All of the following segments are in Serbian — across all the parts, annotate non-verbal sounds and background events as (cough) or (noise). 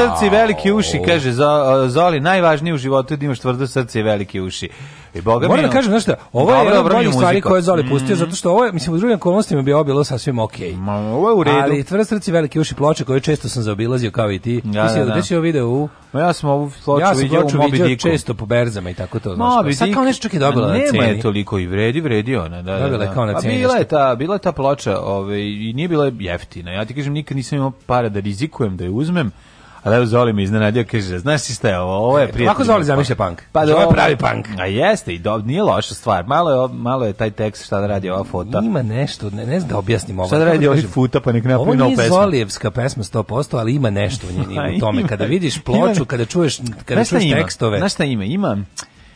srce i velike uši, kaže Zoli, najvažnije u životu je da imaš tvrdo srce i velike uši. I boga Moram mi, da kažem, znaš šta, ovo je jedna od boljih stvari koje je Zoli pustio, mm. zato što ovo je, mislim, u drugim kolonostima bi ovo bilo sasvim okej. Okay. Ma, ovo je u redu. Ali tvrdo srce i velike uši ploče koje često sam zaobilazio kao i ti. Ja, da, Mislim, da, da. si ovo video u... Ma ja sam ovu ploču ja vidio u Moby često po berzama i tako to, znaš. Moby Sad kao nešto čak je dobila na da ceni. Nema je toliko i vredi, vredi ona. Da, da, je da. kao na ceni. Bila je ta, bila je ta ploča ovaj, i nije bila jeftina. Ja ti kažem, nikad nisam imao para da rizikujem da je uzmem Ali evo Zoli me iznenadio, kaže, znaš si šta ovo, ovo je e, prijatelj. Lako Zoli zamišlja pa- punk. Pa da, ovo je pravi punk. A jeste, i do, nije loša stvar. Malo je, malo je taj tekst šta da radi ova fota. Ima nešto, ne, ne znam da objasnim ovo. Šta da radi ovaj futa, pa nek napravi novu pesmu. Ovo nije Zolijevska pesma 100%, ali ima nešto u, njeni, u (laughs) tome. Kada vidiš ploču, kada čuješ, kada čuješ tekstove. Znaš šta ima? Ima,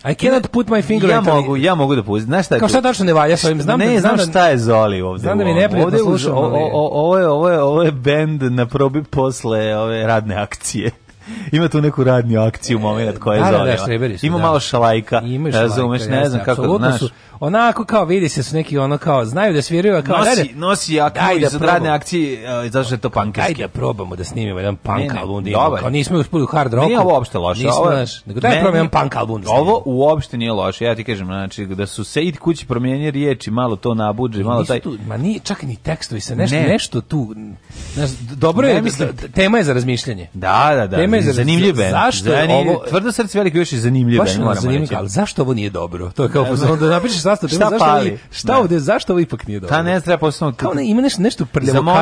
I cannot put my finger ja mogu, ja mogu da pustim. Znaš šta je Kao šta tačno ne valja sa ovim? Znam da- ne, da, znam da, šta je Zoli ovde. Znam da mi ne neprijatno slušam. Ovo je, ovo je, ovo je bend na probi posle ove radne akcije. Ima tu neku radnju akciju moment koja je da, da, da Ima da. malo šalajka, razumeš, ne znam kako, znaš. Onako kao vidi se su neki ono kao znaju da sviraju, a kao nosi, nosi akciju iz da radne akcije, e, zato što je to punkerski. Ajde da probamo da snimimo jedan punk album, ovaj. kao nismo uspeli u hard rocku. Nije ovo uopšte loše, ovo je, nego daj probamo jedan punk album. Ovo uopšte nije loše, ja ti kažem, znači da su se i kući promijenili riječi, malo to nabuđe, malo taj. Ma nije čak ni tekstovi se nešto nešto tu. znaš, Dobro je, tema je za razmišljanje. Da, da, da me zanimljiv, zanimljiv ben. Zašto Zani, ovo tvrdo srce veliki još i zanimljiv baš ben, moram Ali zašto ovo nije dobro? To je kao posebno da napišeš sastav tema zašto pali? šta ne. ovde zašto ovo ipak nije dobro? Ta ne treba posebno. Kao ne, ima nešto nešto prljavo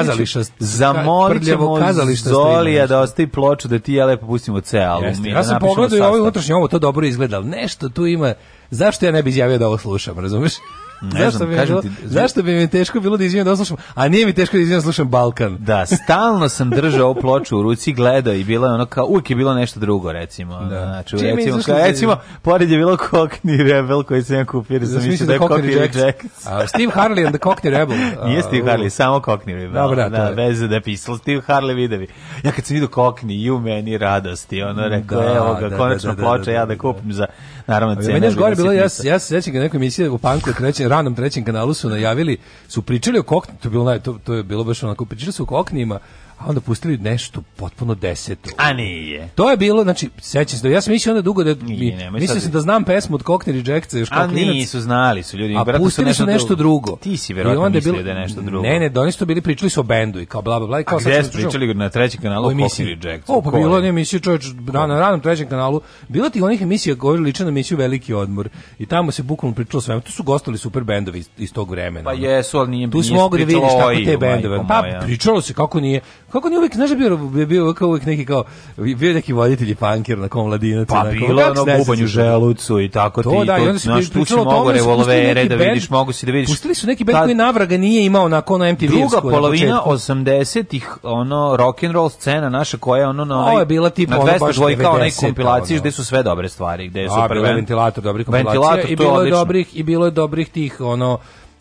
kazali što Zolija da ostavi ploču da ti je lepo pustimo ceo album. Ja da sam pogledao i ovo ovaj unutrašnje, ovo to dobro izgleda, nešto tu ima Zašto ja ne bih javio da ovo slušam, razumeš? Ne zašto, bi bilo, ti, zašto bi mi teško bilo da izvijem da oslušam, A nije mi teško da izvijem da slušam Balkan. Da, stalno sam držao ovu ploču u ruci, gledao i bilo je ono kao, uvijek je bilo nešto drugo, recimo. Da. Znači, Čim recimo, kao, recimo, pored je bilo Cockney Rebel koji sam ja kupio, da sam znači, mislio da je da Cockney Jackson. Jackson. Uh, Steve Harley and the Cockney Rebel. Uh, (laughs) Nije Steve Harley, uh, samo Cockney Rebel. Dobro, da, da, bez da je pisalo Steve Harley videvi. Ja kad sam vidio Cockney, ju meni radosti, ono rekao, da, evo ga, da, da konačno da, da, ploča, da, ja da kupim za naravno cena. Meni je gore bilo ja ja se sećam ga neka emisija u Panku trećem ranom trećem kanalu su najavili su pričali o kokni, to je bilo naj to, to je bilo baš onako pričali su o koknima onda pustili nešto potpuno deseto. A nije. To je bilo, znači, sećam se, da, ja sam mislio onda dugo da, nije, mi, mislio sam da znam pesmu od Cockney Rejects, još kao klinac. A nisu znali su ljudi. A pustili su nešto drugo. drugo. Ti si verovatno mislio bilo, da je nešto drugo. Ne, ne, da oni su bili pričali su o bendu i kao bla, bla, bla. I kao, A gde su pričali na trećem kanalu o Cockney Rejects? O, pa bilo ne emisije, čoveč, na, na radnom trećem kanalu, bilo ti onih emisija koji liče na emisiju Veliki odmor i tamo se bukvalno pričalo sve. Tu su gostali super bendovi iz, iz tog vremena. Pa jesu, ali nije, tu smo mogli da vidjeti kako te bendove. Pa pričalo se kako nije Kako ni uvijek, znaš da bio, bio, bio kao uvijek neki kao, bio neki voditelj i panker na kom ladinac. Pa bilo ono bubanju želucu i tako to, ti. Da, i onda znaš, tu si mogo revolvere da vidiš, mogu si da vidiš. Pustili su neki band koji navraga nije imao onako na MTV. Druga polovina 80-ih, ono, rock'n'roll scena naša koja je ono na, ovaj, Ovo je bila tipa, na 200 dvojka, onaj kompilaciji gde su sve dobre stvari, gde je da, super. Ventilator, dobrih kompilacija i bilo je dobrih i bilo je dobrih tih, ono,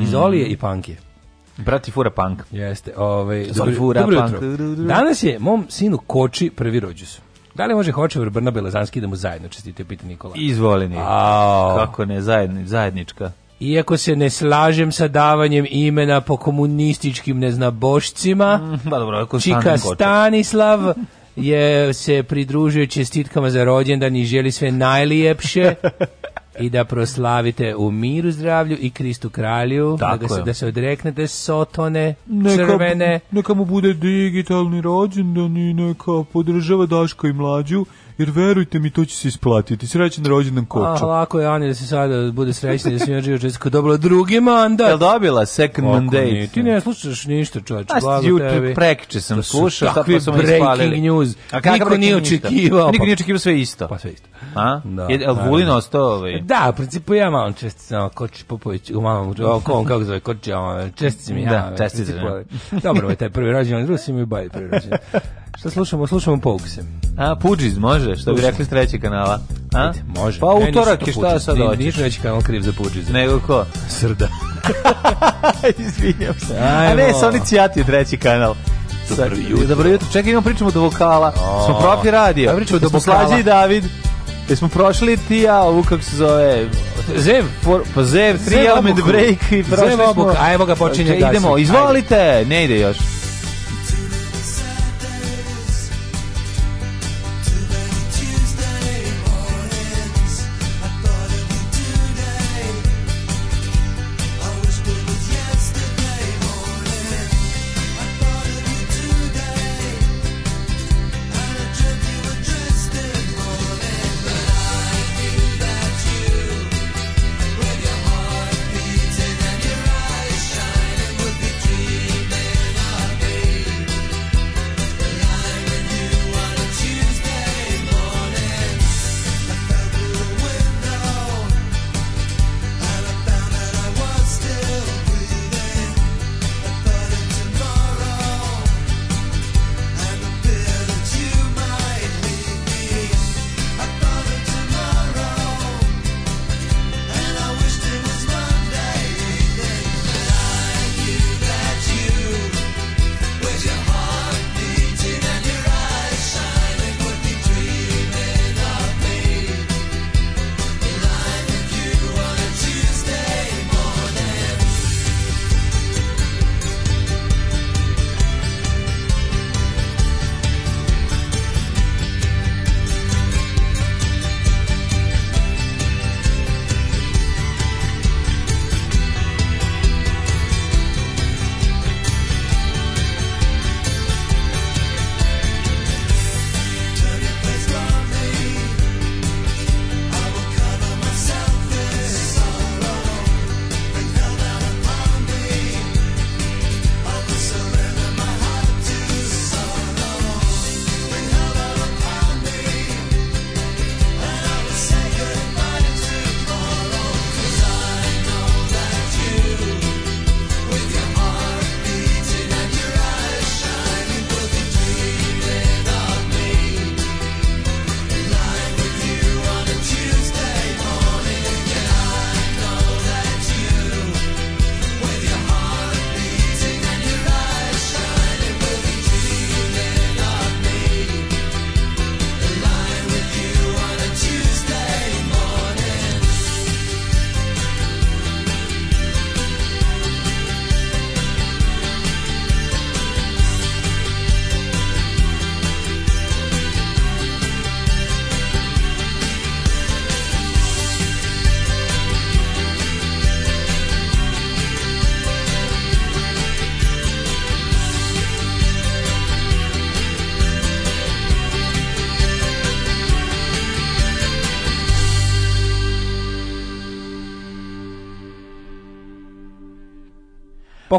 iz mm. olije i panke. Brati fura Pank. Jeste. Ovaj, Zoli fura dobro punk. Jutro. Danas je mom sinu Koči prvi rođus. Da li može Hočevar Brnabela Lazanski idemo da zajedno čestite, pita Nikola. Izvoleni. Kako ne, zajedni, zajednička. Iako se ne slažem sa davanjem imena po komunističkim neznabošcima, mm, dobro, ako Čika Stanislav (laughs) je se pridružio čestitkama za rođendan i želi sve najlijepše. (laughs) i da proslavite u miru zdravlju i Kristu kralju, da Tako da, se, da se odreknete sotone, neka, crvene. Neka mu bude digitalni rođendan i neka podržava Daška i mlađu, jer verujte mi, to će se isplatiti. Srećan rođendan koču. A, lako je Anja da se sada bude srećna da se Đorđević Česko dobila drugi mandat. Jel dobila second mandate? ti ne slušaš ništa, čoveč. A jutro prekiče sam to slušao, tako sam breaking news. A Niko nije očekivao. Niko pa- nije očekivao sve isto. Pa sve isto. A? Da, Jel Vulin ostao ovaj? E, Da, u principu ja malo čestice, malo koči Popović, u malo, kako on kako zove, koči, malo, čestice mi da, ja. Da, čestice. Da. Dobro, je ovaj taj prvi rođen, drugi si mi baje prvi rođen. Šta slušamo? Slušamo Pogusim. A, Pudžiz, može, što bi rekli s trećeg kanala. A? Ajde, može. Pa utorak je šta sad hoćeš? Nije treći kanal kriv za Pudžiz. Nego ko? Srda. (laughs) Izvinjam se. Ajmo. A ne, Sonic Jati je treći kanal. Dobro jutro. Dobro jutro. Čekaj, imam pričamo do vokala. Smo profi radio. Ja pričamo do Slađi David. Jesmo prošli ti ja ovu kako se zove Zev for, pa Zev 3 element break i prošli smo. A evo ga počinje okay, Idemo, izvolite. Ne ide još.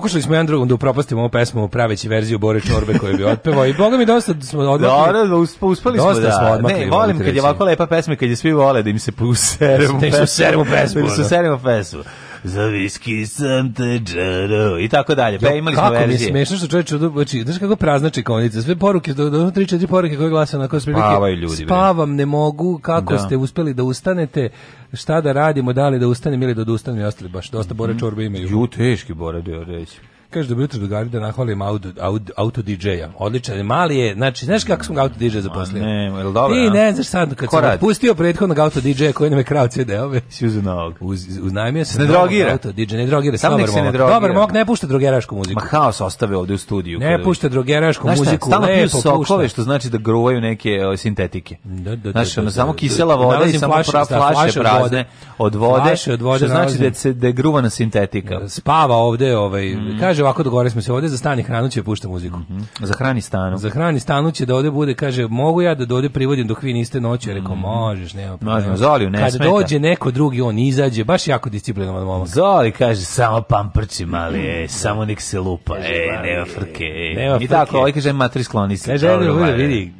Pokušali smo jedan drugom da upropastimo ovu pesmu praveći verziju Bore Čorbe koju bi otpevao i boga mi dosta smo odmakli. Dobro, da, da, da, usp, uspeli smo da. Smo odmakli, ne, volim kad je ovako lepa pesma, kad je svi vole da im se puseremo. Da im se seremo pesmu. Da im se seremo pesmu za viski sam te džaro i tako dalje. Pa imali smo verzije. Kako mi je smešno što čovjek čudo, znači, znaš kako praznači konica, sve poruke, do, do 3 4 poruke koje glase na kosmike. Spavaju ljudi. Spavam, ne mogu, kako da. ste uspeli da ustanete? Šta da radimo, da li da ustanem ili da odustanem i ostali baš dosta bore mhm. čorbe imaju. Ju teški bore, da reći. Kaže dobro da jutro drugari da nahvalim auto auto, auto DJ-a. Odličan, je, mali je. Znači, znaš kako sam ga auto DJ a zaposlili? Ne, jel dobro? Ti ne znaš sad kad Ko sam pustio prethodnog auto DJ-a koji nam je krao CD-ove. Si uzeo novog. Uz, uznajmio se. Ne drogira. Auto DJ, ne drogira. Sam nek se ne drogira. Dobar mok, ne pušta drogerašku muziku. Ma haos ostave ovde u studiju. Ne pušta drogerašku znaš, muziku. Stalno piju sokove, što znači da gruvaju neke o, ovaj, sintetike. Da, da, da znaš, da, ono, samo kisela voda i samo flaše prazne od vode. Flaše od vode. Što znači da je gruvana sintetika. Spava ovde, ovaj, mm. kaže kaže ovako dogovorili smo se ovde za stan i hranu će da pušta muziku. Mm -hmm. Za hrani stanu. Za hrani stanu će da ovde bude, kaže, mogu ja da dođe privodim dok vi niste noći, ja rekao, mhm. možeš, nema problema. Zoliju, ne Kad smeta. dođe neko drugi, on izađe, baš jako disciplinovan momak. Zoli kaže, samo pamprči mali, ej, samo nek se lupa, ej, nema frke, ej. Nema frke. I tako, ovaj kaže, matri skloni se. Kaže, vidi,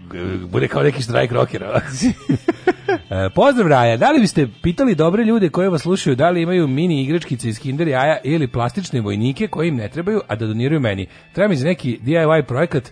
bude kao neki strike rocker. (laughs) E, pozdrav Raja, da li biste pitali dobre ljude koji vas slušaju da li imaju mini igračkice iz Kinder jaja ili plastične vojnike koji im ne trebaju, a da doniraju meni? Treba mi za neki DIY projekat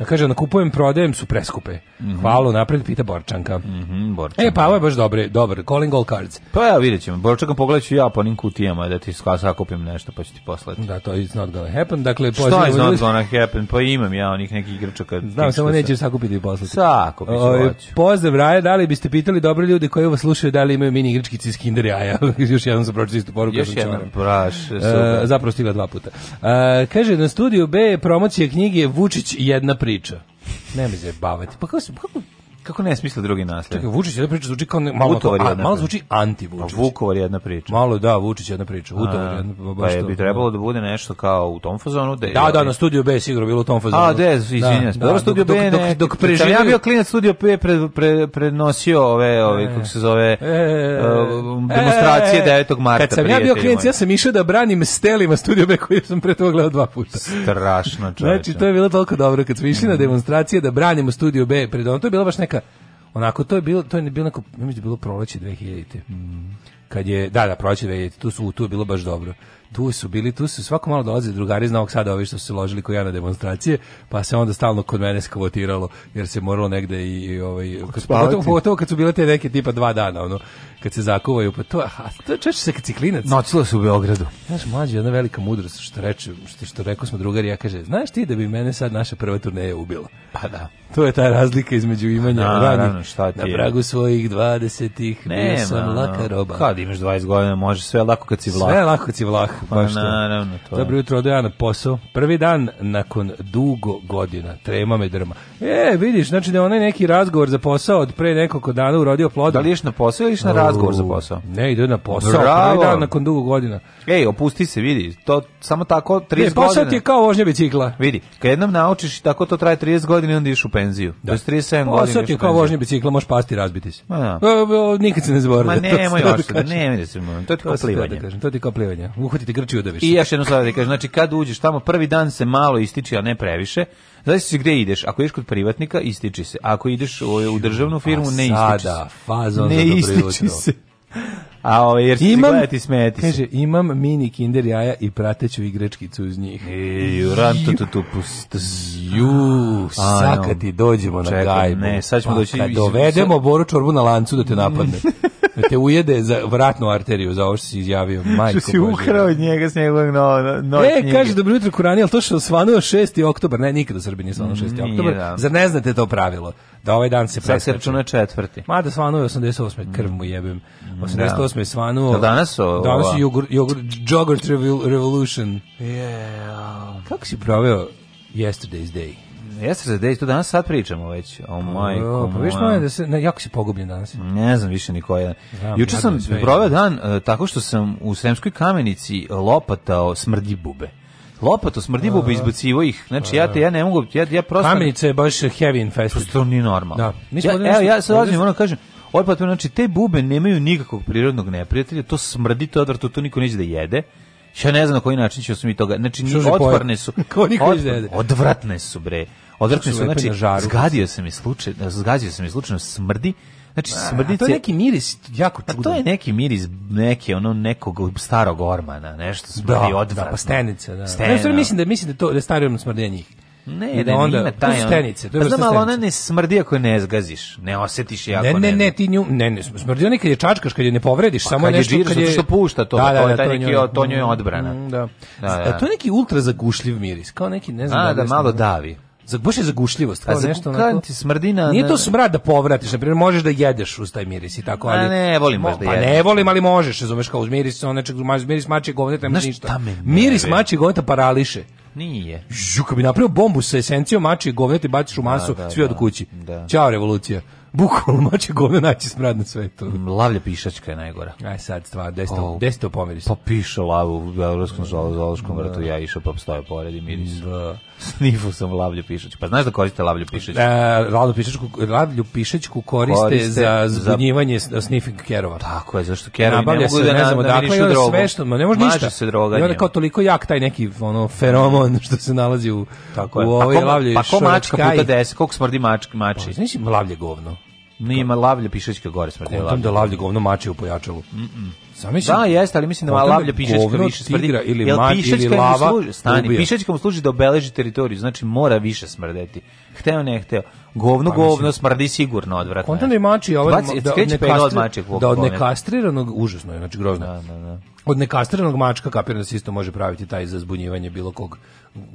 Da kaže, na kupujem, prodajem su preskupe. Mm -hmm. Hvala napred, pita Borčanka. Mm -hmm, Borčanka. E, pa ovo je baš dobre, dobar, calling all cards. Pa ja videćemo. Borčanka pogledaću ja po njim kutijama da ti skasa kupim nešto pa ću ti poslati. Da, to is not gonna happen. Dakle, Šta je is not gonna happen? Pa imam ja onih nekih igračaka. Znam, da, samo nećeš sakupiti i poslati. Sakupit ću, ovaj, hoću. Pozdrav, Raja, da li biste pitali dobre ljude koji vas slušaju da li imaju mini igračkice iz Kinder jaja? (laughs) Još jednom sam pročito istu poruku. Još jednom, praš, e, super. E, zapravo dva puta. E, kaže, na studiju B promocija knjige Vučić jedna pri priča. Ne me bavati. Pa kako, se pa kako Kako ne smisla drugi naslov? Čekaj, Vučić da priča zvuči kao ne, malo, kao, a, malo zvuči anti Vučić. A Vukovar jedna priča. Malo da, Vučić jedna priča. Utovar jedna baš. Pa je bi trebalo da bude nešto kao u tom fazonu da. Da, da, na studio B sigurno bilo u tom fazonu. A, de, izvinjavam se. Da, studio dok, B dok, dok, dok preživio. Ja bio klinac studio B pre, pre, prenosio ove, ove kako se zove, demonstracije 9. marta. Kad sam ja bio klinac, ja sam išao da branim stelima studio B koji sam pre toga gledao dva puta. Strašno, čoveče. Znači, to je bilo toliko dobro kad smo išli na demonstracije da branimo studio B pred to je bilo baš neka neka onako to je bilo to je bilo neko mislim da je bilo proleće 2000-te. Mm. Kad je da da proleće 2000 tu su tu je bilo baš dobro tu su bili, tu su svako malo dolaze drugari iz Novog Sada, ovi što su se ložili kod ja na demonstracije, pa se onda stalno kod mene skavotiralo, jer se moralo negde i, i ovaj, pogotovo, pogotovo kad su bile te neke tipa dva dana, ono, kad se zakuvaju, pa to, a to češće se kad ciklinac. Nocilo su u Beogradu. Znaš, mlađe, jedna velika mudrost, što, reče, što, što rekao smo drugari, ja kaže, znaš ti da bi mene sad naša prva turneja ubila? Pa da. To je ta razlika između imanja na, radnih, na, šta ti na pragu svojih 20-ih, bio sam laka roba. Kad da imaš 20 godina, može sve lako kad si vlah. Sve lako kad si vlah. Pa baš to. Naravno, to Dobro jutro, odo ja na posao. Prvi dan nakon dugo godina, trema me drma. E, vidiš, znači da je onaj neki razgovor za posao od pre nekoliko dana urodio plodom. Da li ješ na posao ili ješ na razgovor za posao? Ne, ide na posao, Bravo. prvi dan nakon dugo godina. Ej, opusti se, vidi, to samo tako 30 ne, posao godina. ti je kao vožnja bicikla. Vidi, kad jednom naučiš i tako to traje 30 godina i onda ideš u penziju. Da. To je 37 godina. Posao ti je kao vožnja bicikla, možeš pasti i razbiti se. Ma, da. Nikad se ne zaboravim. Ma nemoj još, da, ne, ne, ne, to ti kao plivanje. To ti kao plivanje. Uhvatite te grči odaviš. I još jedno sada ti kažem, znači kad uđeš tamo, prvi dan se malo ističe, a ne previše. Znači si gde ideš, ako ideš kod privatnika, ističe se. Ako ideš u, državnu pa firmu, ne ističe sada, se. Fazon ne ističe se. A ove, ovaj, jer imam, gledati smeti kaže, se. imam mini kinder jaja i prateću igračkicu iz njih. I e, ran tu tu tu pust. Ju, saka ti dođemo na gajbu. Ne, sad ćemo pa, doći. Kad dovedemo Boru čorbu na lancu da te napadne. (laughs) da te ujede za vratnu arteriju za ovo što si izjavio. Majko što si ukrao od njega s njegovog no, no, no E, knjige. kaže dobro jutro Kurani, ali to što svanuo 6. oktobar, ne, nikad u Srbiji nije osvanuo 6. Nije, oktobar, da. zar ne znate to pravilo? Da ovaj dan se preskače. Sad se na četvrti. Ma da svanuo je 88. krv mu jebem. 88. Da. svanuo. Da danas o... Danas je jogurt, jogurt, Jogurt Revolution. Yeah. Kako si proveo Yesterday's Day? Jeste se desi, to danas sad pričamo već. O oh, majko. Pa, pa viš moje da se ne, jako si pogubljen danas. Ne znam više niko ko je. Juče sam proveo dan uh, tako što sam u Sremskoj kamenici lopatao smrdi bube. Lopato smrdi bube izbacivo ih. Znači ja te ja ne mogu ja ja prosto Kamenica je baš heavy infest. Prosto nije normalno. Da. Mi ja, evo ja sad ozbiljno moram kažem Otpad, znači, te bube nemaju nikakvog prirodnog neprijatelja, to smrdi, to odvrto, to niko neće da jede. Ja ne znam na koji način ćemo se mi toga. Znači, Šuži otvorne su. (laughs) Ko niko da jede? odvratne su, bre odvrknem se, znači, žaru. zgadio se mi slučajno, zgadio se mi slučajno smrdi, Znači smrdite. To je neki miris jako čudan. To je neki miris neke ono nekog starog ormana, nešto smrdi da, od da, pa stenice da. Stena. Ne, mislim da mislim da, da to da stari orman smrdi njih. Ne, da onda ima taj stenice. To je pa znam, ali ona ne smrdi ako ne zgaziš. Ne osetiš je ako ne. Ne, ne, ti nju, ne, ne, smrdi ona kad je čačkaš, kad je ne povrediš, pa, samo kad nešto je džir, kad je što pušta to, da, da, da, to je taj to neki od to njoj odbrana. Da. Da, da. A to je neki ultra zagušljiv miris, kao neki ne znam. A, da, da malo davi za baš je zagušljivost, kao A nešto onako. ti smrdi na Nije to smrad da povratiš, na primjer možeš da jedeš uz taj miris i tako, ali A ne, volim baš da pa jedem. Pa ne volim, ali možeš, razumeš kao uz miris, on nečeg uz miris mači govneta, nema ništa. Miris mači govneta parališe. Nije. Žuka bi napravio bombu sa esencijom mači govneta i baciš u da, masu, da, da, svi od kući. Da. Ćao revolucija. Bukvalno mače govno naći smrad na svetu. Lavlja pišačka je najgora. Aj sad stvar, desto, oh. desto pomiri se. Pa piše lavu u Beogradskom zoološkom vrtu, ja išao pa postoje pored i miris. Da. Snifu sam lavlju pišačku. Pa znaš da koriste lavlju pišačku? Da, e, lavlju pišačku, lavlju pišačku koriste, koriste za zbunjivanje za... sniffing kerova. Tako je, zašto kerovi ne mogu se, da ne znamo dakle, da drogu. Sve što, ne može ništa. ništa. se droga I onda kao toliko jak taj neki ono, feromon što se nalazi u, Tako u pa ovoj pa ko, lavlju pa ko mačka puta deset, koliko smrdi mački mači? Pa, znaš, lavlje govno. Nije ima lavlja pišačka gore smrdela. Kontam da lavlje govno mače u pojačalu. Mm -mm. da, jeste, ali mislim da ova lavlja pišačka više smrdi. Tigra ili Jel mač ili lava. stani, ubija. pišačka mu služi da obeleži teritoriju, znači mora više smrdeti. Hteo ne hteo. Govno, pa, govno, mislim, smrdi sigurno odvratno. Kontam da je mači, ovaj, Bac, da, da, od nekastriranog, da od nekastriranog, užasno je, znači grozno. Da, da, da od nekastranog mačka kapirno da se isto može praviti taj za zbunjivanje bilo kog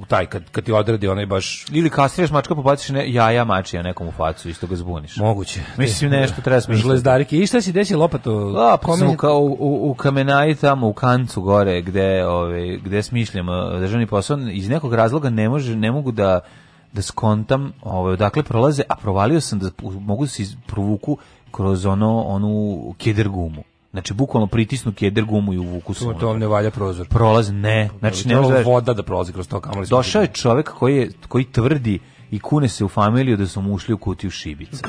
taj kad, kad ti odradi onaj baš ili kastriraš mačka pa baciš ne, jaja mačija nekom u facu isto ga zbuniš moguće mislim nešto treba smisliti žlezdarike i šta se desi lopato Lop, kao u, u, u, kamenaji tamo u kancu gore gde ovaj gde smišljam e, državni posao iz nekog razloga ne može ne mogu da da skontam ovaj odakle prolaze a provalio sam da mogu da se provuku kroz ono onu kedergumu Znači bukvalno pritisnu keder gumu i uvuku se. To, ne valja prozor. Prolaz ne. Znači ne, ne voda da prolazi kroz to kamoli. Došao je čovjek koji je koji tvrdi i kune se u familiju da su mu ušli u kutiju šibica.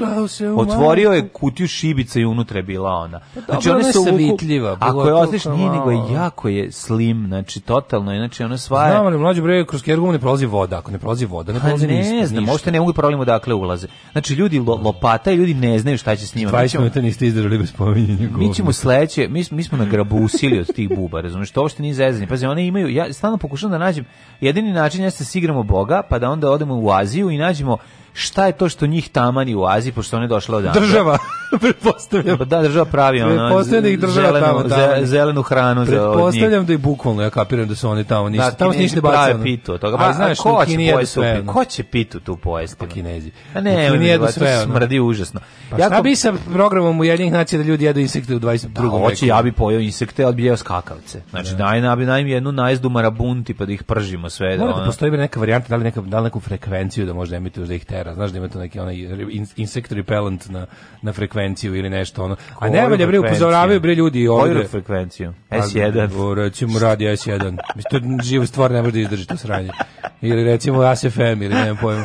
Otvorio je kutiju šibica i unutra je bila ona. Pa, znači ona je se uvuku, Ako je osliš, nije nego je jako je slim, znači totalno, znači ona sva je... Znam, ali mlađe bre, kroz Kergum ne prolazi voda, ako ne prolazi voda, ne pa prolazi ništa. Ne znam, možete ne mogu da problem odakle ulaze. Znači ljudi lo, lopata i ljudi ne znaju šta će s njima. 20 minuta niste izdržali bez pominjanja Mi ćemo sledeće, mi, mi smo nagrabusili od tih buba, razumiješ, to uopšte nije zezanje. Pazi, one imaju, ja stalno pokušavam da nađem, jedini način jeste da se sigramo Boga, pa da onda odemo u Aziju i nađemo šta je to što njih tamani u Aziji, pošto one došle odavde? Država, (laughs) pretpostavljam. Pa da, država pravi ona. ono, da država zelenu, tamo, tamo. zelenu hranu. za Pretpostavljam da je bukvalno, ja kapiram da su oni tamo ništa, da, tamo se ništa ne bacaju. Prave pitu to toga, pa, a, znaš, ko će, pojestu, ko će pitu tu pojesti? Pa kinezi. A pa ne, oni jedu sve, smrdi užasno. Pa šta bi sa programom Ujedinjenih nacija da ljudi jedu insekte u 22. Da, hoće, ja bi pojeo insekte, al bi jeo skakavce. Znači, da. daj nam jednu najezdu marabunti pa da ih pržimo sve. Da Mora da postoji neka varijanta, da li neka da neku frekvenciju da možda emituješ da ih tera repellera, znaš da ima to neki onaj insect repellent na, na frekvenciju ili nešto ono. A ne valja bre upozoravaju bre ljudi ovde. Koju frekvenciju? S1. O, recimo radi S1. Mislim to živa stvar ne može da izdrži to sranje. Ili recimo ASFM ili nema pojma.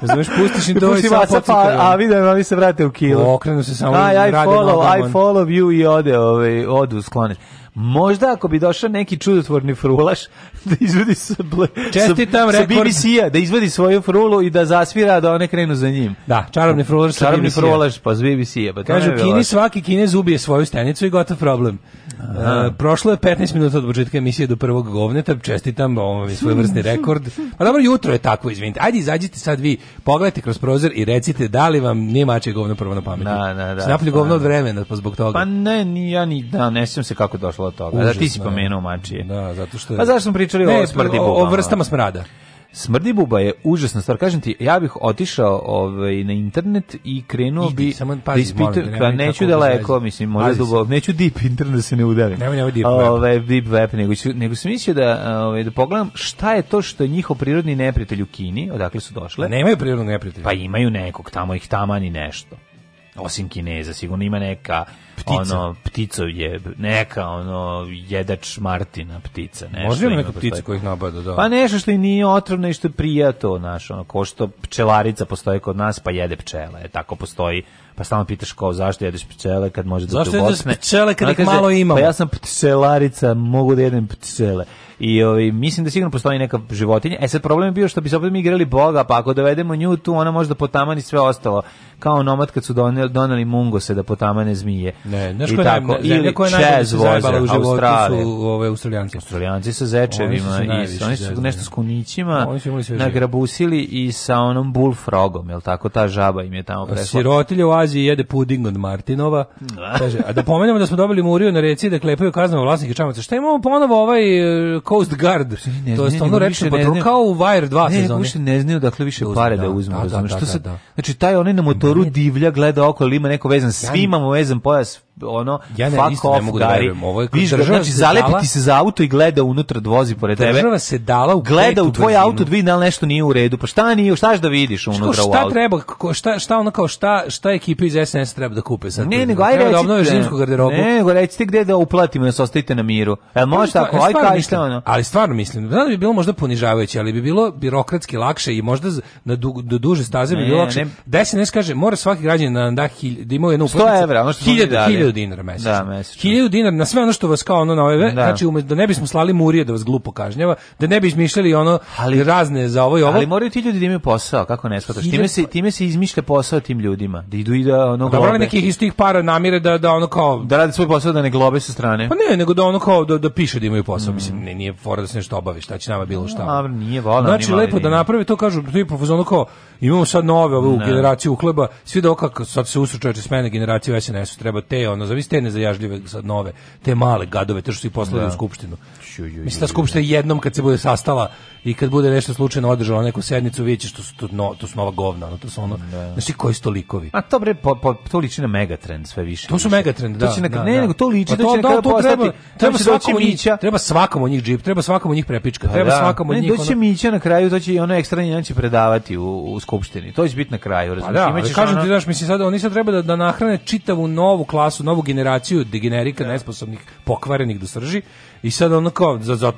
Razumeš, pustiš im to i sam pa, A vidim, oni se vrate u kilo. Okrenu se samo. Aj, I follow, I follow you i ode, ovaj, odu skloniš. Možda ako bi došao neki čudotvorni frulaš da izvedi sa, ble, Čestitam sa, rekord. sa da izvedi svoju frulu i da zasvira da one krenu za njim. Da, čarobni frulaš čarobni frulaš pa s BBC-a. Pa Kažu, Kini svaki Kinez ubije svoju stenicu i gotov problem. E, prošlo je 15 minuta od početka emisije do prvog govneta, čestitam, ovo vam je svojevrsni rekord. Pa dobro, jutro je tako, izvinite. Ajde, izađite sad vi, pogledajte kroz prozor i recite da li vam nije mače govno prvo na pameti. Da, da, da. Snapli govno od vremena, pa zbog toga. Pa ne, ni, ja ni, da, ne sjećam se kako došlo do toga. Užasno, da, ti si pomenuo da. mačije. Da, zato što Pa zašto smo pričali ne, o smrdi o, o vrstama smrada. Smrdi buba je užasna stvar. Kažem ti, ja bih otišao ovaj, na internet i krenuo Idi, bi samo da pazi, da ispitujem, da neću daleko, mislim, možda dubo. neću deep internet da se ne udarim. Nemoj, nemoj deep web. Ove, ovaj, deep web, nego, nego sam mislio da, ovaj, da pogledam šta je to što je njihov prirodni neprijatelj u Kini, odakle su došle. Nemaju prirodnog neprijatelja. Pa imaju nekog, tamo ih tamani nešto osim Kineza, sigurno ima neka ptica. ono ptico je neka ono jedač Martina ptica, nešto. Možda ima neka ptica kojih nabada, da. Pa nešto što i nije otrovno i što prija to, naš, ono ko što pčelarica postoji kod nas pa jede pčele, tako postoji pa stalno pitaš ko zašto jedeš pčele kad može da te ubosne. Zašto jedeš pčele kad ih malo ima Pa ja sam pčelarica, mogu da jedem pčele. I ovaj mislim da sigurno postoji neka životinja. E sad problem je bio što bi se opet mi igrali boga, pa ako dovedemo nju tu, ona može da potamani sve ostalo. Kao nomad kad su doneli, doneli mungose da potamane zmije. Ne, znaš ko je tako, ili da čez voze, Australije. Su, ove, Australijanci. Australijanci sa zečevima, oni su, i, oni su nešto s kunićima, nagrabusili i sa onom bullfrogom, jel tako, ta žaba im je tamo prešla. Sirotilje u Aziji jede puding od Martinova. Da. Kaže, a da pomenemo da smo dobili murio na reci da klepaju kaznama vlasnike čamaca. Šta imamo ponovo ovaj e, Coast Guard. to je stvarno reče pa kao u Wire 2 ne, sezone. Ne, ne znaju dakle više da, pare da, da uzmu, da, da, što da, se da. znači taj onaj na motoru divlja gleda oko, ali ima neko vezan, svi imamo vezan pojas ono ja ne, fuck off, ne mogu da verujem, ovo je Viš, znači, zalepi ti se za auto i gleda unutra vozi pored tebe. Država se dala u gleda u tvoj auto da vidi da nešto nije u redu. Pa šta nije, šta da vidiš unutra šta, u auto? Šta treba, šta šta ono kao šta šta ekipa iz SNS treba da kupe sad? Ne, nego ajde da obnoviš zimsku garderobu. Ne, nego recite gde da uplatimo da se ostavite na miru. Jel pa može tako? Aj kaj šta ono. Ali stvarno mislim, da bi bilo možda ponižavajuće, ali bi bilo birokratski lakše i možda na du, do duže staze bi bilo lakše. Da se ne kaže, mora svaki građanin da da, da ima jednu uplatnicu. 100 evra, ono što 1000 1000 dinara mesečno. Da, mesečno. 1000 dinara na sve ono što vas kao ono na ove, da. znači da ne bismo slali murije da vas glupo kažnjava, da ne bi izmišljali ono ali, razne za ovo i ovo. Ali moraju ti ljudi da imaju posao, kako ne shvataš? Time se time se izmišlja posao tim ljudima, da idu i da ono da globe. nekih istih para namire da da ono kao da rade svoj posao da ne globe sa strane. Pa ne, nego da ono kao da, da piše da imaju posao, mm. mislim ne, nije fora da se nešto obavi, šta da će nama bilo šta. A, nije valjda. Znači lepo da naprave to kažu, to je ono kao imamo sad nove ovu da. generaciju uhleba, svi da okak sad se usučuje smene generacije generaciju SNS-u treba te ono, zavis te nezajažljive sad nove, te male gadove, te što su ih poslali da. u skupštinu. Mislim, da skupština jednom kad se bude sastala i kad bude nešto slučajno održala neku sednicu, vidjet ćeš, to su, to, no, to su nova govna, ono, to su ono, da. znači koji su likovi. A to bre, po, po, to liči na megatrend sve više. To su megatrend, da. To će neka, da, ne, da. nego to liči, pa da to, to će da, to postati, treba, treba da svakom njih, treba svakom od njih džip, treba svakom od njih prepička, pa treba da. svakom od njih. Ne, to će Mića na kraju, to će i ono ekstra njen će predavati u, u skupštini. To će biti na kraju, razumiješ? Pa da, kažem ti, znaš, mislim, sad, oni sad treba da, da nahrane čitavu novu klasu novu generaciju degenerika, ja. Da. nesposobnih, pokvarenih do da srži i sad ono kao, za, za,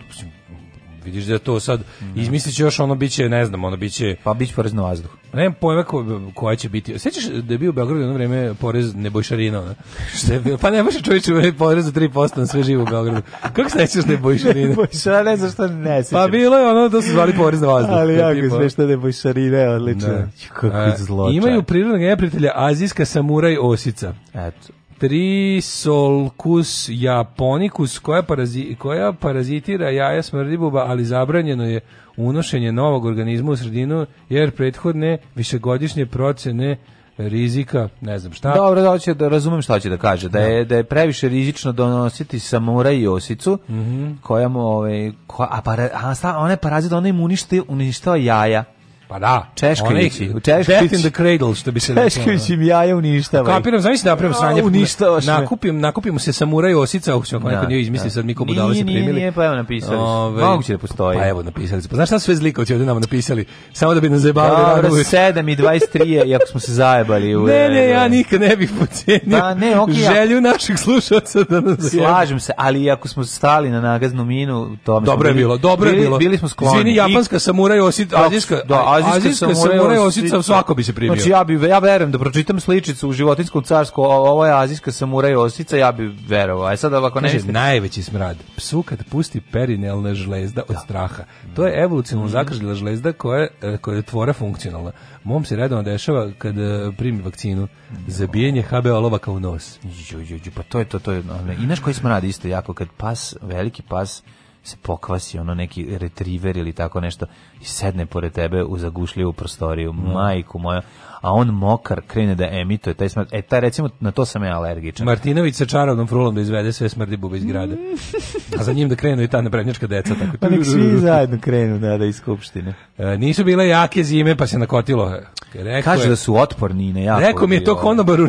vidiš da to sad mm. Da. izmisliće još ono biće ne znam ono biće pa biće porez na vazduh ne pojma ko, koja će biti sećaš da je bio u Beogradu jedno vreme porez nebojšarina ne? (laughs) što je bio pa ne može čovjek čuje ovaj porez za 3% na sve živo u Beogradu kako sećaš nebojšarina je (laughs) bojšarina bojšarina ne znam šta ne sećam pa bilo je ono da su zvali porez na vazduh ali ja ga sve što da je bojšarina odlično kako zlo imaju prirodnog neprijatelja azijska samuraj osica eto Trisolcus japonicus koja, parazi, koja parazitira jaja smrdibuba, ali zabranjeno je unošenje novog organizma u sredinu jer prethodne višegodišnje procene rizika, ne znam šta. Dobro, da hoće da razumem šta hoće da kaže, da je da je previše rizično donositi samura i osicu, mm -hmm. koja mu ovaj koja, a para, a sta, one parazit one im uništi uništava jaja. Pa da. Češkovići. U Češkovići. in the cradle, što da bi se rekao. Češkovići jaja uništava. Kapiram, znaš da napravim sranje. Uništavaš me. Nakupim, nakupimo se samuraj osica, ako ćemo neko da, njoj da. izmisli, sad mi ko budale se primili. Nije, nije, pa evo napisali. Ove, Moguće da postoji. Pa evo napisali. Pa znaš šta sve zlikovci ovdje nama napisali? Samo da bi nas zajebali. Dobro, 7 i 23 i ako smo se zajebali. U, ne, ne, ja nikad ne bih pocenio. da, ne, okej. Okay, Želju naših slušaoca da nas Slažem se, ali ako smo stali na nagaznu minu, to Dobro je bilo, dobro je bilo. Bili smo skloni. Izvini, japanska samuraj osica, azijska, azijska samuraja osica svako bi se primio. Znači ja bi ja verujem da pročitam sličicu u životinskom carstvu, ovo je azijska samuraja osica, ja bi verovao. Aj e, sad ovako ne mislim. najveći smrad. Psu kad pusti perinelna žlezda od da. straha. To je evolucionalno mhm. zakržljela žlezda koja e, koja je tvora funkcionalna. Mom se redovno dešava kad e, primi vakcinu za bijenje HB u nos. Jo, jo, jo, pa to je to, to je. Inače koji smrad isto jako kad pas, veliki pas se pokvasi ono neki retriver ili tako nešto i sedne pored tebe u zagušljivu prostoriju. Mm. Majku moja, a on mokar krene da emituje taj smrad. E, taj, recimo, na to sam ja alergičan. Martinović sa čarovnom frulom da izvede sve smrdi bube iz grada. a za njim da krenu i ta naprednjačka deca. Tako. Pa nek svi zajedno krenu da, da iz skupštine. E, nisu bile jake zime, pa se nakotilo. Rekao Kaže je, da su otporni i nejako. Rekao mi je to konobar u, u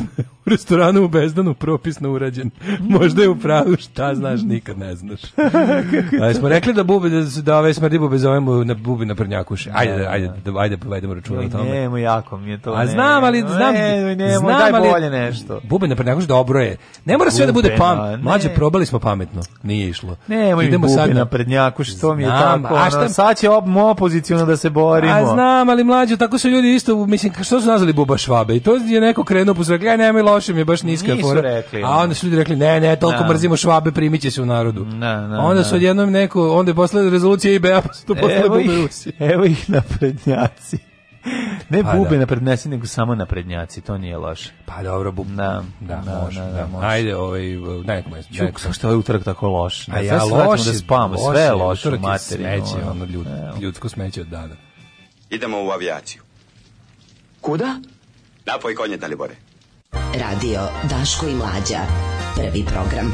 restoranu u Bezdanu propisno urađen. Možda je u pravu, šta znaš, nikad ne znaš. (laughs) Ali smo rekli da bube, da, da ove smrdi bube zovemo na bubi na prnjakuše. Da, ajde, da, ajde, da. ajde, ajde povedemo računa o tome. Nemo jako mi je to. A znam, ali znam, ne, ne, znam, daj ali, bolje nešto. Bubanj naprednjakoš dobro da je. Ne mora sve da bude pam. Mlađe, probali smo pametno. Nije išlo. Ne, Idemo sad na prednjakuš, što mi je znam, tako. A šta... Ono, sad će ob opozicijno da se borimo. A znam, ali mlađe, tako su ljudi isto, mislim, što su nazvali buba švabe? I to je neko krenuo po zrak, ja nemoj loše, mi je baš niska Nisu fora. a onda su ljudi rekli, ne, ne, toliko na. Da. mrzimo švabe, primiće se u narodu. Na, da, na, onda su odjednom neko, onda je posle rezolucije IBA, pa su to posle Evo ih, evo ih naprednjaci ne pa, da. naprednjaci, nego samo naprednjaci, to nije loše. Pa dobro, bub. Da, da, da, može, da, da, može. Ajde, ovaj, daj moj. Čuk, zašto je ovaj utorak tako loš? Ne, A ja loš, da spamo, sve je loše, loš, materijalno. Smeće, ono, ljud, ljudsko smeće od dana. Idemo u avijaciju. Kuda? Napoj konje, Dalibore. Radio Daško i Mlađa. Prvi program.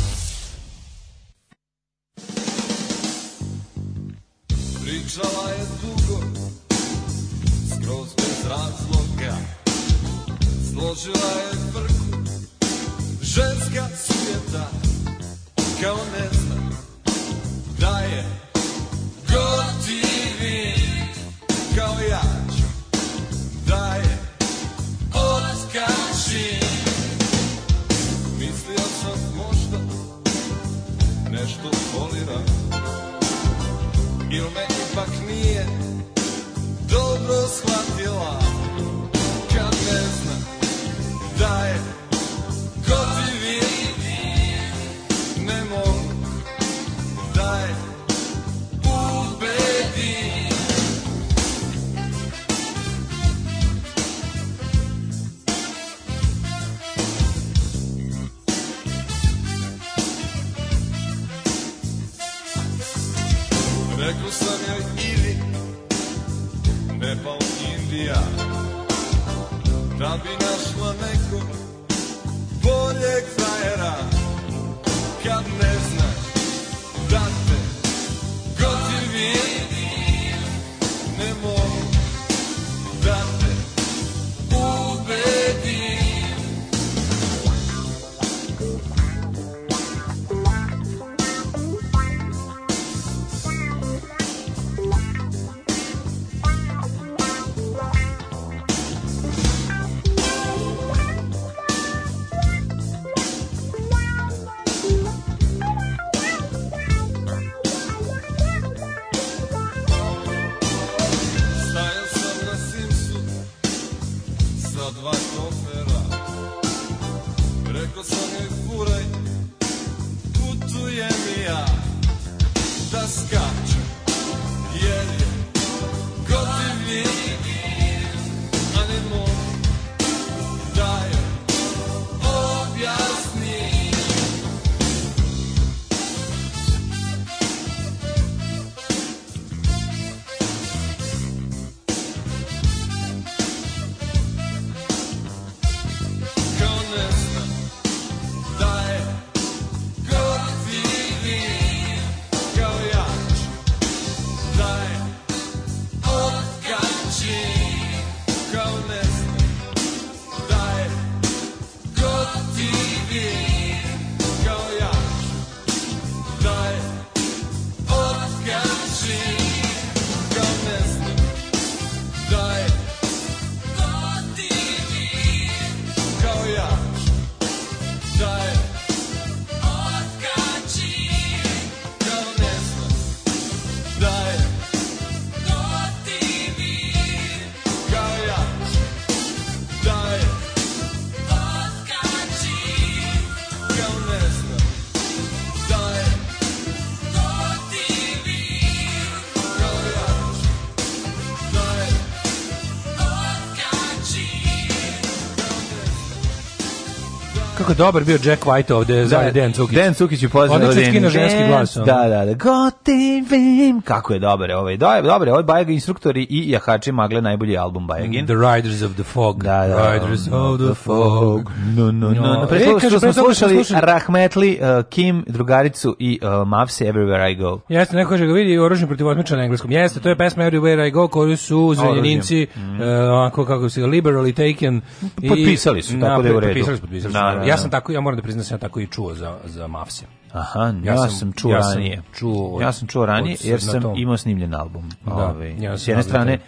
dobar bio Jack White ovde da, za Dan Cukić. Dan Cukić je poznat od ženski glas. Da, da, da. Got vim, vim, kako je dobar ovaj, da, dobar je ovaj Bajega instruktori i Jahači Magle, najbolji album Bajegin. The Riders of the Fog. Da, da, da. Riders of the Fog. No, no, no. no. Pre toga što smo slušali Rahmetli, uh, Kim, drugaricu i uh, Mavse Everywhere I Go. Jeste, neko je ga vidi oružje protiv otmiča na engleskom. Jeste, to je pesma Everywhere I Go koju su zrenjaninci, mhm. uh, onako kako se liberally taken. Potpisali su, i, tako da je u redu. Potpisali su, potpisali su. Da, da, da. Ja da. sam tako, ja moram da priznam, da sam tako i čuo za, za Mavse. Aha, ja, ja sam čuo ja ranije. Sam čuo ja sam čuo ranije od, jer sam imao snimljen album. Da, ove, ovaj. ja s jedne strane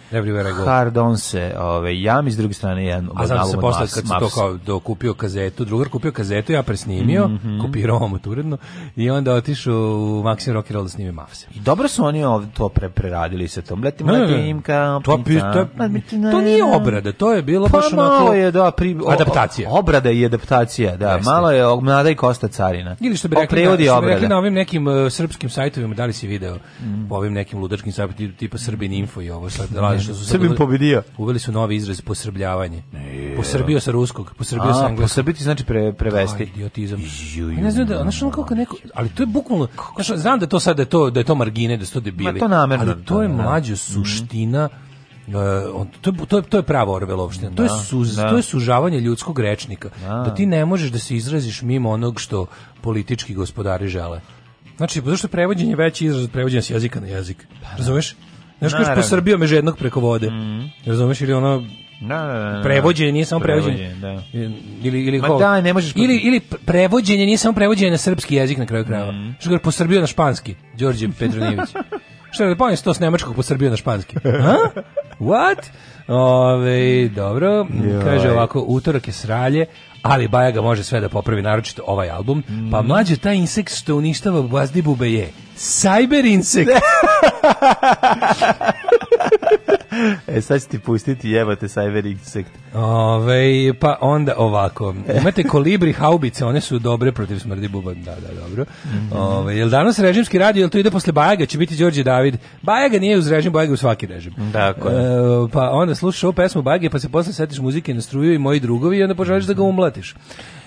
Hard On se, ove, ovaj, ja Jam, s druge strane jedan A znam da se posle kad sam to kao dokupio kazetu, drugar kupio kazetu, ja presnimio, mm -hmm. kopirao mu uredno i onda otišao u Maxi Rock and Roll da snimi Mavse. I dobro su oni ovdje to pre preradili sa tom. Letim ne, letimka, to, pita, to, to nije obrada, to je bilo pa baš onako je, da, pri, o, adaptacija. Obrada i adaptacija, da. Malo je Mlada i Kosta Carina. Ili što bi rekli metodi obrade. Rekli na ovim nekim uh, srpskim sajtovima, da li si video mm. po ovim nekim ludačkim sajtovima tipa Srbin info i ovo sad radi da što su Srbin pobedio. Uveli su novi izraz posrbljavanje. Ne, posrbio sa ruskog, posrbio sa engleskog. Posrbiti znači pre, prevesti. Aj, idiotizam. Ju, ju, ne znam da, znači ono kako neko, ali to je bukvalno, Znaš, znam da to sad da je to da je to margine, da su to debili. Ma to namerno. Ali to je da, da, mlađa suština. Mm E, on, to, to, to je pravo Orvelovština. To, je da. suz, da. to je sužavanje ljudskog rečnika. Da. da ti ne možeš da se izraziš mimo onog što politički gospodari žele. Znači, zašto prevođenje veći izraz od prevođenja s jezika na jezik. Pa da. Razumeš? Znaš, kažeš, posrbio me žednog preko vode. Mm. Razumeš? Ili ono, Na, da, da, da, prevođenje nije samo prevođenje. prevođenje da. Ili ili Ma da, ne možeš pod... ili ili prevođenje nije samo prevođenje na srpski jezik na kraju krajeva. Mm. Što ga posrbio na španski, Đorđe Petronijević. (laughs) Što da pomijem to s nemačkog po Srbiju na španski? A? What? Ove, dobro, kaže ovako, utorak je sralje, ali Baja ga može sve da popravi, naročito ovaj album. Mm. Pa mlađe, taj insekt što uništava Bubbe je Cyber insect. (laughs) e, sad ti pustiti, jebate Cyber insect. Ove, pa onda ovako. Imate kolibri haubice, one su dobre protiv smrdi buba. Da, da, dobro. Mhm. Ove, jel danas režimski radio, jel to ide posle Bajaga, će biti Đorđe David. Bajaga nije uz režim, Bajaga u svaki režim. Dakle. E, pa onda slušaš ovu pesmu Bajage, pa se posle setiš muzike na struju i moji drugovi i onda poželiš da ga umlatiš.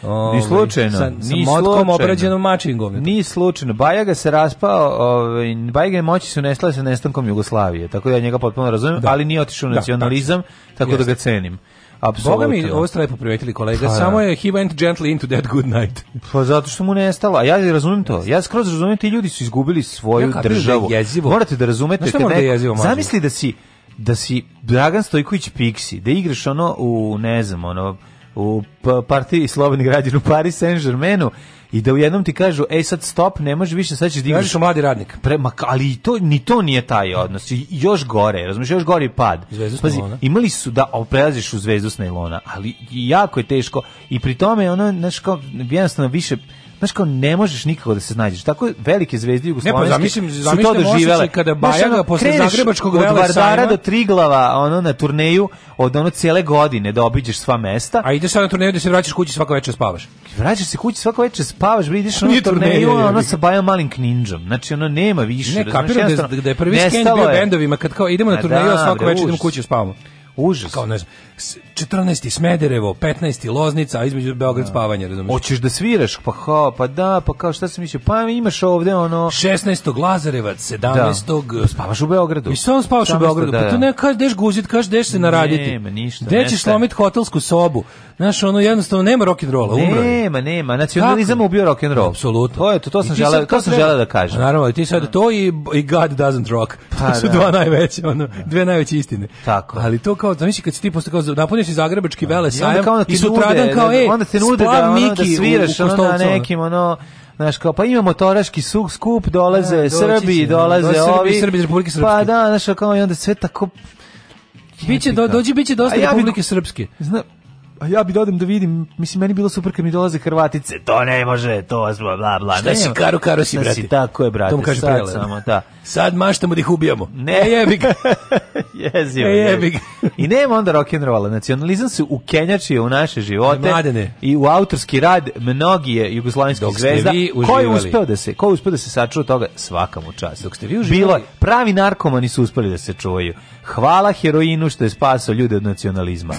Ovaj, ni slučajno. Sa, sa ni motkom obrađenom mačingom. Ni slučajno. Bajaga se raspao, ovaj, Bajaga je moći su nestale sa nestankom Jugoslavije, tako da ja njega potpuno razumem, da. ali nije otišao u da, nacionalizam, da, tako Jeste. da ga cenim. Apsolutno. Boga mi ovo ste lepo privetili kolega, ha, pa da. samo je he went gently into that good night. (laughs) Pa zato što mu nestalo, a ja razumijem to. Ja skroz razumijem, ti ljudi su izgubili svoju ja, državu. Da Morate da razumete. Kad da je jezivo, zamisli da si, da si Dragan Stojković Pixi, da igraš ono u, ne znam, ono, u pa, partiji slobodni građana u Paris Saint-Germainu i da u jednom ti kažu ej sad stop ne može više sad ćeš da igraš mladi radnik prema ali to ni to nije taj odnos I još gore razumiješ još gori pad zvezdu Pazi, imali su da prelaziš u zvezdu s nailona ali jako je teško i pri tome ono znači kao jednostavno više Znaš kao, ne možeš nikako da se snađeš. Tako velike zvezde jugoslovenske ne, pa, zamislim, su to doživele. kada Bajaga ono, posle Zagrebačkog od Vardara do Triglava ono, na turneju od ono cijele godine da obiđeš sva mesta. A ideš sad na turneju da se vraćaš kući svako večer spavaš. Vraćaš se kući svako večer spavaš, vidiš (laughs) ono turneju, ono sa Bajom malim kninđom. Znači ono nema više. Ne, kapiram da, da je prvi skenj bio bendovima kad kao idemo na turneju a da, svako večer idemo kući da spavamo. Užas. Kao ne znam. 14. Smederevo, 15. Loznica, a između Beograd da. spavanje, razumiješ? Hoćeš da sviraš? Pa ha, pa da, pa kao šta se mislio? Pa imaš ovde ono... 16. Lazarevac, 17. Da. Spavaš u Beogradu. I samo spavaš u Beogradu. Pa da, da. Pa tu ne kažeš deš guzit, kažeš deš se naraditi. Nema ništa. Gde ćeš slomiti hotelsku sobu? Znaš, ono jednostavno nema rock and rolla, umro. Nema, nema. Nacionalizam ubio rock and roll. Apsolutno. To je to, to sam želeo, to sam želeo da kažem. Pa naravno, ti sad da. to i, i God doesn't rock. Pa, to su da. dva najveća, ono, da. dve najveće istine. Tako. Ali to kao, znači kad si ti posle kao napuniš i zagrebački da. vele sajem i, kao i da sutradan e, e, nude, kao, ej, onda te nude da, ono, da sviraš u, u ono, na nekim, ono, Znaš, kao, pa imamo toraški suk, skup, dolaze ja, e, Srbi, dolaze dođi, ovi. Srbi, Srbi iz Republike pa Srpske. Pa da, znaš, kao, i onda sve tako Biće do, dođi biće dosta ja Republike bi, Srpske. Zna, a ja bi dodam da, da vidim, mislim, meni bilo super kad mi dolaze Hrvatice, to ne može, to bla, bla, bla. Šta si, karo, karo si, brate. Si, tako je, brate, to kaže sad prele. samo, da. Sad maštamo da ih ubijamo. Ne, e, jebi ga. (laughs) E, jezivo, jebi ga. I nema onda rock'n'rolla, nacionalizam se u ukenjačio u naše živote. Mladene. I u autorski rad mnogi je jugoslovenskih zvezda. ko je uspeo da se, ko je uspeo da se sačuo toga, svaka mu čast. Dok ste vi uživali. Bilo, pravi narkomani su uspeli da se čuvaju. Hvala heroinu što je spasao ljude od nacionalizma.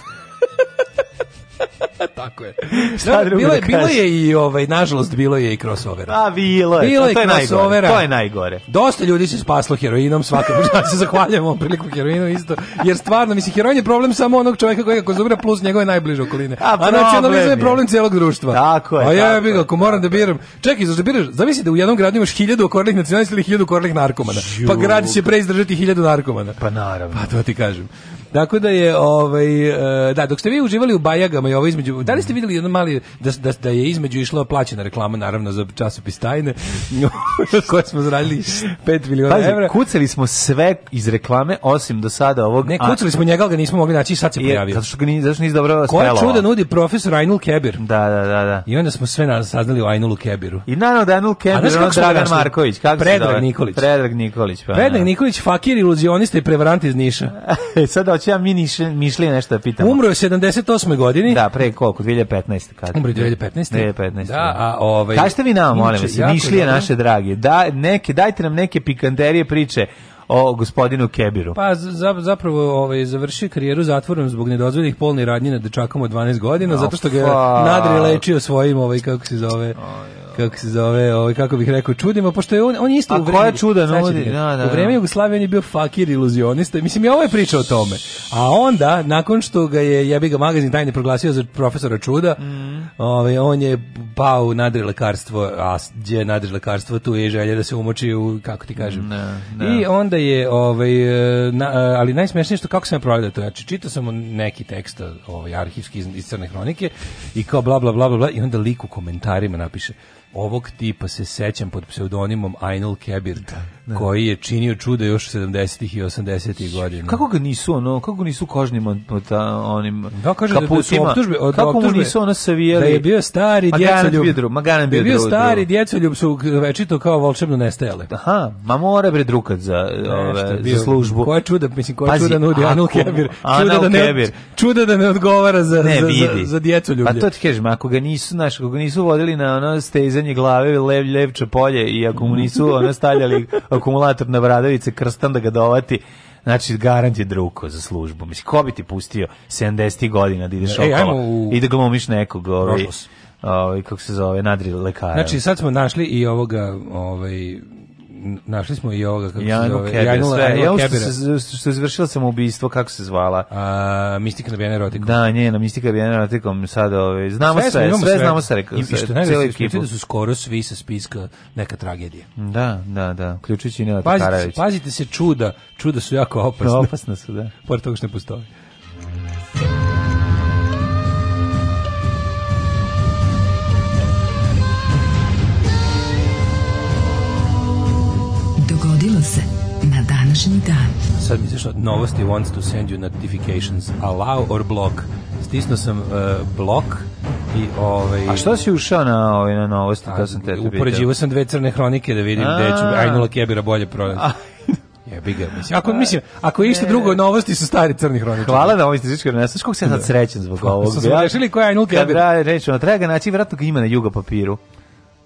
(laughs) Tako je. Šta drugo bilo, da je, bilo je i ovaj nažalost bilo je i crossover. A bilo je. Bilo to, pa je, to je najgore. To je najgore. Dosta ljudi se spaslo heroinom, svaka ja (laughs) da se zahvaljujemo priliku heroinu isto. Jer stvarno mislim heroin je problem samo onog čovjeka koji ga konzumira plus njegove najbliže okoline. A, A nacionalizam je problem celog društva. Tako je. A ja bih ako moram da biram. Čekaj, zašto biraš? Zamisli da u jednom gradu imaš 1000 okorlih nacionalista ili 1000 okorlih narkomana. Pa grad će preizdržati 1000 narkomana. Pa naravno. Pa to ti kažem. Tako da je ovaj e, da dok ste vi uživali u bajagama i ovo između da li ste videli jedan mali da, da, da je između išla plaćena reklama naravno za časopis Tajne (laughs) koje smo zaradili 5 miliona Pazi, evra. Kucali smo sve iz reklame osim do sada ovog. Ne, kucali smo njega, ga nismo mogli naći sad se pojavio. Zato što ga ni zašto nisi dobro Ko čuda nudi profesor Ainul Kebir. Da, da, da, da. I onda smo sve nas saznali o Ainulu Kebiru. I naravno da Ainul Kebir, ono Dragan Marković, kako Predrag se Nikolić. Predrag Nikolić, pa. Predrag da. Nikolić, fakir iluzionista i prevarant iz Niša. (laughs) e sad da hoću ja mi nišli, mišli nešto da pitam. Umro je 78. godini. Da, pre koliko? 2015. Kad? Umro je 2015. 2015. Da, da, a ovaj Kažite vi nam, molim vas, mišlije naše drage. Da, neke dajte nam neke pikanterije priče o gospodinu Kebiru. Pa za, zapravo ovaj završio karijeru zatvorom zbog nedozvoljenih polnih radnji na dečakom od 12 godina oh, zato što ga je nadri lečio svojim ovaj kako se zove. Oh, kako se zove, ovaj kako bih rekao, čudima, pošto je on on isto A u vreme. čuda nudi? Da, da, da. U da. vreme Jugoslavije on je bio fakir iluzionista. Mislim i ovo je priča o tome. A onda nakon što ga je jebi ga magazin tajne proglasio za profesora čuda, mm. ovaj on je pao u nadri lekarstvo, a gdje nadri lekarstvo tu je želja da se umoči u kako ti kažem. Ne, ne. I onda Da je, ovaj, e, na, e, ali najsmešnije što kako se je provjerio to, znači čitao sam neki tekst ovaj, arhivski iz, iz Crne hronike i kao bla, bla, bla, bla, bla, i onda lik u komentarima napiše, ovog tipa se sećam pod pseudonimom Ainul Kebir. Da Da. koji je činio čuda još 70-ih i 80-ih godina. Kako ga nisu ono, kako nisu kožnim ta, onim da, kaže kaputima, da su optužbe, od, kako optužbe, mu nisu ono savijeli? Da je bio stari djecoljub. Bio da je bio, bio stari da. djecoljub su večito kao volšebno nestajale. Aha, ma mora bre drukat za, ne, ove, bio, za službu. Koje čuda, mislim, koja Pazi, čuda nudi Anul Kebir. Čuda da, ne, čuda da ne odgovara za, ne, za, vidi. za, za djecoljublje. Pa to ti kažem, ako ga nisu, znaš, ako ga nisu vodili na ono stezanje glave, lev, levče polje i ako mu nisu ono stavljali akumulator na Bradavice krstan da ga dovati znači garant je drugo za službu. Mislim, ko bi ti pustio 70 godina da ideš e, okolo u... i da glumiš nekog, ovaj, ovaj, kako se zove, nadri lekara. Znači, sad smo našli i ovoga, ovaj, našli smo i ovoga kako Janu se zove Kebir, Janu, sve. Janu, što, se, što je završila samoubistvo kako se zvala a, Mistika nabijena erotikom da njena Mistika nabijena erotikom sad ove, ovaj, znamo sve, sve, sve, sve znamo sve, i, sve, što najveće da su skoro svi sa spiska neka tragedija da, da, da, uključujući i Nela Takarević pazite se čuda, čuda su jako opasne opasne su, da pored toga što ne postoje današnji dan. Sad mi izašlo novosti wants to send you notifications. Allow or block. Stisnuo sam uh, blok i ovaj A šta si ušao na ovaj na novosti? To sam te upoređivo sam dve crne hronike da vidim gde ću Ajnula Kebira da bolje pronaći. Jebi ga, mislim. Ako, mislim, ako je išta drugo, novosti su stari crni hroničari. Hvala na ovoj statističkoj renesansi. Koliko sam sad da. srećen zbog ovog. Smo ja, rešili koja je nulka. Kad ra, rečemo, treba ga naći, vratno ga ima na jugo papiru.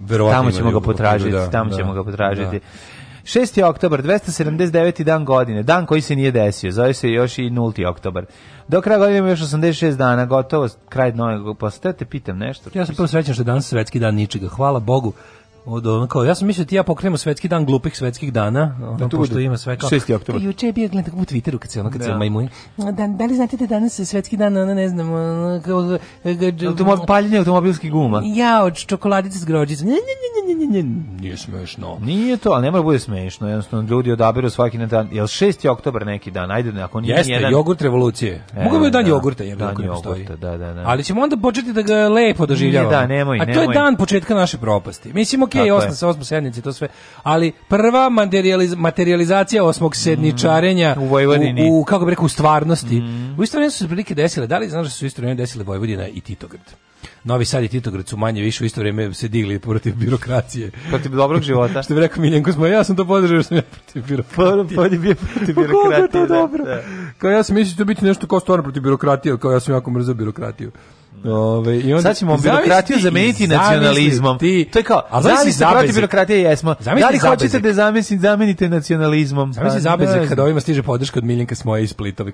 Verovatno tamo ćemo ga potražiti, da, tamo da, ćemo ga da. potražiti. Da. 6. oktobar, 279. dan godine, dan koji se nije desio, zove se još i 0. oktobar. Do kraja godine ima još 86 dana, gotovo, kraj novog posle pitam nešto. Ja sam prvo srećan što je danas svetski dan ničega. Hvala Bogu od ono kao, ja sam mislio da ti ja pokrenemo svetski dan glupih svetskih dana, ono, da, pošto ima sve kao... 6. oktober. E, juče je bio gledak u Twitteru kad se ono, kad da. se majmuje. Da, da li znate da danas je svetski dan, ono, ne znam, ono, kao... Automobil, paljenje automobilskih guma. Ja, od čokoladice s grođicom. Nje, nje, nje, nje, nje. Nije smešno. Nije to, ali ne mora da bude smešno, jednostavno ljudi odabiru svaki na dan. Jel 6. oktober neki dan, ajde, ako nije Jeste, jedan... jogurt revolucije. E, Mogu bi dan da, jogurta, jer dan jogurta, da, da, da. Ali ćemo onda početi da ga lepo doživljavamo. Nije, da, nemoj, nemoj. A to je dan početka naše propasti. Mislim, ok, osma se osmo sednici, to sve. Ali prva materializ materializacija osmog sedničarenja mm, u Vojvodini. U, u, kako bih rekao, u stvarnosti. Mm. U isto su se prilike desile, da li znaš da su isto vrijeme desile Vojvodina i Titograd? Novi Sad i Titograd su manje više u isto vrijeme se digli protiv birokracije. Protiv dobrog života. (laughs) što bi rekao Miljenko Smo, ja sam to podržao jer sam ja protiv birokratije. Pa, bio protiv birokratije. Pa, kako je to da, Da. Kao ja sam mislio da biti nešto kao stvarno protiv birokratije, kao ja sam jako mrzao birokratiju. Da. Ove, i onda, Sad ćemo birokratiju zameniti nacionalizmom. Ti, to je kao, a zamisli se protiv birokratije jesmo. Da li hoćete da zamisli, zamenite nacionalizmom? Zamisli pa, zabezak kada ovima stiže podrška od Miljenka Smoje iz Splita,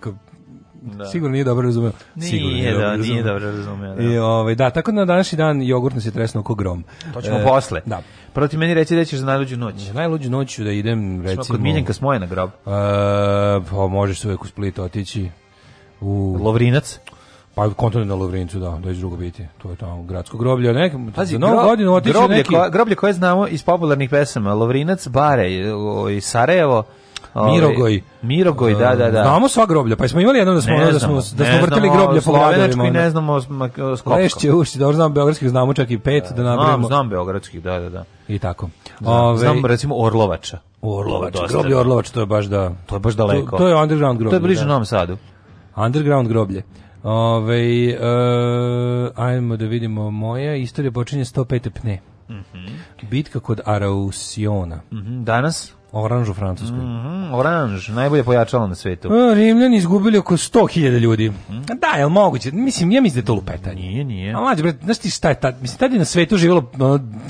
da. Sigurno nije dobro razumeo. Nije, Sigurno nije, da, dobro nije dobro razumeo. Da. I, ovaj, da, tako da na današnji dan jogurt nas je tresno oko grom. To ćemo e, posle. Da. Prvo ti meni reći da ćeš za najluđu noć. Za najluđu noć ću da idem, recimo... kod Miljenka Smoje na grob. E, pa možeš uvek u Split otići. U... Lovrinac? Pa kontane na Lovrincu, da, da iz drugo biti. To je tamo gradsko groblje. Nek, Pazi, za novu grob, godinu otići groblje, neki... Ko, groblje koje znamo iz popularnih pesama. Lovrinac, Bare i ovaj, Sarajevo. Ovi, ovaj, Mirogoj. Mirogoj, da, da, da, da. Znamo sva groblja, pa smo imali jedno da smo, ne da smo, da smo vrtili groblje po gradovima. Ne ne znamo s kopkom. Lešće, ušće, dobro znam beogradskih, znamo čak i pet, da, da napravimo. Znam, znam beogradskih, da, da, da. I tako. Znam, Ove, ovaj- znam recimo Orlovača. Orlovača, groblje da. Orlovača, to je baš da... To je baš daleko. To, to je underground groblje. To je bliže da. Novom Sadu. Underground groblje. Ove, uh, eh, ajmo da vidimo moja. Istorija počinje 105. pne. Mm -hmm. Bitka kod Arausiona. Mm -hmm. Danas? Oranž u Francuskoj. Mm -hmm, oranž, najbolje pojačalo na svetu. Eh, Rimljani izgubili oko 100.000 ljudi. Mm. Da, je moguće? Mislim, ja mislim da je to lupeta. Nije, nije. A mlađe, bre, znaš ti šta je tad? Mislim, tad je na svetu živjelo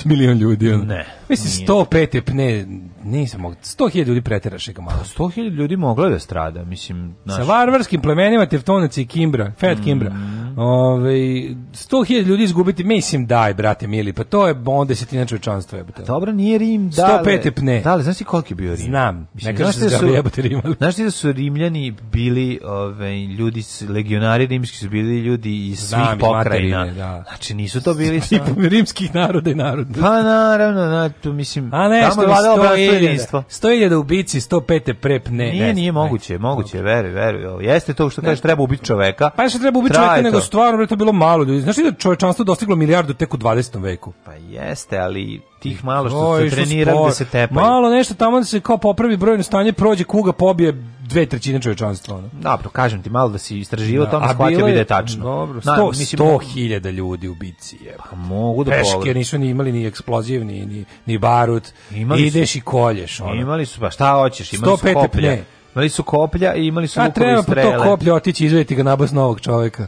milion ljudi. Ne. Mislim, nije. 105 pne Nisam mogu. 100.000 ljudi preteraše ga malo. 100.000 pa, ljudi moglo da strada, mislim, naš... Sa varvarskim plemenima Tevtonac i Kimbra, Fed Kimbra. Mm. Ovaj 100.000 ljudi izgubiti, mislim, daj, brate mili, pa to je onda desetina čovečanstva jebote. Dobro, nije Rim, da. 105 pne. Da, li znaš ti koliki bio Rim? Znam. Mislim, ne kažeš da, da su jebote Rim. Znaš ti da su Rimljani bili, ovaj ljudi legionari rimski su bili ljudi iz svih Znam, pokrajina. Materine, da. Znači nisu to bili samo rimskih naroda i naroda. Pa naravno, na, to mislim, A ne, tamo je jedinstvo. 100.000 u bici, 105 prep, ne. Nije, ne, nije moguće, ne, moguće, veruj, veruj. Jeste to što kažeš treba ubiti čoveka. Pa što treba ubiti čoveka, nego stvarno, to bilo malo ljudi. Znaš li da čovečanstvo dostiglo milijardu tek u 20. veku? Pa jeste, ali tih malo što se trenira gde se tepaju. Malo nešto tamo da se kao popravi brojno stanje, prođe kuga, pobije dve trećine čovečanstva. Ono. Dobro, kažem ti, malo da si istraživao, da, tamo shvatio bi da je tačno. Dobro, sto, Na, mislim, sto hiljada ljudi u bici je. Pa mogu da Peške pogledam. nisu ni imali ni eksploziv, ni, ni, ni barut. Imali Ideš su, i kolješ. Ono. Imali su, pa šta hoćeš, imali 105 su koplje. Pne. Imali su koplja i imali su A, strele. A treba po to koplje otići i izvediti ga nabas novog čoveka.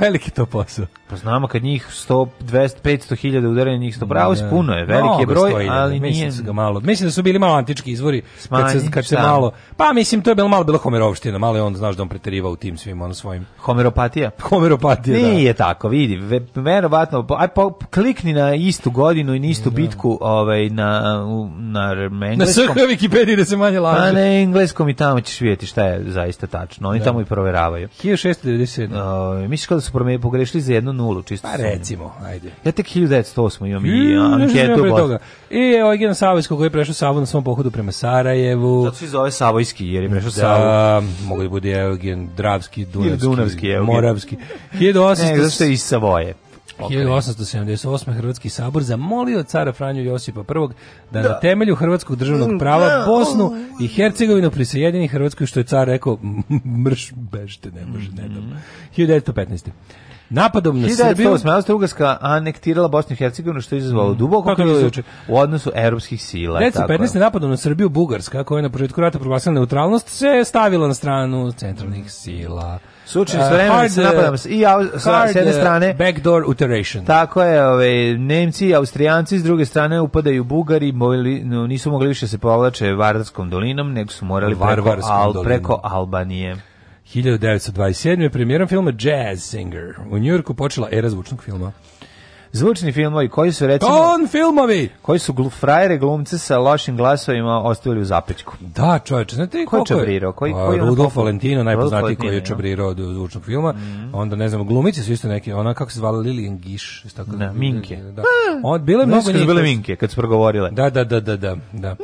Veliki to posao. Pa znamo kad njih 100, 200, 500 hiljada udaranja njih 100 pravo, da. puno je, veliki je broj, stojljada, ali mislim nije... Mislim, da ga malo, mislim da su bili malo antički izvori, Smanji, kad se, kad se malo... Pa mislim, to je bilo malo bilo homerovština, malo je on, znaš da on preteriva u tim svim, ono svojim... Homeropatija? Homeropatija, nije da. Nije tako, vidi, verovatno, aj pa klikni na istu godinu i na istu da. bitku ovaj, na, na, na engleskom... Na Wikipediji da se manje laže. Pa na engleskom i tamo ćeš vidjeti šta je zaista tačno, oni da. tamo i proveravaju. 1697. Uh, ovaj, misliš kada su promenili pogrešili za jednu nulu, čisto. Pa recimo, ajde. Ja tek 1908 imam i anketu od pa- toga. I Eugen Savojski koji je prešao Savu na svom pohodu prema Sarajevu. Zato se zove Savojski jer je prešao da, Savu. Mogu da bude Eugen Dravski, Dunavski, Dunavski Moravski. 1800 (laughs) ne, zašto je iz Savoje? Okay. 1878. Hrvatski sabor zamolio cara Franju Josipa I da, da. na temelju hrvatskog državnog mm, prava da. Bosnu oh, i Hercegovinu prisjedini Hrvatskoj, što je car rekao, (laughs) mrš, bežite, ne može, ne dam. 1915. Mhm. Napadom na Srbiju... 1908. Austro-Ugarska anektirala Bosnu i Hercegovinu, što je izazvalo mhm. duboko krizu u odnosu evropskih sila. 1915. napadom na Srbiju Bugarska, koja je na početku rata proglasila neutralnost, se stavila na stranu centralnih sila. Suči s vremenom sa i sa sa s jedne strane backdoor iteration. Tako je, ovaj Nemci i Austrijanci s druge strane upadaju Bugari, moli, no, nisu mogli više da se povlače Vardarskom dolinom, nego su morali preko, al, preko Albanije. 1927. je premijerom filma Jazz Singer. U Njujorku počela era zvučnog filma. Zvučni filmovi koji su recimo Ton filmovi koji su glufrajere glumce sa lošim glasovima ostavili u zapečku. Da, čoveče, znate li ko je čabrirao, koji pa, koji Rudolf Valentino najpoznatiji koji je čabrirao od zvučnog filma. Mm. Onda ne znam, glumice su isto neki, ona kako se zvala Lilian Gish, tako da, Minke. Da. Od bile mnogo njih. bile Minke kad su progovorile. Da, da, da, da, da. da.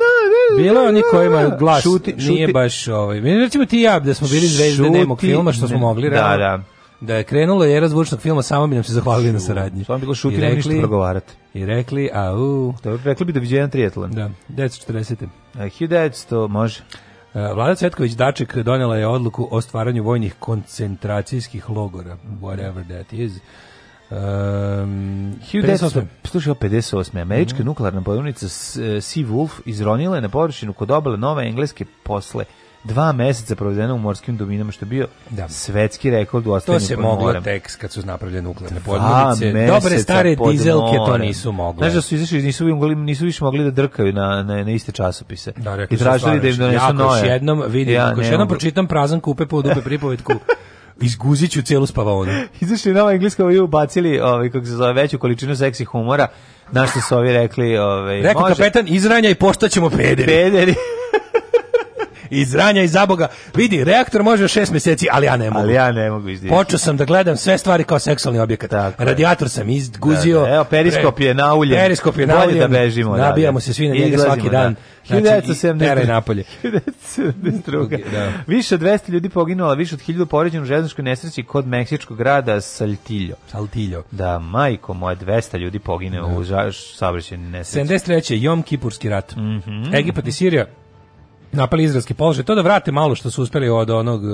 Bilo oni koji imaju glas, šuti, nije baš ovaj. Mi recimo ti ja da smo bili zvezde nemog filma što smo mogli. Da, da da je krenulo je zvučnog filma, samo bi nam se zahvalili na saradnji. Samo bi bilo šutilo, ništa progovarati. I rekli, au... To rekli bi da viđe jedan trijetlon. Da, 1940. A 1900, može. E, Vlada Cvetković Daček donela je odluku o stvaranju vojnih koncentracijskih logora, mhm. whatever that is. Um, e, 58. Slušaj, 58. Američka mm -hmm. nuklearna podrunica e, Sea Wolf izronila je na površinu kod obale Nove Engleske posle dva meseca provedena u morskim dominama, što je bio da. svetski rekord u ostajanju To se moglo morem. tek kad su napravljene nuklearne podmornice. Dobre stare dizelke to nisu mogle. Znaš da su izašli, nisu, mogli, nisu više mogli da drkaju na, na, na iste časopise. Da, rekli I tražili da im donesu nove. Ja još jednom vidim, ja, ako još jednom pročitam prazan kupe po dupe pripovetku, (laughs) izguzit ću cijelu spavaonu. (laughs) Izašli nama ovaj engleskom i ubacili ovaj, kako se zove, veću količinu seksi humora, na što su ovi rekli... Ovaj, Rekao kapetan, izranja i poštaćemo pederi. Pederi. (laughs) iz ranja i zaboga. Vidi, reaktor može 6 meseci, ali ja ne mogu. Ali ja ne mogu izdjeći. Počeo sam da gledam sve stvari kao seksualni objekat. Tako Radijator sam izguzio. Da, da. Evo, periskop je na nauljen. Periskop je na Bolje da bežimo. Nabijamo da, se svi na njega svaki dan. Da. Znači, 1972. napolje. 1972. (laughs) Da. Više od 200 ljudi poginulo, više od 1000 poređeno u železničkoj nesreći kod meksičkog grada Saltillo. Saltillo. Da, majko moja, 200 ljudi poginulo da. u saobraćajnoj nesreći. 73. Jom Kipurski rat. Mm Egipat i Sirija napali izraelski položaj, to da vrate malo što su uspeli od onog eh,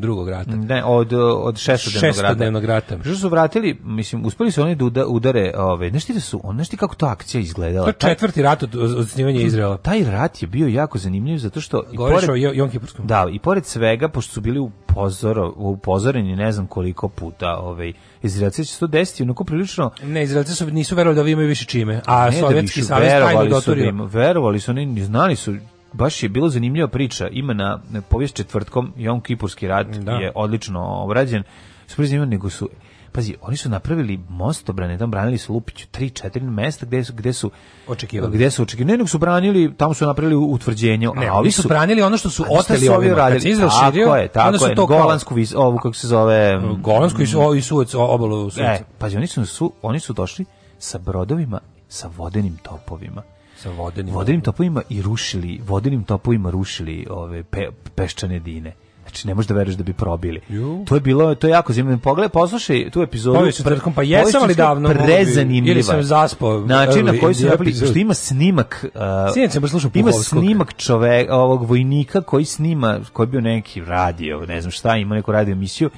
drugog rata. Ne, od, eh, od šestodnevnog rata. rata. Što su vratili, mislim, uspeli su oni da udare, ove, ovaj, znaš ti da su, znaš ti kako ta akcija izgledala? To je četvrti rat od, od snimanja Izraela. Taj rat je bio jako zanimljiv zato što... I Govoriš pored, o Jom Kipurskom. Da, i pored svega, pošto su bili u upozoro, upozoreni ne znam koliko puta, ovaj, Izraelci će to desiti, onako prilično... Ne, Izraelci su, nisu verovali da ovi imaju više čime, a ne, da Sovjetski da savez tajno dotorio. Verovali su, oni znali su baš je bilo zanimljiva priča. Ima na povijest četvrtkom, Jom Kipurski rat da. je odlično obrađen. Sprezim nego su Pazi, oni su napravili mostobrane, tamo branili su Lupiću 3 4 mesta gde su gde su očekivali. Gde su očekivali? Ne, nego su branili, tamo su napravili utvrđenje, ne, a ovi su, su branili ono što su ostali ovi radili. Izrael širio, tako je, tako onda su je, to Golansku vizu, ovu kako se zove, Golansku i ovi mm, suec obalu suec. E, pazi, oni su, su oni su došli sa brodovima sa vodenim topovima sa vodenim vodenim topovima i rušili vodenim topovima rušili ove pe, peščane dine znači ne možeš da veruješ da bi probili. Ju. To je bilo, to je jako zanimljivo. Pogledaj, poslušaj tu epizodu. Pre, pa jesam ali davno prezanimljiva. Ili sam zaspao. Znači na koji su napravili, što ima snimak, uh, sam slušao Ima snimak čovek, ovog vojnika koji snima, koji bio neki radio, ne znam šta, ima neku radio emisiju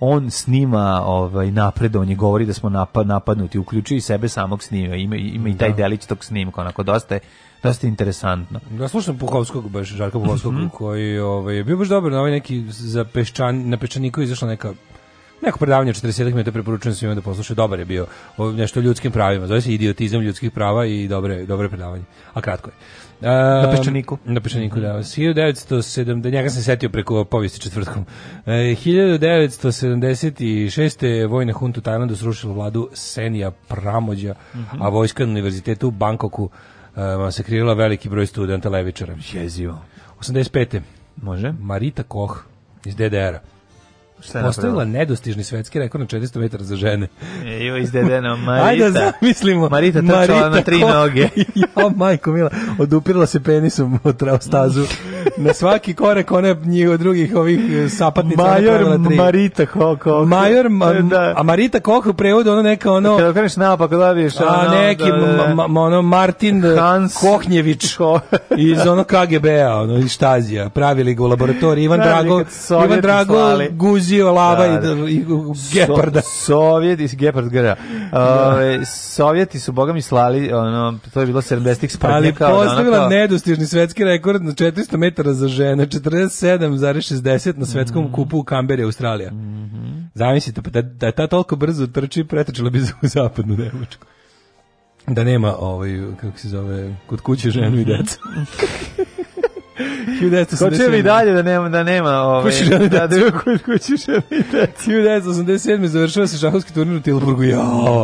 on snima ovaj napredovanje, govori da smo napad, napadnuti, uključuje i sebe samog snima, ima, ima i taj da. delić tog snimka, onako dosta je dosta interesantno. Ja da, slušam Puhovskog, baš Žarka Puhovskog, mm -hmm. koji ovaj, je bio baš dobar na ovaj neki za peščan, na peščaniku izašla neka neko predavanje 40 minuta preporučujem svima da poslušaju, dobar je bio o nešto o ljudskim pravima, zove se idiotizam ljudskih prava i dobre, dobre predavanje, a kratko je na um, Peščaniku. Na Peščaniku, da. 1970, njega sam setio preko povijesti četvrtkom. E, 1976. vojna hunta u Tajlandu srušila vladu Senija Pramođa, mm -hmm. a vojska na univerzitetu u Bankoku um, e, masakrirala veliki broj studenta levičara. Jezivo. 85. Može. Marita Koch iz DDR-a. Šta Postavila nedostižni svetski rekord na 400 metara za žene. Ejo, izdedeno, (laughs) Marita. Ajde, zamislimo. Marita trčala na tri noge. (laughs) ja, majko mila, odupirala se penisom od stazu. (laughs) na svaki korek one njih od drugih ovih e, sapatnica Major Marita Koh. Major, ma, e, da. a Marita Koh u ono neka ono... Kada kreneš napak, dobiš da ono... A neki, da, da, da, ma, ma, ono Martin Hans Kohnjević iz ono KGB-a, ono iz Štazija. Pravili ga u laboratoriji. Ivan Drago, Ivan Drago Guzi mrzio lava i, da, da. i geparda. So, sovjeti, gepard gara. Uh, da. sovjeti su, boga mi, slali, ono, to je bilo 70-ih sprtnjaka. Ali postavila ono, nedostižni svetski rekord na 400 metara za žene, 47,60 na svetskom mm -hmm. kupu u Kamberi, Australija. Mm -hmm. Zamislite, pa da, da je ta toliko brzo trči, pretrčila bi za zapadnu Nemačku da nema ovaj kako se zove kod kuće ženu i mhm. deca. (laughs) Hoće li dalje da nema da nema ove kući žene da da kod kući žene. 1987 završava se šahovski turnir u Tilburgu. Ja,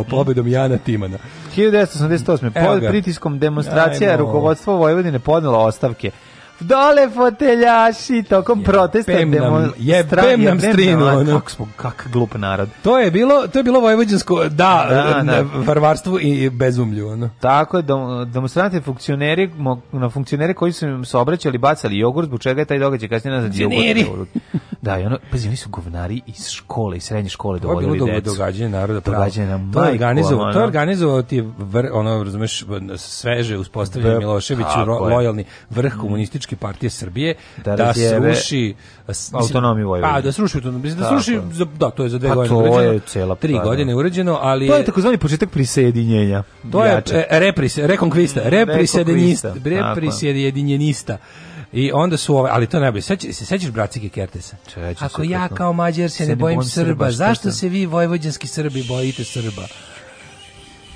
pobedom Jana Timana. 1988 pod pritiskom demonstracija rukovodstvo Vojvodine podnelo ostavke dole foteljaši tokom protesta pem nam, jebem nam strinu kak, smo, kak glup narod to je bilo to je bilo vojvođansko da, da, da. varvarstvu i bezumlju ono. tako je demonstranti funkcioneri na funkcionere koji su im se obraćali bacali jogurt zbog čega je taj događaj kasnije nazad jogurt da i ono pazi oni su govnari iz škole iz srednje škole dovodili decu to je bilo događanje naroda događanje nam to je organizovao to ti vr, ono razumeš sveže uspostavljeni Miloševiću lojalni vrh komunistički socijalističke partije Srbije da, da sruši autonomiju pa, Vojvodine. Pa da sruši autonomiju, da sruši da to je za dve pa godine je Cela, tri pa, da. godine uređeno, ali to je takozvani početak prisjedinjenja. To je e, repris, rekonkvista, mm, reprisjedinjenista, reprisjedinjenista. I onda su ove, ali to najbolje. Sećaš se sećaš bracike Kertesa? Ako ja kao Mađar se, ne bojim da Srba zašto se vi vojvođanski Srbi bojite Srba?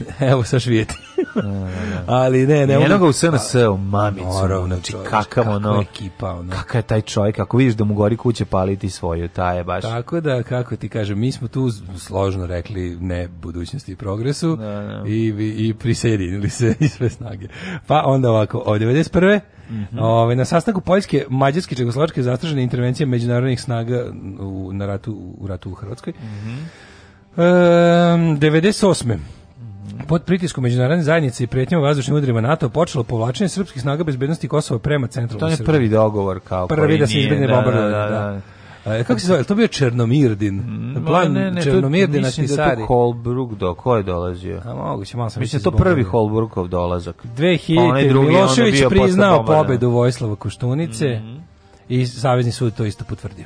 (laughs) Evo sa švijeti. Da, da, da. (laughs) Ali ne, ne. Jednog u SNS-u, mamicu. Naravno, znači, kakav ono... ekipa, ono. Kakav je taj čovjek, ako vidiš da mu gori kuće paliti svoju, ta je baš... Tako da, kako ti kažem, mi smo tu složno rekli ne budućnosti i progresu da, da. i, i prisjedinili se (laughs) i sve snage. Pa onda ovako, od 91. Mm -hmm. Ove, na sastanku Poljske, Mađarske, Čegoslovačke zastražene intervencije međunarodnih snaga u, na ratu, u ratu u Hrvatskoj. Mm -hmm. e, 98 pod pritiskom međunarodne zajednice i pretnjama vazdušnim udarima NATO počelo povlačenje srpskih snaga bezbednosti Kosova prema centru To je Srbije. prvi dogovor kao prvi da se izbegne da, bombardovanje, da, da, da. E, kako se zove? To bio Černomirdin. Mm, Plan ne, ne, Černomirdina Tisari. Mislim da je to Holbruk do koje dolazio. A moguće, malo sam mislim da to prvi Holbrukov dolazak. 2000. Pa Milošević priznao pobedu Vojislava Koštunice mm -hmm. i Savezni sud to isto potvrdio.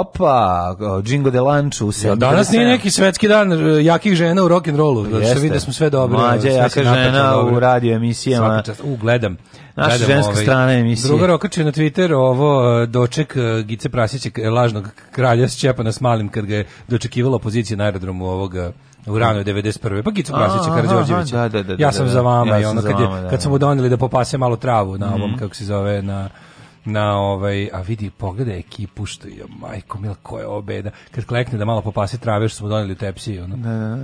opa, Jingo de Lanču. Ja, danas nije neki svetski dan eh, jakih žena u rock'n'rollu, zato što vide da smo sve dobro. Mlađa jaka žena u radio emisijama. u, gledam. Naša gledam, ženska ovaj, strana emisije. Drugar okačio na Twitter ovo eh, doček eh, Gice Prasića, lažnog kralja s Čepana s malim, kad ga je dočekivala opozicija na aerodromu ovoga u rano 91. Pa Gicu Prasića Karadžorđevića. Da, da, da, ja da, sam da, za vama ja i ono kad, je, vama, da, kad smo doneli da popase malo travu na ovom, mhm. kako se zove, na na ovaj, a vidi, pogledaj ekipu što je, majko mila, koja je obeda. Kad klekne da malo popasi trave što smo doneli u ono. Da, da, da.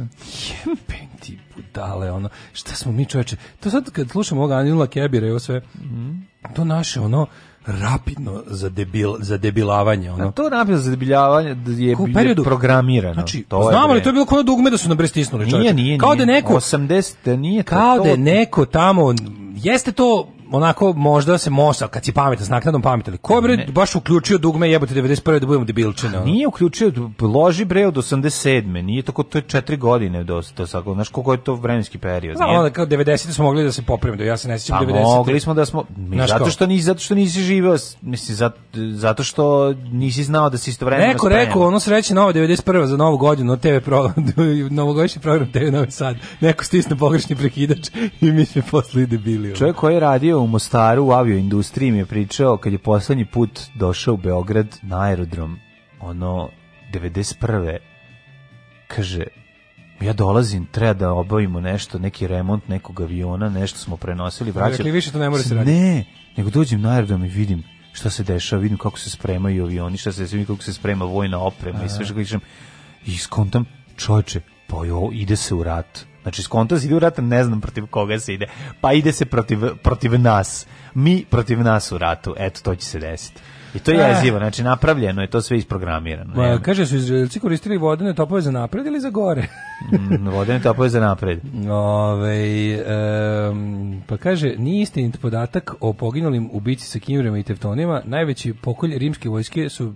Jebem ti budale, ono. Šta smo mi čoveče? To sad kad slušamo ovog Anila Kebira i ovo sve, mm. to naše, ono, rapidno za debil za debilavanje ono. A to rapidno za debilavanje je Ko, periodu, programirano. Znači, to znamo je li to je bilo kao da dugme da su nam brestisnuli čovjek. Nije, nije, kao da neko 80 nije to, kao da neko tamo jeste to onako možda se možda kad si pametan s naknadom pametali. Ko je bre baš uključio dugme jebote 91 da budemo debilčine? A, nije uključio, loži bre od 87. Nije tako to je 4 godine do do sako, znaš koliko je to vremenski period. Da, kao 90 smo mogli da se popravimo, da ja se ne sećam pa, 90. Mogli smo da smo mi, zato što nisi zato što nisi živeo, mislim zato, zato što nisi znao da si istovremeno Neko rekao, ono sreće nova 91 za novu godinu, TV pro (laughs) novogodišnji program TV Novi Sad. Neko stisne pogrešni prekidač i mi se posle debili. Čovjek koji radio u Mostaru u avioindustriji mi je pričao kad je poslednji put došao u Beograd na aerodrom, ono, 91. Kaže, ja dolazim, treba da obavimo nešto, neki remont nekog aviona, nešto smo prenosili, vraćali. Rekli, više to ne mora se raditi. Ne, nego dođem na aerodrom i vidim šta se dešava, vidim kako se spremaju avioni, šta se vidim kako se sprema vojna oprema A. i sve što kažem. I skontam, čovječe, pa jo, ide se u rat Znači, skonto se ide u rat, ne znam protiv koga se ide. Pa ide se protiv, protiv nas. Mi protiv nas u ratu. Eto, to će se desiti. I to je eh. jezivo, znači napravljeno je to sve isprogramirano. Ma, kaže su Izraelci koristili vodene topove za napred ili za gore? Mm, vodene topove za napred. Ove, um, pa kaže, nije istinit podatak o poginulim ubici sa kimrima i teftonima. Najveći pokolj rimske vojske su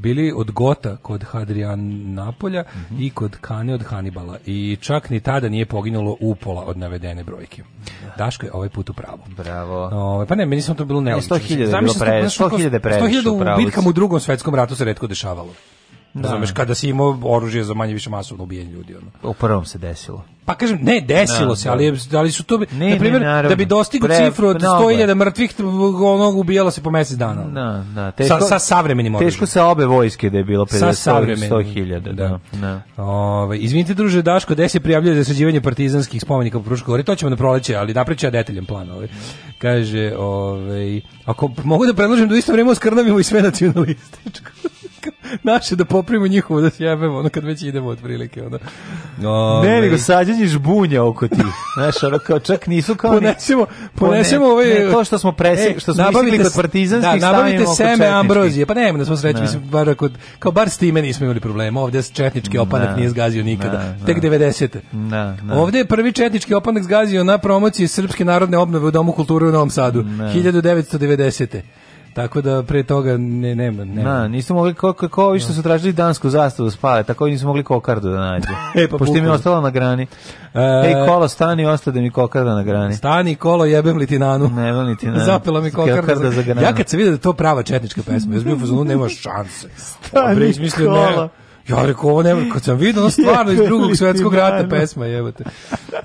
bili od Gota kod Hadrian Napolja mm -hmm. i kod Kane od Hanibala. I čak ni tada nije poginulo upola od navedene brojke. Da. Daško je ovaj put u pravu. Bravo. O, ovaj, pa ne, meni sam to bilo e, neobično. 100.000 je bilo pre, 100.000 je 100.000 u bitkama u drugom svetskom ratu se redko dešavalo. Da. Razumeš, kada si imao oružje za manje više masovno ubijanje ljudi. Ono. U prvom se desilo. Pa kažem, ne, desilo no, da, se, da. ali da li su to... ne, na primjer, ne, da bi dostigao cifru od 100.000 mrtvih, onog ubijala se po mjesec dana. Da, da. Teško, sa, sa savremenim oružjem. Teško se obe vojske da je bilo 50.000. Da. da. da. Ove, izvinite, druže Daško, gde se prijavljuje za sređivanje partizanskih spomenika u Pruškoj gori? To ćemo na da proleće, ali napreću ja detaljen plan. Ove. Ovaj. Kaže, ove, ako mogu da predložim da u isto vrijeme oskrnavimo i sve nacionalističko. (laughs) naše da poprimo njihovo da se jebemo, ono kad već idemo otprilike, ono. No, ne, nego sađenje žbunja oko ti. (laughs) Znaš, ono kao čak nisu kao ponesemo, ni... Ponesemo ne, ovaj... Ne, to što smo presi, e, što smo mislili kod partizanskih da, nabavite seme ambrozije, pa nema da smo sreći, ne. mislim, bar kod, kao bar s time nismo imali problema, ovdje četnički opanak ne, nije zgazio nikada, tek 90. na. Ovde je prvi četnički opanak zgazio na promociji Srpske narodne obnove u Domu kulture u Novom Sadu, 1990. Tako da pre toga ne nema, nema. Na, nisu mogli kako kako vi što da. su tražili dansku zastavu da spale, tako i nisu mogli kokardu da nađu. (laughs) e, pa Pošto mi je ostalo na grani. E, Ej, kolo, stani, ostade mi kokarda na grani. Stani, kolo, jebem li ti nanu. Ne, ne, ti (laughs) nanu. Zapela mi kokarda, kokarda za, za granu. Ja kad se vidio da to prava četnička pesma, ja sam bio u fazonu, nema (laughs) šanse. Stani, Obreć, mislio, kolo. Ne, Ja rekao, ovo nema, kad sam vidio, ono stvarno iz drugog svetskog rata pesma, jebate.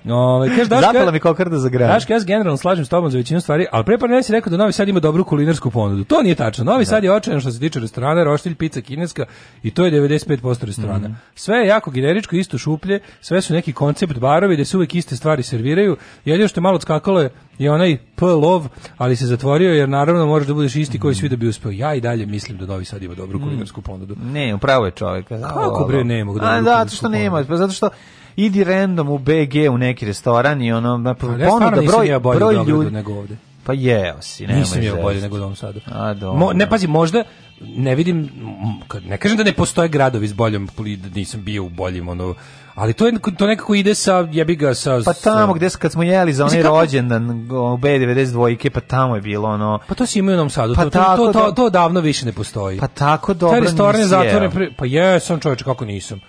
No, kaže, Daška, Zapala mi kokarda za grad. Daška, ja se generalno slažem s tobom za većinu stvari, ali pre par dana rekao da Novi Sad ima dobru kulinarsku ponudu. To nije tačno. Novi da. Sad je očajan što se tiče restorana, roštilj, pizza kineska i to je 95% restorana. Mm -hmm. Sve je jako generičko, isto šuplje, sve su neki koncept barovi gde se uvek iste stvari serviraju. Jedino što je malo skakalo je i onaj P lov, ali se zatvorio jer naravno možeš da budeš isti koji svi da bi uspeo. Ja i dalje mislim da Novi Sad ima dobru mm. kulinarsku ponudu. Ne, upravo je čovjek. Kako bre ne mogu da. zato što nema, pa zato što idi random u BG u neki restoran i ono na pa ponuda broj ja broj ljudi nego ovde. Pa jeo si, nema Nisam jeo bolje nego u Novom Sadu. A, Mo, ne, pazi, možda, ne vidim, ne kažem da ne postoje gradovi s boljom, da nisam bio u boljim, ono, Ali to je to nekako ide sa jebi ga sa Pa tamo gde kad smo jeli za onaj rođendan u B92 pa tamo je bilo ono. Pa to se ima u Novom Sadu. Pa to, to, to, da- to, davno više ne postoji. Pa tako dobro. Taj restoran je zatvoren. Pa jesam čoveče kako nisam.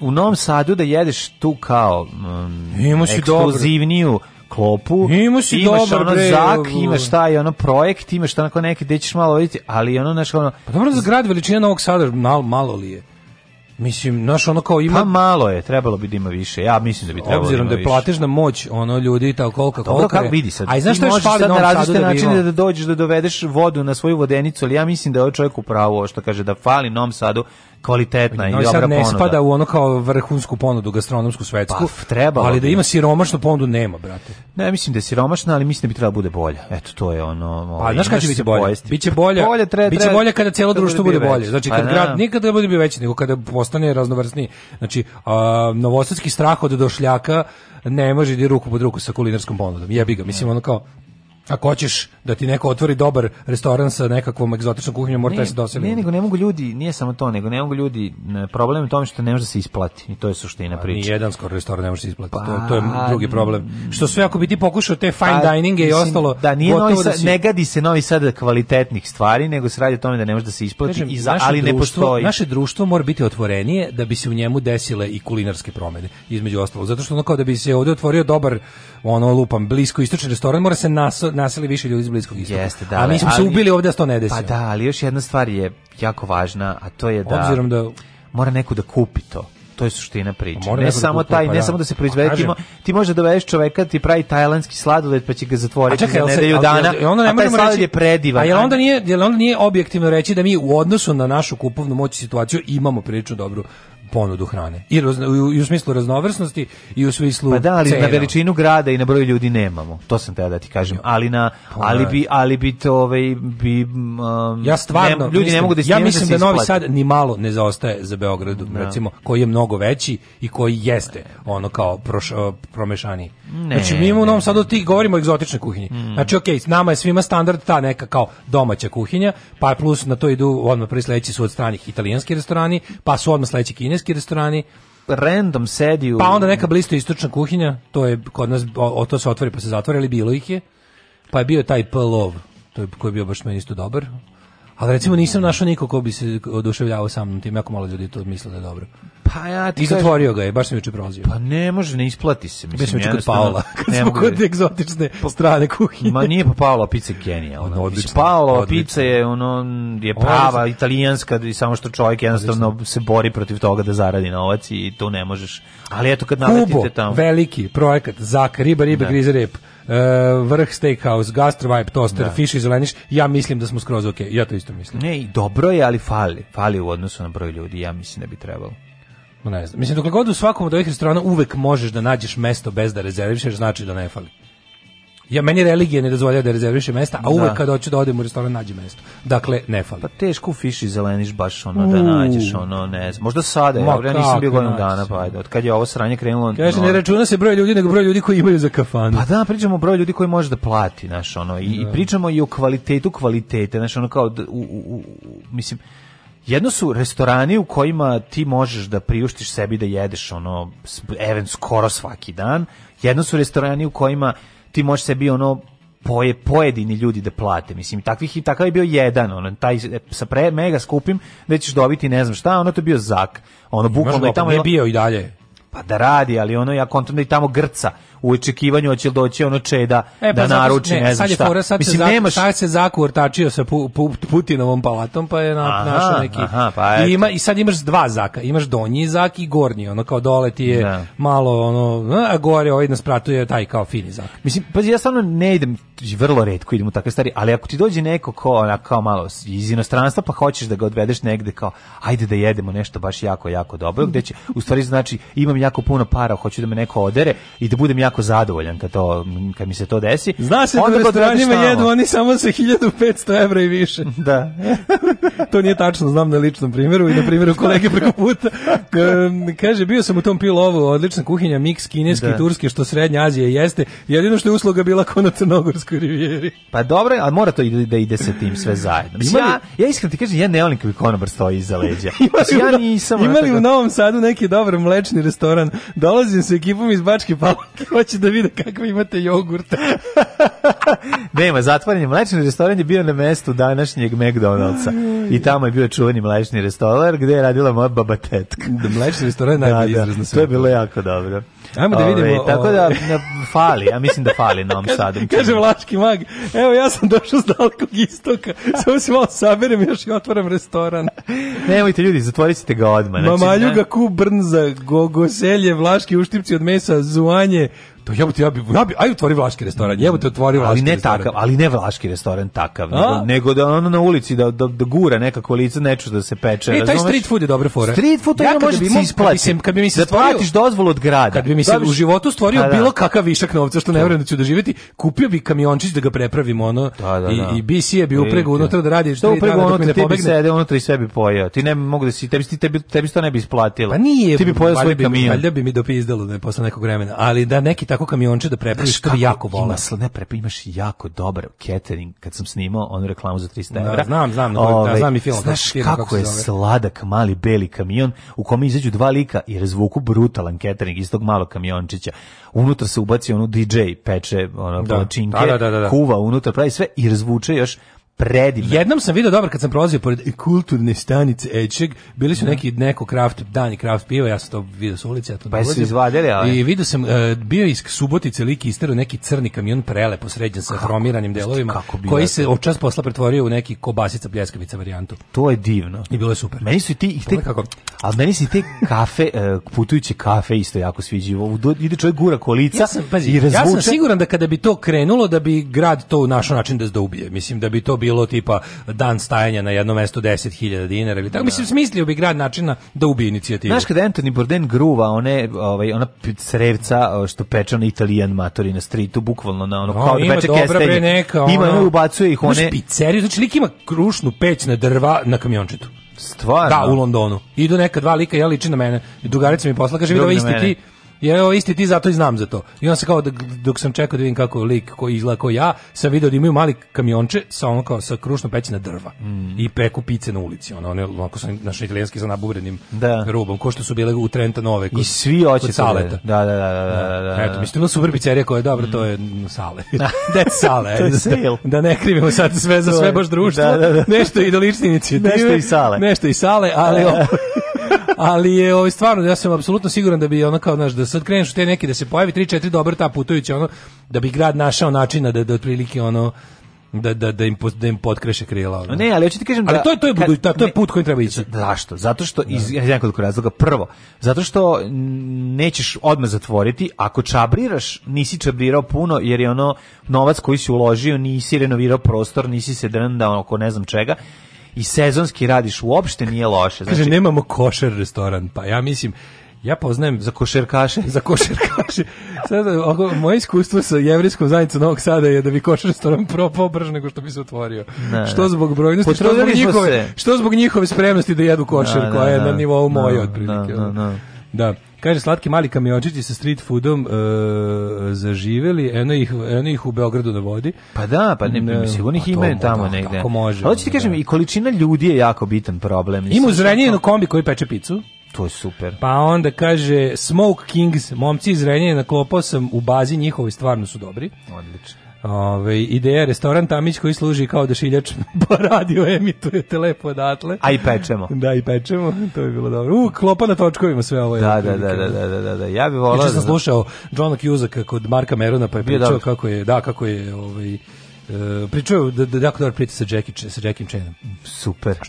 U Novom Sadu da jedeš tu kao um, ekskluzivniju klopu. Ima si imaš dobar, ono bre, zak, imaš taj ono projekt, imaš onako neki gde ćeš malo vidjeti, ali ono, znaš, ono... Pa dobro, za grad veličina Novog Sada, malo, malo li je? Mislim, naš ono kao ima... Pa malo je, trebalo bi da ima više. Ja mislim da bi trebalo da Obzirom da, ima da je platežna moć, ono, ljudi, tako kolika, Dobro, kolika kako vidi sad. A i znaš što je špali na različite da načine da, dođeš da dovedeš vodu na svoju vodenicu, ali ja mislim da je ovaj čovjek u pravu, što kaže da fali nom Sadu kvalitetna i dobra ponuda. ne spada u ono kao vrhunsku ponudu gastronomsku svetsku. Pa, treba. Ali da ima siromašnu ponudu nema, brate. Ne, mislim da je siromašna, ali mislim da bi trebalo da bude bolja. Eto, to je ono... Pa, ovaj, znaš kada će biti pa, bolje? Biće bolje, bolje, treba, biće bolje kada celo da društvo bude bolje. Znači, pa, kad grad nikada ne bude bio veći, nego kada postane raznovrsniji. Znači, novosadski strah od došljaka ne može da ruku pod ruku sa kulinarskom ponudom. Jebi ga, mislim ono kao ako hoćeš da ti neko otvori dobar restoran sa nekakvom egzotičnom kuhinjom, mora da se doseli. Ne, nego ne mogu ljudi, nije samo to, nego ne mogu ljudi, problem je u tome što ne može da se isplati i to je suština pa, priče. Ni jedan skoro restoran ne može da se isplati, pa, to, to je pa, drugi problem. Što sve ako bi ti pokušao te fine pa, dininge i ostalo, da nije novi da sad, da si... ne gadi se novi sad kvalitetnih stvari, nego se radi o tome da ne može da se isplati Kažem, i za, ali društvo, ne postoji. Naše društvo mora biti otvorenije da bi se u njemu desile i kulinarske promene, između ostalo. Zato što ono kao da bi se ovde otvorio dobar, ono lupam, blisko istočni restoran, mora se nas naseli više ljudi iz Bliskog istoka. Jeste, da. A mi da, smo ali, da se ubili ovdje sto se ne pa desi. Pa da, ali još jedna stvar je jako važna, a to je da... Obzirom da... Mora neko da kupi to to je suština priče. Ne da samo kupi, taj, pa ne da. samo da se pa proizvede, ti, mo, ti možeš da dovedeš čoveka, ti pravi tajlandski sladoled pa će ga zatvoriti čekaj, za nedelju dana. Jel onda ne a taj sladoled je predivan. A jel onda nije, jel onda nije objektivno reći da mi u odnosu na našu kupovnu moć situaciju imamo priču dobru ponudu hrane. I, razno, i, u, smislu raznovrsnosti i u smislu Pa da, ali cena. na veličinu grada i na broj ljudi nemamo. To sam te da ti kažem. Ali na pa ali bi ali bi to ovaj bi um, Ja stvarno ne, ljudi mislim, ne mogu da Ja da mislim da, da Novi Sad ni malo ne zaostaje za Beogradu, no. Da. recimo, koji je mnogo veći i koji jeste ono kao proš, promešani. Ne, znači mi imamo u Novom Sadu ti govorimo o egzotičnoj kuhinji. Mm. Znači okej, okay, nama je svima standard ta neka kao domaća kuhinja, pa plus na to idu odmah prvi sledeći su od stranih italijanski restorani, pa su odmah sledeći kineski kineski restorani, random sedi u... Pa onda neka blisto istočna kuhinja, to je kod nas, o, o to se otvori pa se zatvori, ali bilo ih je. Pa je bio taj plov, to je, koji je bio baš meni isto dobar. Ali recimo nisam našao niko ko bi se oduševljavao sa mnom tim, jako malo ljudi to misle da je dobro. Pa ja ti I zatvorio ga je, baš sam juče prolazio. Pa ne može, ne isplati se. Mislim, Mislim kod Paola, (laughs) kad smo kod da- egzotične pa, strane kuhinje. Ma nije pa Paola pizza Kenija, ona odlično. Paola pizza je, ono, je prava odlično. italijanska, i samo što čovjek jednostavno odlično. se bori protiv toga da zaradi novac i to ne možeš. Ali eto kad naletite tamo. veliki projekat, zak, riba, riba, da. grize, rep. Uh, vrh steakhouse, gastrovibe toaster, da. fish i zeleniš, ja mislim da smo skroz ok. Ja to isto mislim. Ne, dobro je, ali fali. Fali u odnosu na broj ljudi, ja mislim da bi trebalo. Ne znam. Mislim, dokle god u svakom od ovih restorana uvek možeš da nađeš mesto bez da rezervišeš, znači da ne fali. Ja meni religija ne dozvoljava da rezervišem mesta, a uvek da. kad hoću da odem u restoran nađem mesto. Dakle, ne fali. Pa teško u fiši zeleniš baš ono da nađeš ono, ne znam. Možda sada, Ma, ja, ja nisam bio godinu dana, pa ajde, od kad je ovo sranje krenulo. Kaže no, ne računa se broj ljudi, nego broj ljudi koji imaju za kafanu. Pa da, pričamo o broju ljudi koji može da plati, znaš, ono i, da. i pričamo i o kvalitetu kvalitete, znaš, ono kao u, u, u mislim Jedno su restorani u kojima ti možeš da priuštiš sebi da jedeš ono even skoro svaki dan. Jedno su restorani u kojima ti možeš sebi ono poje pojedini ljudi da plate. Mislim takvih i takav je bio jedan, on taj e, sa pre mega skupim da ćeš dobiti ne znam šta, ono to je bio zak. Ono bukvalno i tamo je bio i dalje. Pa da radi, ali ono ja kontam da i tamo grca u očekivanju hoće li doći ono čeda e, pa, da naruči ne, ne znam šta. Fora, Mislim, se, nemaš... sad se Zaku sa pu, pu, Putinovom palatom pa je na, našao neki aha, pa I, ima, i sad imaš dva Zaka imaš donji Zak i gornji ono kao dole ti je da. malo ono a gore ovaj na spratu je taj kao fini Zak mislim pa ja stvarno ne idem vrlo redko idem u takve stvari ali ako ti dođe neko ko ona kao malo iz inostranstva pa hoćeš da ga odvedeš negde kao ajde da jedemo nešto baš jako jako dobro gde će u stvari znači imam jako puno para hoću da me neko odere i da budem jako jako zadovoljan kad, to, kad mi se to desi. Zna se da da restoranima jedu oni samo sa 1500 evra i više. (laughs) Da. to nije tačno, znam na ličnom primjeru i na primjeru kolege da. preko puta. Kaže, bio sam u tom pilovu, odlična kuhinja, miks kineski i da. turski, što Srednja Azija jeste. Jedino što je usluga bila kao na Crnogorskoj rivijeri. Pa dobro, ali mora to da ide sa tim sve zajedno. ja, ja iskreno ti kažem, ja ne volim kako konobar stoji iza leđa. (laughs) imali ja u da- Novom Sadu neki dobar mlečni restoran. Dolazim sa ekipom iz Bačke Palanke, (laughs) hoće da vide kakve imate jogurte. (laughs) Nema, zatvoren je mlečni restoran je bio na mestu današnjeg McDonald'sa. I tamo je bio čuveni mlečni restoran gde je radila moja baba tetka. Da, mlečni restoran je da, najbolji da, da, To je bilo jako dobro. Ajmo da vidimo. Ove, tako da na, fali, ja mislim da fali na ovom sadu. Kaže Vlaški mag, evo ja sam došao s dalekog istoka, samo se malo saberem još i otvaram restoran. (laughs) Nemojte ljudi, zatvorite ćete ga odmah. Znači, Mamaljuga, ku, brnza, gogoselje, Vlaški uštipci od mesa, zuanje, To jebote, ja bih ja bi, aj otvori vlaški restoran, jebote otvori vlaški ali ne restoran. Takav, ali ne vlaški restoran takav, nego, nego, da ono na ulici da, da, da gura nekako lice, neču da se peče. E, taj street food je dobra fora. Street food to ja, može se isplati. Kad bi mi se da stvorio, platiš dozvolu od grada. Kad bi mi se da u životu stvorio da, bilo kakav višak novca, što ne da. vjerujem da ću doživjeti, kupio bih kamiončić da ga prepravim ono da, i, i BC je bi uprego unutra da radi što uprego ono ti bi sede unutra i sebi pojeo. Ti ne mogu da si tebi tebi tebi to ne bi isplatilo. Pa nije. Ti bi pojeo svoj kamion. Valjda bi mi dopizdalo da posle nekog vremena, ali da neki tako kamionče da prepraviš, to bi jako vola. Ima, ne prepravi, imaš jako dobar catering, kad sam snimao onu reklamu za 300 da, evra. Da, znam, znam, Ove, da, ovaj, znam i film. Znaš film, kako, kako je sladak mali beli kamion u kome izađu dva lika i razvuku brutalan catering iz tog malog kamiončića. Unutra se ubaci ono DJ, peče ono, da. palačinke, da, da, da, da, kuva unutra, pravi sve i razvuče još predivna. Jednom sam video dobro kad sam prolazio pored kulturne stanice Ečeg, bili su da. neki neko craft dani craft piva, ja sam to video sa ulice, ja to Pa su izvadili, ali. I video sam uh, bio iz Subotice liki istero neki crni kamion prele posređen sa hromiranim delovima kako bilo koji se od čas posla pretvorio u neki kobasica pljeskavica varijantu. To je divno. I bilo je super. Meni su ti ih te kako, Al meni se te kafe uh, putujuće kafe isto jako sviđa. Ide čovjek gura kolica ja sam, pazi, i razvuče. Ja sam siguran da kada bi to krenulo da bi grad to našao način da se da ubije. Mislim da bi to bilo bilo tipa dan stajanja na jedno mesto 10.000 dinara ili tako. Da. Mislim, smislio bi grad načina da ubije inicijativu. Znaš kada Anthony Bourdain gruva one, ovaj, ona crevca što peče na Italian matori na streetu, bukvalno na ono, no, kao da peče kestelje. Neka, ono, ima, ono, ubacuje ih one... Pizzeriju, znači lik ima krušnu peć na drva na kamiončetu. Stvarno? Da, u Londonu. Idu neka dva lika, ja liči na mene. Drugarica mi posla, kaže, vidi, isti ti Ja evo isti ti zato i znam za to. I on se kao dok sam čekao da vidim kako lik koji izgleda kao ja, sam video da imaju mali kamionče sa ono kao sa krušno pećina drva mm. i peku pice na ulici. Ono one onako sa naši italijanski sa nabubrenim da. rubom, ko što su bile u Trenta Nove. Kod, I svi hoće da saleta. Da da, da, da, da, da, da, da. Eto, mislim da super pizzerija koja je dobro, to je mm. sale. (laughs) Det sale. da, da ne krivimo sad sve za sve baš društvo. Da, da, da. Nešto i do lične inicijative. Nešto i sale. Nešto i sale, ali (laughs) ali je ovaj stvarno ja sam apsolutno siguran da bi ona kao znaš da sad kreneš u te neki da se pojavi 3 4 dobra ta putujuća ono da bi grad našao načina da da otprilike ono da, da, da, im, da im potkreše krila. Ono. Ne, ali hoću ti kažem ali da... to je, to je, buduć, kad, to je put kojim treba ići. Zašto? Zato što, iz da. nekoliko razloga, prvo, zato što nećeš odmah zatvoriti, ako čabriraš, nisi čabrirao puno, jer je ono novac koji si uložio, nisi renovirao prostor, nisi se drndao oko ne znam čega, i sezonski radiš uopšte nije loše. Znači, Kaže, nemamo košer restoran, pa ja mislim, ja poznajem za košerkaše, (laughs) za košerkaše. Sad ovo, moje iskustvo sa jevrijskom zajednicom Novog Sada je da bi košer restoran propao brže nego što bi se otvorio. Ne, što zbog brojnosti, što zbog njihove, što zbog njihove spremnosti da jedu košer ne, da, koja ne, je da, na da. nivou moje otprilike. Da. Kaže, slatki mali kamiončići sa street foodom e, zaživeli, eno ih, eno ih u Beogradu na da vodi. Pa da, pa ne, sigurno ih imaju tamo da, negde. Kako može. Ali ću ti da. kažem, da. i količina ljudi je jako bitan problem. Ima uzrenjenu kombi koji peče picu. To je super. Pa onda kaže Smoke Kings, momci iz Renjena, klopao sam u bazi njihovi, stvarno su dobri. Odlično. Ove, ideja restoran Tamić koji služi kao dešiljač (laughs) po pa radio emitujete lepo odatle. A i pečemo. Da, i pečemo, to bi bilo dobro. U, klopa na točkovima sve ovo. Da, da da, da, da, da, da, da, ja bih volao. Ja da sam slušao Johna Cusacka kod Marka Merona, pa je pričao kako je, da, kako je, ovaj, e, pričao da, da, da, da, da, da, da, da, da, da, da, da, da,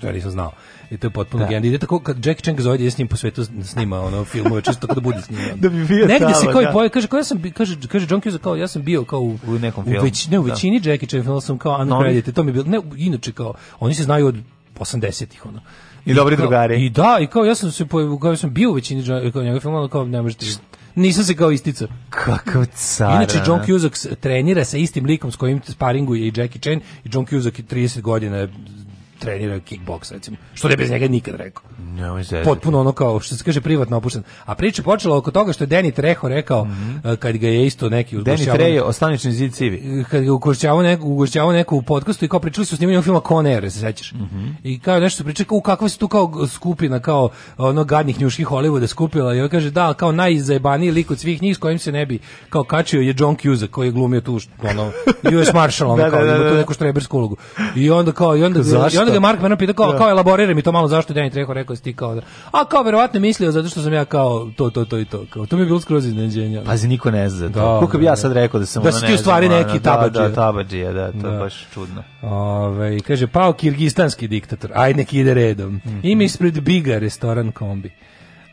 da, da, da, da, da, I to je potpuno da. genijalno. Ide tako kad Jackie Chan zove da s njim po svetu snima ono filmove čisto tako da bude s (laughs) da bi bio Negde se koji da. poje kaže kao ja sam kaže kaže John Cusack kao ja sam bio kao u, u nekom filmu. U ne, u da. većini da. Jackie Chan filmova sam kao uncredited. No, to mi je bilo ne inače kao oni se znaju od 80-ih ono. I, I dobri kao, drugari. I da, i kao ja sam se pojavio, kao ja sam bio u većini kao njegov film, kao ne možete nisam se kao istica. Kakav car. Inače, John Cusack trenira sa istim likom s kojim sparinguje i Jackie Chan i John Cusack 30 godina je trenira kickboks recimo. Što da bez njega nikad rekao. Ne, on Potpuno ono kao što se kaže privatno opušten. A priča počela oko toga što je Deni Treho rekao mm -hmm. kad ga je isto neki ugošćavao. Deni Trejo, ostanični zid civi. Eh, kad ga ugošćavao neko, ugošćavao neko u podkastu i kao pričali su snimanje filma Con se sećaš. Mm -hmm. I kao nešto su pričali, kao kakva se tu kao skupina kao ono gadnih njuških holivuda skupila i on kaže da, kao najzajebaniji lik od svih njih s kojim se ne bi kao kačio je John Cusack koji je glumio tu ono US (laughs) Marshal ono, da, kao, da, da, da. tu da. neku štrebersku ulogu. I onda kao i onda, i onda onda ga Mark Vernon pitao kao, da. kao elaboriraj mi to malo zašto Deni Treho rekao da si ti kao da- A kao verovatno mislio zato što sam ja kao to to to i to. Kao to mi je bilo skroz iznenađenje. Pazi niko ne zna da, Kako bih ja sad rekao da sam da ono si ti u stvari ono, neki tabadžija. Da, tabadžija, da, to je baš čudno. Ove, kaže pao kirgistanski diktator. Ajde neki ide redom. Mm -hmm. Ima ispred Biga restoran kombi.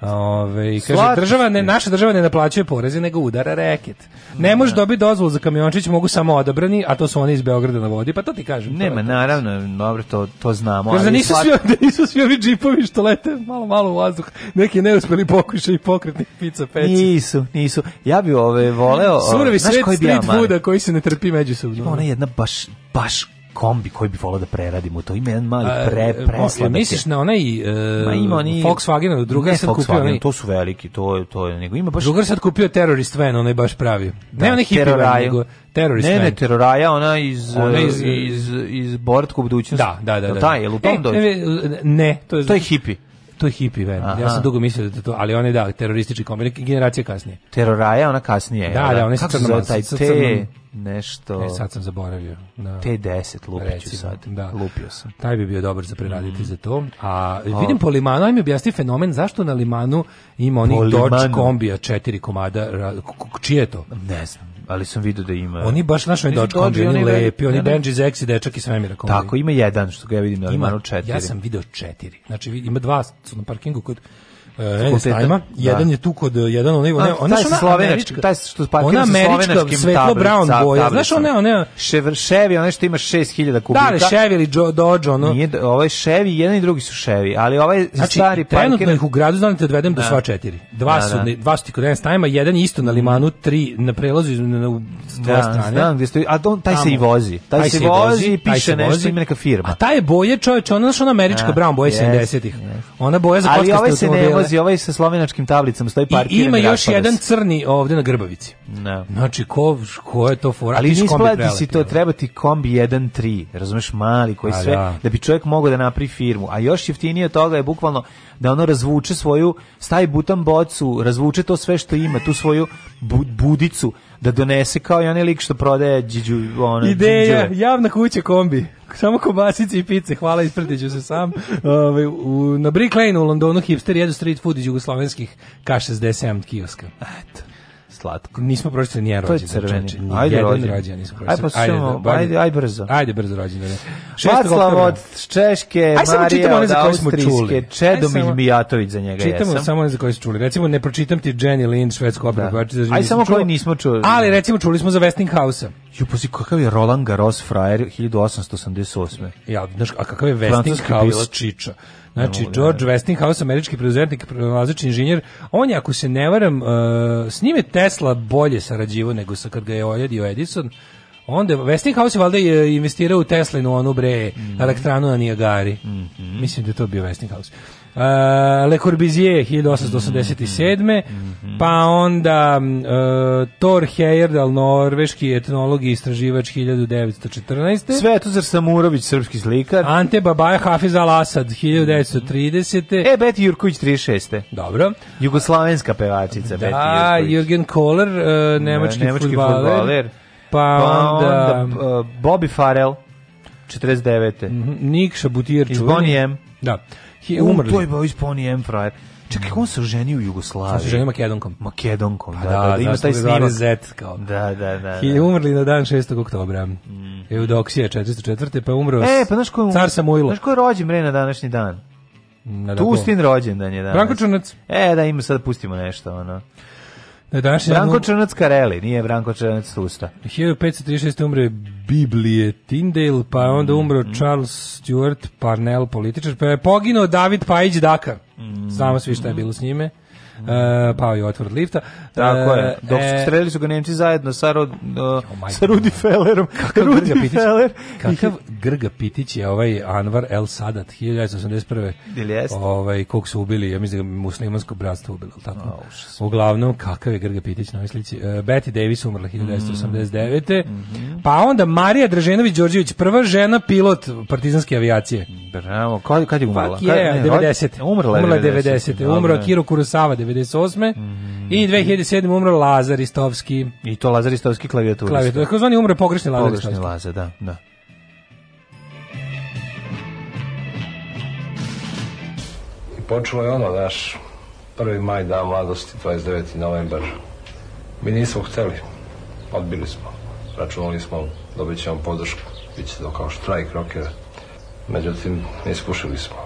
Ove, kaže, Slat... država ne, naša država ne naplaćuje poreze, nego udara reket. Ne možeš da. dobiti dozvolu za kamiončić, mogu samo odabrani, a to su oni iz Beograda na vodi, pa to ti kažem. Nema, naravno, dobro, to, to znamo. Kaže, ali nisu, slat... svi, (laughs) nisu svi ovi džipovi što lete malo, malo u vazduh, neki neuspeli pokušaj pokretnih pizza peća. Nisu, nisu. Ja bi ove voleo... Surovi svet street fooda koji se ne trpi međusobno. Ima ona jedna baš, baš kombi koji bi volao da preradimo to ima jedan mali pre e, presladak. Ja misliš na onaj e, Ma ima oni Volkswagen druga sad kupio onaj to su veliki to je to je nego ima baš druga sad kupio terorist van onaj baš pravi. Da, ne onaj hipi nego terorist Ne, van. ne, teroraja ona iz e, ona iz iz, iz, iz budućnosti. Da, da, da. da. Taj da. je u e, ne, ne, to je to je hipi. To je hippie band. Ja sam dugo mislio da to, ali one da, teroristički kombine, generacije kasnije. Teroraja, ona kasnije. Da, da, da, one su se taj te nešto... Ne, sad sam zaboravio. Na, da. T10 lupiću recimo, sad. Da. Lupio sam. Taj bi bio dobar za preraditi mm. za to. A oh. vidim po limanu, ajme objasni fenomen zašto na limanu ima onih Dodge kombija četiri komada. Čije je to? Ne znam ali sam video da ima. Oni baš naš moj dočkom, oni, oni lepi, oni da, da. Benji Zeksi, dečak i svemira kombi. Tako, ima jedan što ga ja vidim, ali ima, ima četiri. Ja sam video četiri. Znači, ima dva su na parkingu kod Einsteina. Da. Jedan je tu kod e, jedan onaj ona ona je slovenačka, taj što parkira sa slovenačkim svetlo brown boja. Znaš ona ona Chevy, ona što ima 6000 da, kubika. Da, Chevy ili Dodge, ono. Nije ovaj Chevy, jedan i drugi su Chevy, ali ovaj znači, stari parkir. Trenutno ih u gradu znam da te dovedem do sva četiri. Dva su dva su ti kod Einsteina, jedan isto na mm. limanu, tri na prelazu na dve strane. Znam gde stoji, a on taj se i vozi. Taj se vozi, piše nešto ima neka firma. A taj je boje, čoveče, ona je američka brown boja 70-ih. Ona boja za kockaste ovaj dolazi ovaj sa slovenačkim tablicama, stoji parkiran. I ima još jedan crni ovdje na Grbavici. Ne. Da. Znači, ko, ko je to fora? Ali ne isplati si to, treba ti kombi 1.3, razumeš, mali, koji sve, da. da bi čovjek mogao da napravi firmu. A još jeftinije toga je bukvalno da ono razvuče svoju, stavi butan bocu, razvuče to sve što ima, tu svoju bu, budicu, da donese kao i onaj lik što prodaje džiđu, ono, Ideja, džinđeve. javna kuća kombi. Samo kobasice i pice, hvala, ispratiću se sam. Ove, ovaj, u, na Brick Lane u Londonu hipster jedu street food iz jugoslovenskih K67 kioska. Eto slatko. Nismo pročitali ni rođendan. To je crveni. Čeči, ajde rođendan nismo pa pročitali. Ajde, ajde, ajde, ajde, brzo. Ajde brzo rođendan. Vaclav od Češke, ajde, Marija čitamo od za čuli. Čedomilj Mijatović za njega čitamo jesam. Čitamo samo za koje smo čuli. Recimo, ne pročitam ti Jenny Lind, švedsko opera. Da. Pa da ajde, samo koje nismo čuli. Ali, recimo, čuli smo za Westinghouse-a. Ju, posi, kakav je Roland Garros frajer 1888. Ja, znaš, a kakav je Westinghouse čiča. Znači, da, George da. Westinghouse, američki preduzetnik, pronalazač inženjer, on je, ako se ne varam, uh, s njime Tesla bolje sarađivo nego sa kad ga je oljedio Edison, onda Westinghouse je valjda je investirao u Teslinu, onu bre, mm -hmm. elektranu na Nijagari. Mm -hmm. Mislim da je to bio Westinghouse. E, Le Corbusier 1887. Mm -hmm. Pa onda e, Thor Heyerdahl, norveški etnolog i istraživač 1914. Svetozar Samurović, srpski slikar. Ante Babaja Hafiz Al-Asad 1930. E, Beti Jurković 36. Dobro. Jugoslavenska pevačica da, Beti Jurković. Jürgen Kohler, e, nemački, nemački futbaler. futbaler. Pa, pa onda, onda Bobby Farrell 49. Nikša Butir, čuveni. Iz Da je umrli. To je Boys Pony M. Frajer. Čekaj, mm. on se oženio u Jugoslaviji. On se oženio Makedonkom. Makedonkom, pa da, da, da, da ima da, taj snimak. Z, kao. Da, da, da. I da. umrli na dan 6. oktobra. Mm. Eudoksija 404. pa umro e, pa znaš ko je, car Samuilo. Znaš ko je rođen bre na današnji dan? Na Tustin rođendan je danas. Brankočanac. E, da, ima sad pustimo nešto, ono. Da današnji Branko dan... Črnac Kareli, nije Branko Črnac Tusta. 1536. umre Biblije Tindale, pa je onda umro mm. Charles Stuart Parnell, političar, pa je poginuo David Pajić Daka. Mm. Znamo svi šta je bilo s njime uh, pao je otvor lifta. Tako je. E, Dok su e, strelili su ga Nemci zajedno sa, Rod, oh sa Rudi Fellerom. Kakav Rudi Grga Pitić, Feller. Kakav Grga Pitić je ovaj Anvar El Sadat 1981. Ili Ovaj, kog su ubili, ja mislim da muslimansko bratstvo ubilo, tako? Oh, Uglavnom, kakav je Grga Pitić na ovoj slici. Uh, Betty Davis umrla 1989. Mm -hmm. Pa onda Marija Draženović Đorđević, prva žena pilot partizanske avijacije. Bravo, kad, kad je umrla? Fak je, 90. Umrla je 90. Umrla je 90. Umro Kiro Kurosawa 90. 98. Mm -hmm. I 2007. umro Lazar Istovski. I to Lazar Istovski klavijaturista. Klavijaturista. Tako zvani umro pogrešni Lazar Pogrešni Lazar, da, da. I počelo je ono, znaš, 1. maj, dan mladosti, 29. novembar. Mi nismo hteli, odbili smo. Računali smo, dobit ćemo podršku, bit će to kao štrajk rokera. Međutim, iskušili smo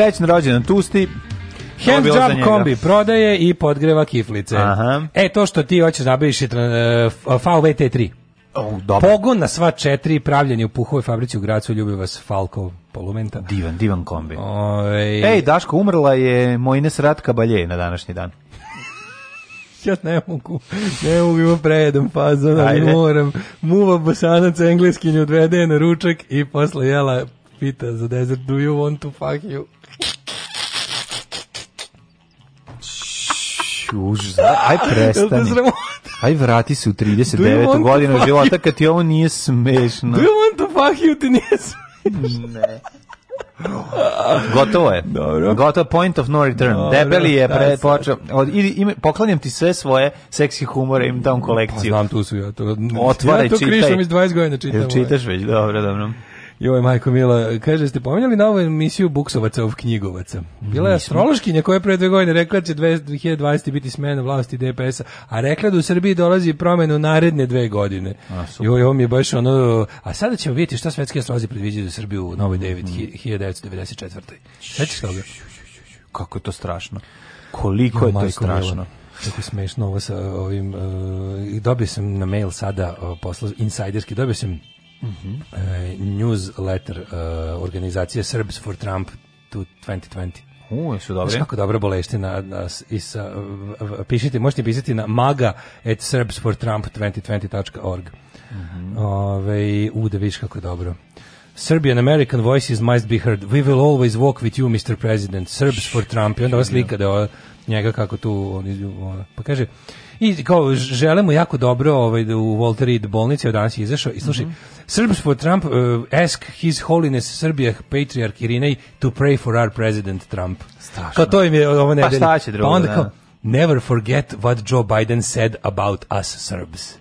Srećno rođendan Tusti. Handjob kombi prodaje i podgreva kiflice. Aha. E, to što ti hoćeš da nabaviš je uh, VVT3. Oh, dobro. Pogon na sva četiri pravljeni u puhovoj fabrici u Gracu ljubi vas Falkov polumenta. Divan, divan kombi. Ove... Ovaj- Ej, Daško, umrla je moj Mojines Ratka Balje na današnji dan. (laughs) ja ne mogu, ne mogu imam prejedom fazon, ali moram. Muva bosanac engleskinju odvede na ručak i posle jela pita za desert, do you want to fuck you? Už, aj prestani. Aj vrati se u 39. godinu života kad ti ovo nije smešno. Do you want to fuck you? Ti nije smešno. ne. Gotovo je. Dobro. Gotovo point of no return. Dobro, Debeli je pre počeo. Ili poklanjam ti sve svoje seksi humore im dam kolekciju. Pa znam tu su ja to. Otvara ja to čitaj. krišom iz 20 godina čitam. Jel čitaš već? Dobro, dobro. Joj, majko Mila, kaže, ste pominjali novu emisiju buksovaca ovog knjigovaca? Bila je astrološkinja koja je pre dve godine rekla da će 2020. biti smena vlasti DPS-a, a rekla da u Srbiji dolazi promenu naredne dve godine. A, Joj, ovo mi je baš ono... A sada ćemo vidjeti šta svetski astrolozi predviđaju za Srbiju u Novoj David, mm -hmm. 1994. Sećaš toga? Kako je to strašno. Koliko je to strašno. Kako smešno ovo sa ovim... Uh, dobio sam na mail sada, uh, posla, insajderski, dobio sam Mm -hmm. e, newsletter e, organizacije Serbs for Trump 2020. U, su dobre. Znaš kako dobro boleština i sa, pišite, možete pisati na maga at serbsfortrump2020.org mm -hmm. Ove, u, da viš kako je dobro. Serbian American voices must be heard. We will always walk with you, Mr. President. Serbs for Trump. I onda vas slika da njega kako tu, on, pa kaže, I kao želimo jako dobro ovaj da u Walter Reed bolnici od danas izašao i slušaj, mm -hmm. Serbs for Trump uh, ask his holiness Serbia patriarch Irinej to pray for our president Trump. Strašno. Kao to im je ovo nedelje. Pa šta će drugo, pa onda kao, da. Never forget what Joe Biden said about us Serbs.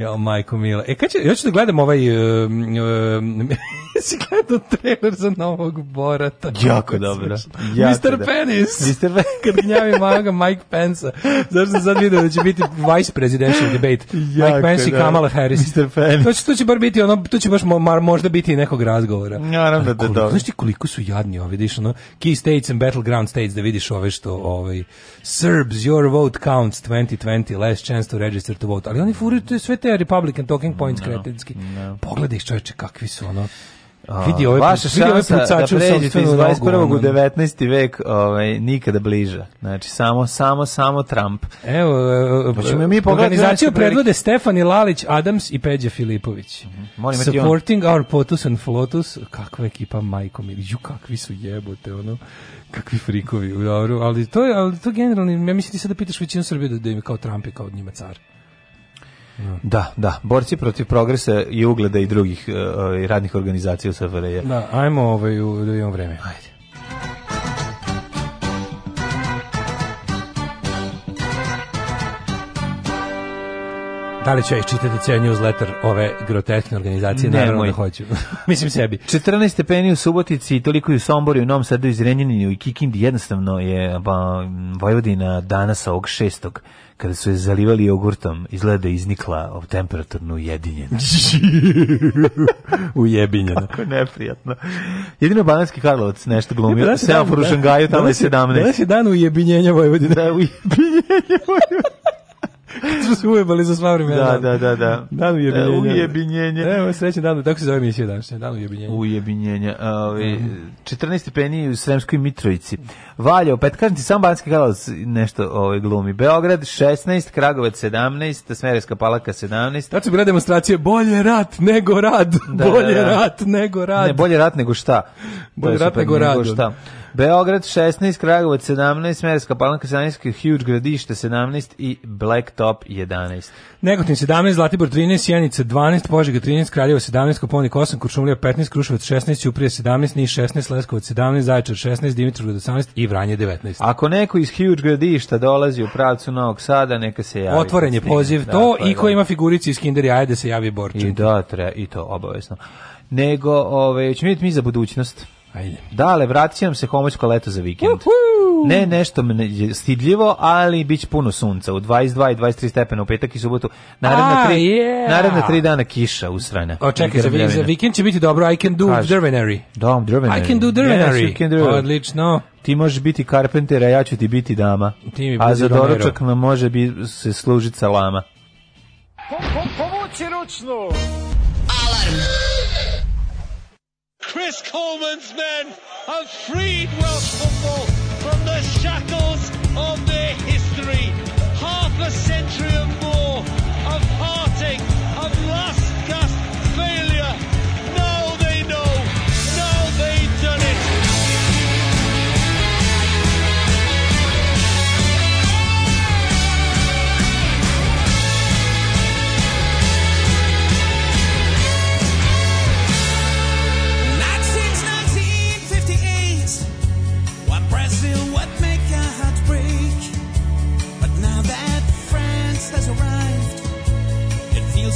Jo, majko mila. E, kad će, ja ću da gledam ovaj... Uh, uh, si gledao trailer za novog Borata. Jako dobro. Mr. Da. Penis. Mr. Penis. (laughs) kad gnjavi maga Mike Pence-a. Zašto sam sad vidio da će biti vice presidential debate. Jako Mike Pence i Kamala Harris. Mr. Penis. To će, to će bar biti ono, to će baš mo, možda biti nekog razgovora. Naravno da, da, da. Znaš ti koliko su jadni ovi, vidiš ono, key states and battleground states, da vidiš ove što, ovaj, Serbs, your vote counts 2020, last chance to register to vote. Ali oni furaju sve te je Republican talking points no, kretenski. No. Pogledaj čoveče kakvi su ono vidi ove, vaša šansa da pređete iz 21. u 19. vek ovaj, nikada bliža. Znači, samo, samo, samo Trump. Evo, pa mi e, organizaciju znači, predvode Stefani Lalić, Adams i Peđa Filipović. Mhm, molim Supporting our potus and flotus. Kakva ekipa, majko mi. Ju, kakvi su jebote, ono. Kakvi frikovi, dobro. Ali to je, ali to generalno, ja mislim ti sad da pitaš većinu Srbije da, da je kao Trump je kao od njima car. Da, da, borci protiv progresa i ugleda i drugih uh, radnih organizacija u SFRJ. Da, ajmo ovaj, da imamo vreme. Ajde. Da li ću ja iščitati ceo newsletter ove groteskne organizacije? Nemoj. Naravno da hoću. (laughs) Mislim sebi. 14 stepeni u Subotici, toliko i u Somboru, u Novom Sadu, i Zrenjaninu i Kikindi. Jednostavno je pa, Vojvodina danas ovog šestog kada su je zalivali jogurtom, izgleda da je iznikla temperaturno ujedinjena. (laughs) ujedinjena. Kako neprijatno. Jedino Bananski Karlovac nešto glumio. Ne, Semafor u Šangaju, tamo je 17. Danas je dan ujedinjenja Vojvodine. Da, ujedinjenja Vojvodine. (laughs) Što se ujebali za sva vremena. Da, da, da, da. Dan e, ujebinjenja. Ujebinjenje. Evo, srećan dan, tako se zove emisija današnja, dan ujebinjenja. Ujebinjenja. Ovi, ovaj, mm. 14 stepeni u Sremskoj Mitrovici. Valjevo, pet, kažem ti, sam Banski Karlovac nešto ovaj, glumi. Beograd 16, Kragovac 17, Smereska Palaka 17. Tačno bila demonstracija, bolje rat nego rad, da, bolje da, da. rat nego rad. Ne, bolje rat nego šta. Bolje rat nego, nego rad. Šta. Beograd 16, Kragovac 17, Merska palanka 17, Huge gradište 17 i Blacktop 11. Negotin 17, Zlatibor 13, Sjenica 12, Požega 13, Kraljevo 17, Koponik 8, Kuršumlija 15, Kruševac 16, Uprije 17, Niš 16, Leskovac 17, Zaječar 16, Dimitrovgrad 18 i Vranje 19. Ako neko iz Huge gradišta dolazi u pravcu Novog Sada, neka se javi. Otvoren je poziv, da, to i ko ima figurici iz Kinder jaje da se javi borčin. I da, treba, i to obavezno. Nego, ove, ovaj, ćemo vidjeti mi za budućnost. Ajde. Dale, vratit će nam se homoćko leto za vikend. Uhu! Ne nešto stidljivo, ali bit puno sunca. U 22 i 23 stepena u petak i subotu. Naredna, A, tri, yeah. naredna tri dana kiša usrana. O, čekaj, za, za vikend će biti dobro. I can do Kaži. drvenary. Da, drvenary. I can do drvenary. Yes, do Odlično. Ti možeš biti carpenter, a ja ću ti biti dama. Ti mi a za doručak nam može bi se služiti salama. Po, po, povući ručnu! Chris Coleman's men have freed Welsh football from the shackles of their history. Half a century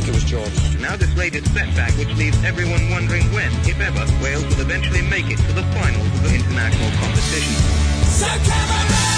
think it was George. Now this latest setback, which leaves everyone wondering when, if ever, Wales will eventually make it to the finals of the international competition. Sir Cameron!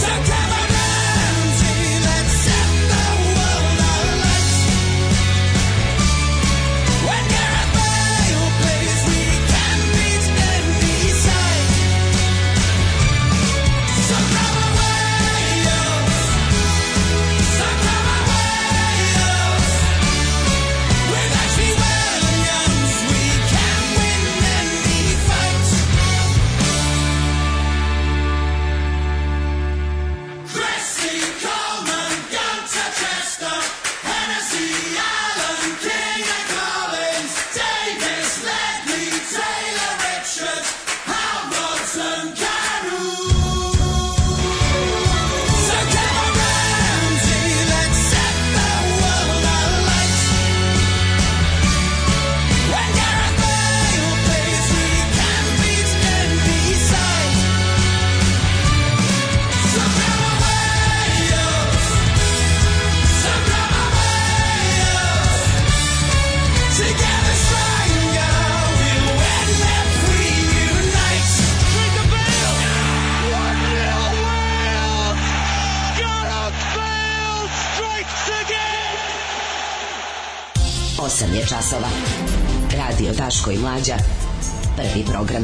So come on. časova. Radio Daško i Mlađa. Prvi program.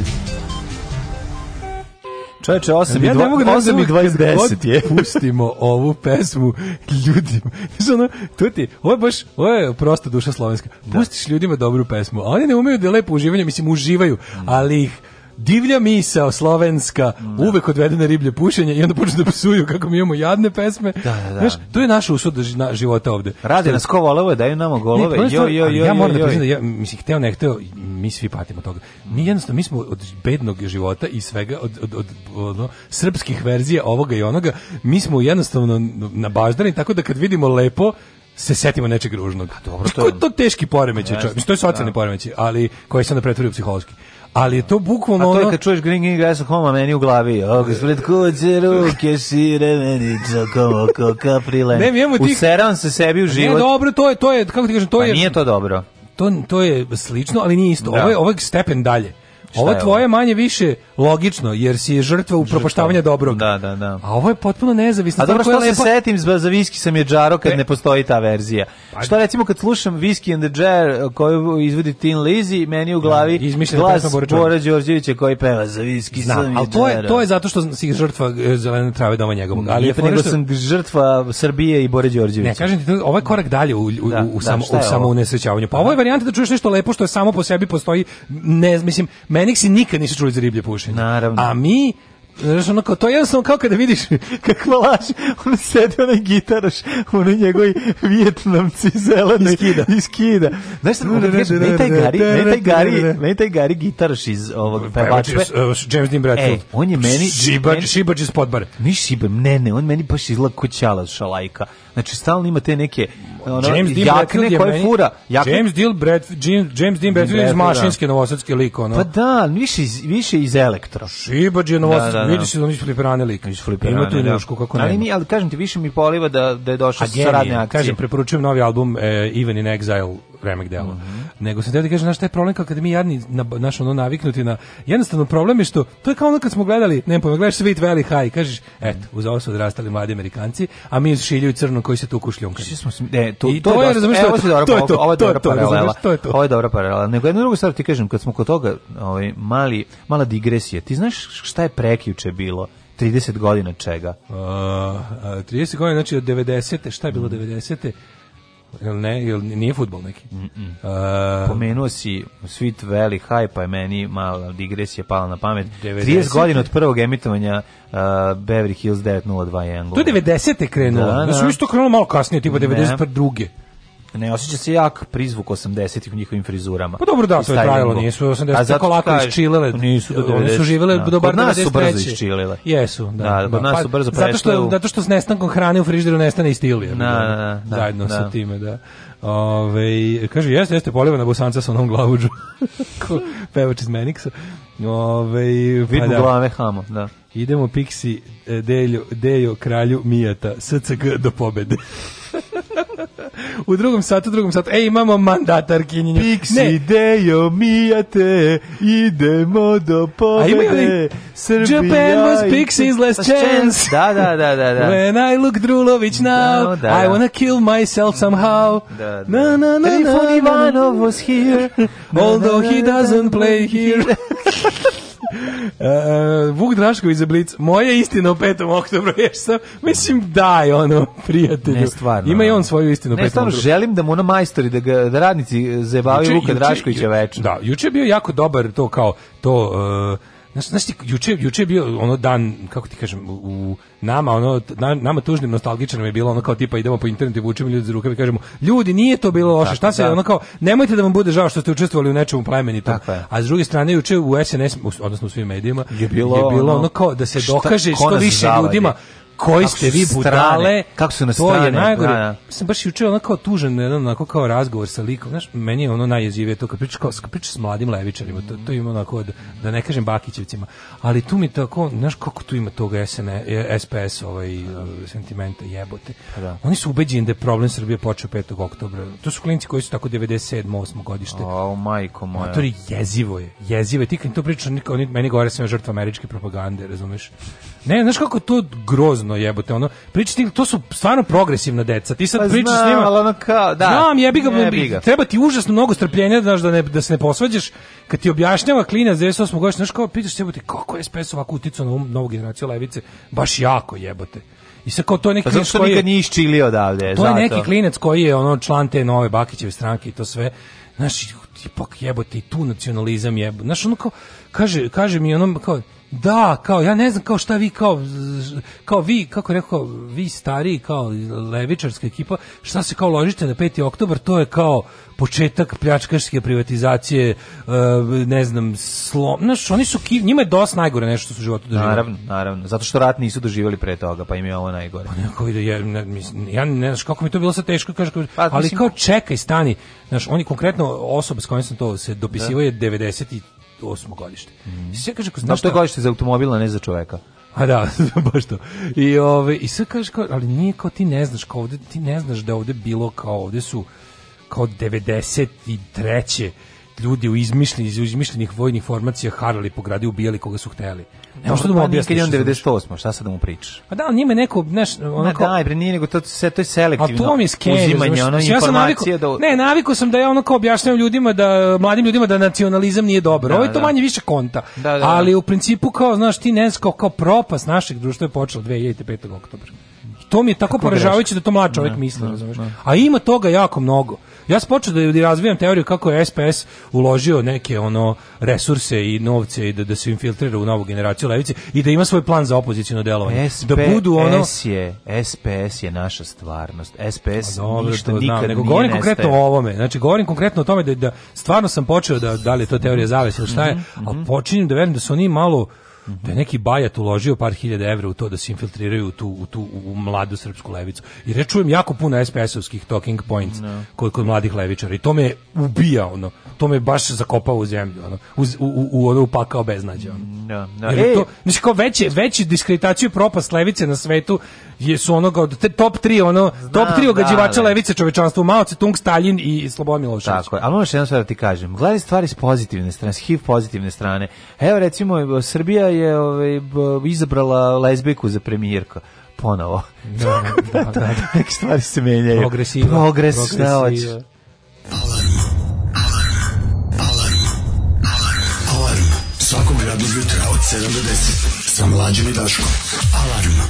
Čoveče, 8 ja da i 8 i 20 je. (laughs) Pustimo ovu pesmu ljudima. (laughs) Ono, to ti, ovo je baš, ovo je prosta duša slovenska. Da. Pustiš ljudima dobru pesmu, a oni ne umeju da lepo uživaju, mislim uživaju, mm. ali ih divlja misa slovenska, da. uvek odvede riblje pušenje i onda počne da psuju kako mi imamo jadne pesme. Da, da, da. Znaš, to je naša usuda života ovde. Radi nas ko volove, daju nam golove. Ne, jo, jo, da jo, jo, ja moram da priznam da ja, mislim, hteo ne hteo, mi svi patimo toga. Mi jednostavno, mi smo od bednog života i svega, od, od, od, od no, srpskih verzija ovoga i onoga, mi smo jednostavno na nabaždani, tako da kad vidimo lepo, se setimo nečeg ružnog. A pa dobro, to je to teški poremećaj, čovjek. To je socijalni da. poremećaj, ali koji se onda pretvori u psihološki. Ali je to bukvalno ono... A to je kad čuješ Green Green Grass Home, meni u glavi. Ogo, spred kuće, ruke, šire, meni, čoko, oko, kaprile. Ne, mi imamo tih... Useram se sebi u život. Ne, dobro, to je, to je, kako ti kažem, to pa je... Pa nije to dobro. To, to je slično, ali nije isto. Da. Ovo je, ovo je stepen dalje. Ovo je tvoje manje više logično, jer si je žrtva upropaštavanja dobrog. Da, da, da. A ovo je potpuno nezavisno. A dobro što se lepo... setim, za viski sam je džaro kad ne, ne postoji ta verzija. Pa, što recimo kad slušam Viski and the Jar koju izvodi Tin Lizzy, meni u glavi da, glas Bora Đorđevića koji peva za viski Zna, sam ali to je, to je zato što si žrtva e, zelene trave doma njegovog. Ali Lijepo, nego što... sam žrtva Srbije i Bora Đorđevića. Ne, kažem ti, ovo je korak dalje u, u, da, u, u, da, samo, u samo Pa ovo je da. varijanta da čuješ nešto lepo što je samo po sebi postoji, ne, mislim, meni Feniksi nikad nisu čuli za riblje pušenje. Naravno. A mi Znaš, ono kao, to je jednostavno kao kada vidiš (laughs) kakva laž, on sedi onaj gitaraš, onaj njegovi vjetnamci zeleni. Iskida. Iskida. Znaš, ono kada kažeš, meni taj Gari, meni taj Gari, meni taj Gari gitaraš iz ovog pevačbe. James Dean Bradfield. E, on je meni... Šibač, šibač iz podbare. Ni šibač, ne, ne, on meni baš izgleda kućala šalajka. Znači stalno ima te neke ono, James Dean jakne koje fura. Jakne. James Dean Brad James Dean Bradfield iz da. mašinske novosadske liko, ono. Pa da, više iz, više iz elektro. Šibađ je novosadski, da, da, da. vidi se da nisu isfliperane lika. Isfliperane, ima tu njušku, da. kako nema. Ali, mi, ali kažem ti, više mi poliva da, da je došao sa radne akcije. Kažem, preporučujem novi album e, Even in Exile remek delo. Mm -hmm. Nego sam teo da kažem, znaš šta je problem kada mi jadni, na, naš ono naviknuti na, jednostavno problem je što, to je kao ono kad smo gledali, ne pojma, gledaš Sweet Valley High, kažeš, eto, uz ovo su odrastali mladi Amerikanci, a mi šiljuju crno koji se tu kušljunka. Smo, ne, to, to, to je, razumiješ, to, to, to, je to, ovo je dobra paralela. To je to. Ovo je dobra paralela. Nego jednu drugu stvar ti kažem, kad smo kod toga, ovaj, mali, mala digresija, ti znaš šta je prekjuče bilo? 30 godina čega? Uh, 30 godina, znači od 90. Šta je bilo 90. Mhm. -te? Jel ne, jel nije futbol neki? Mm -mm. Uh, Pomenuo si Sweet Valley High, pa je meni mala digresija pala na pamet. 90. 30 godina od prvog emitovanja uh, Beverly Hills 902 To je 90. krenulo. Da, znači, da. su isto krenulo malo kasnije, tipa 92 ne osjeća se jak prizvuk 80-ih u njihovim frizurama. Pa dobro da, to je trajalo, nisu 80 tako lako isčilele. Nisu do 90. One su živele da, do bar 93. Kod nas su brzo isčilele. Jesu, da. Da, da. kod da. nas pa, su brzo prešle. Zato što, zato što s nestankom hrane u frižderu nestane i stilija. Da, da, da. Zajedno da. sa time, da. Ove, kaže, jeste, jeste poljeva na bosanca sa onom glavuđu. (laughs) Pevač iz Meniksa. Ove, pa Vidu da. glave hamo, da. Idemo Pixi, e, Dejo, Dejo kralju Mijata, SCG do pobede. (laughs) u drugom satu, u drugom satu. Ej, imamo mandatarkinju. Pixi idejo, mijate, idemo do pobede. Srbija Japan was Pixie's last chance. Da, da, da, da. da. When I look Drulović da, now, da, da. I wanna kill myself somehow. Da, da. Na, na, na, Trifon Ivanov was here. Although he doesn't play here. (laughs) Uh, Vuk Drašković za Blic, moja istina o 5. oktobru, (laughs) jer sam, mislim, daj, ono, prijatelju. Ne, stvarno. Ima i on svoju istinu o 5. Ne, stvarno, želim da mu ono majstori, da, ga, da radnici zebavaju Vuka Draškovića večno. Da, juče je bio jako dobar to kao, to... Uh, Znaš, znaš ti, juče, juče je bio ono dan, kako ti kažem, u nama, ono, na, nama tužnim nostalgičanom je bilo ono kao tipa idemo po internetu i vučemo ljudi za rukave i kažemo, ljudi, nije to bilo loše, šta se, da. ono kao, nemojte da vam bude žao što ste učestvovali u nečemu plemenitom. A s druge strane, juče u SNS, odnosno u svim medijima, je bilo, je bilo ono, ono kao da se dokaže što više ljudima, koji kako ste vi budale, kako su na to je da, najgore. Da, da. Sam baš juče onako kao tužan, jedan onako kao razgovor sa likom, znaš, meni je ono najjezivije to kad pričaš, kao, pričaš s mladim levičarima, to, to ima onako, da, da ne kažem Bakićevcima, ali tu mi tako, znaš kako tu ima toga SN, SPS e, ovaj, sentimenta jebote. Da. Oni su ubeđeni da je problem Srbije počeo 5. oktobra. To su klinci koji su tako 97. 8. godište. O, majko moja. A to je jezivo je, jezivo je. Ti kad to priča, oni, meni govore da sam žrtva američke propagande, razumeš? Ne, znaš kako to grozno grozno jebote ono pričati to su stvarno progresivna deca ti sad pa pričaš s njima ali ono kao da znam jebi ga, jebi ga. treba ti užasno mnogo strpljenja da da ne da se ne posvađaš kad ti objašnjava klinac 98 godišnja znači kao pitaš se jebote kako je SPS ovako uticao na novu generaciju levice baš jako jebote i sa kao to je neki pa klinac nikad nije isčilio odavde. To zato. je neki klinac koji je ono član te nove Bakićeve stranke i to sve. Znaš, ipak jebote i tu nacionalizam jebote. Znaš, ono kao, kaže, kaže mi ono kao, Da, kao ja ne znam kao šta vi kao kao vi kako rekao vi stari kao levičarska ekipa šta se kao ložite na 5. oktobar to je kao početak pljačkaške privatizacije e, ne znam slom znaš oni su njima je dosta najgore nešto što su u životu doživjeli naravno naravno zato što rat nisu doživjeli pre toga pa im je ovo najgore pa nekako ide ja ne, ja ne znaš kako mi to bilo sa teško kaže pa, ali mislim... kao čekaj stani znaš oni konkretno osoba s kojom sam to se dopisivao da. je 90 98. godište. Mm. Sve kaže, ako znaš... Znaš to godište za automobila, ne za čoveka. A da, (laughs) baš to. I, ove, i sve kaže, kao, ali nije kao ti ne znaš, kao ovde, ti ne znaš da ovde bilo kao ovde su kao 93 ljudi u izmišljenih, izmišljenih vojnih formacija harali po gradu ubijali koga su hteli. Ne možeš da mu objasniš. Kad je on 98, šta sad da mu pričaš? Pa da, njime neko, znaš, onako... Ne, daj, bre, nije nego to, se, to je selektivno. A to mi je uzimanje, ono, ja sam naviku, da... Ne, navikao sam da ja onako objašnjavam ljudima, da, mladim ljudima da nacionalizam nije dobro. Da, Ovo je to da. manje više konta. Da, da, da. Ali u principu, kao, znaš, ti ne kao, kao propast našeg društva je počela 2005. oktobra. To mi je tako, tako poražavajuće da to mlad čovjek da, misli, da, razumeš? A ima toga jako mnogo. Ja sam počeo da razvijam teoriju kako je SPS uložio neke ono resurse i novce i da, da se infiltrira u novu generaciju levice i da ima svoj plan za opozicijno delovanje. SPS da budu ono je SPS je naša stvarnost. SPS pa Dobre, ništa to, nikad nego govorim nestaje. konkretno o ovome. Znači govorim konkretno o tome da, da stvarno sam počeo da da li je to teorija zavese ili šta je, mm -hmm, ali mhm. počinjem da verujem da su oni malo -hmm. Da je neki bajat uložio par hiljada evra u to da se infiltriraju u tu, u tu u mladu srpsku levicu. I rečujem jako puno SPS-ovskih talking points no. Da. kod, kod mladih levičara. I to me ubija, ono. To me baš zakopao u zemlju, ono. U, u, u ono upakao beznađe, ono. No, da, no. Da. Jer e, to, znači, kao veće, veće diskreditaciju propast levice na svetu jesu ono kao top 3 ono Znam, top 3 da, ogađivača da, da, levice čovečanstva Mao Tse-tung, Stalin i Slobodan Milošević. Tako je. Ali možeš jedno da ti kažem, gledaj stvari s pozitivne strane, s HIV pozitivne strane. Evo recimo Srbija je ovaj izabrala lezbiku za premijerku ponovo. Da, da, da, da, da. Neke stvari se menjaju. Progresiva. Progres, Progresiva. da, hoćeš. Alarm. Alarm. Alarm. Alarm. Alarm. Svakog radnog jutra od 7 do 10 sa mlađim i Daškom. Alarm.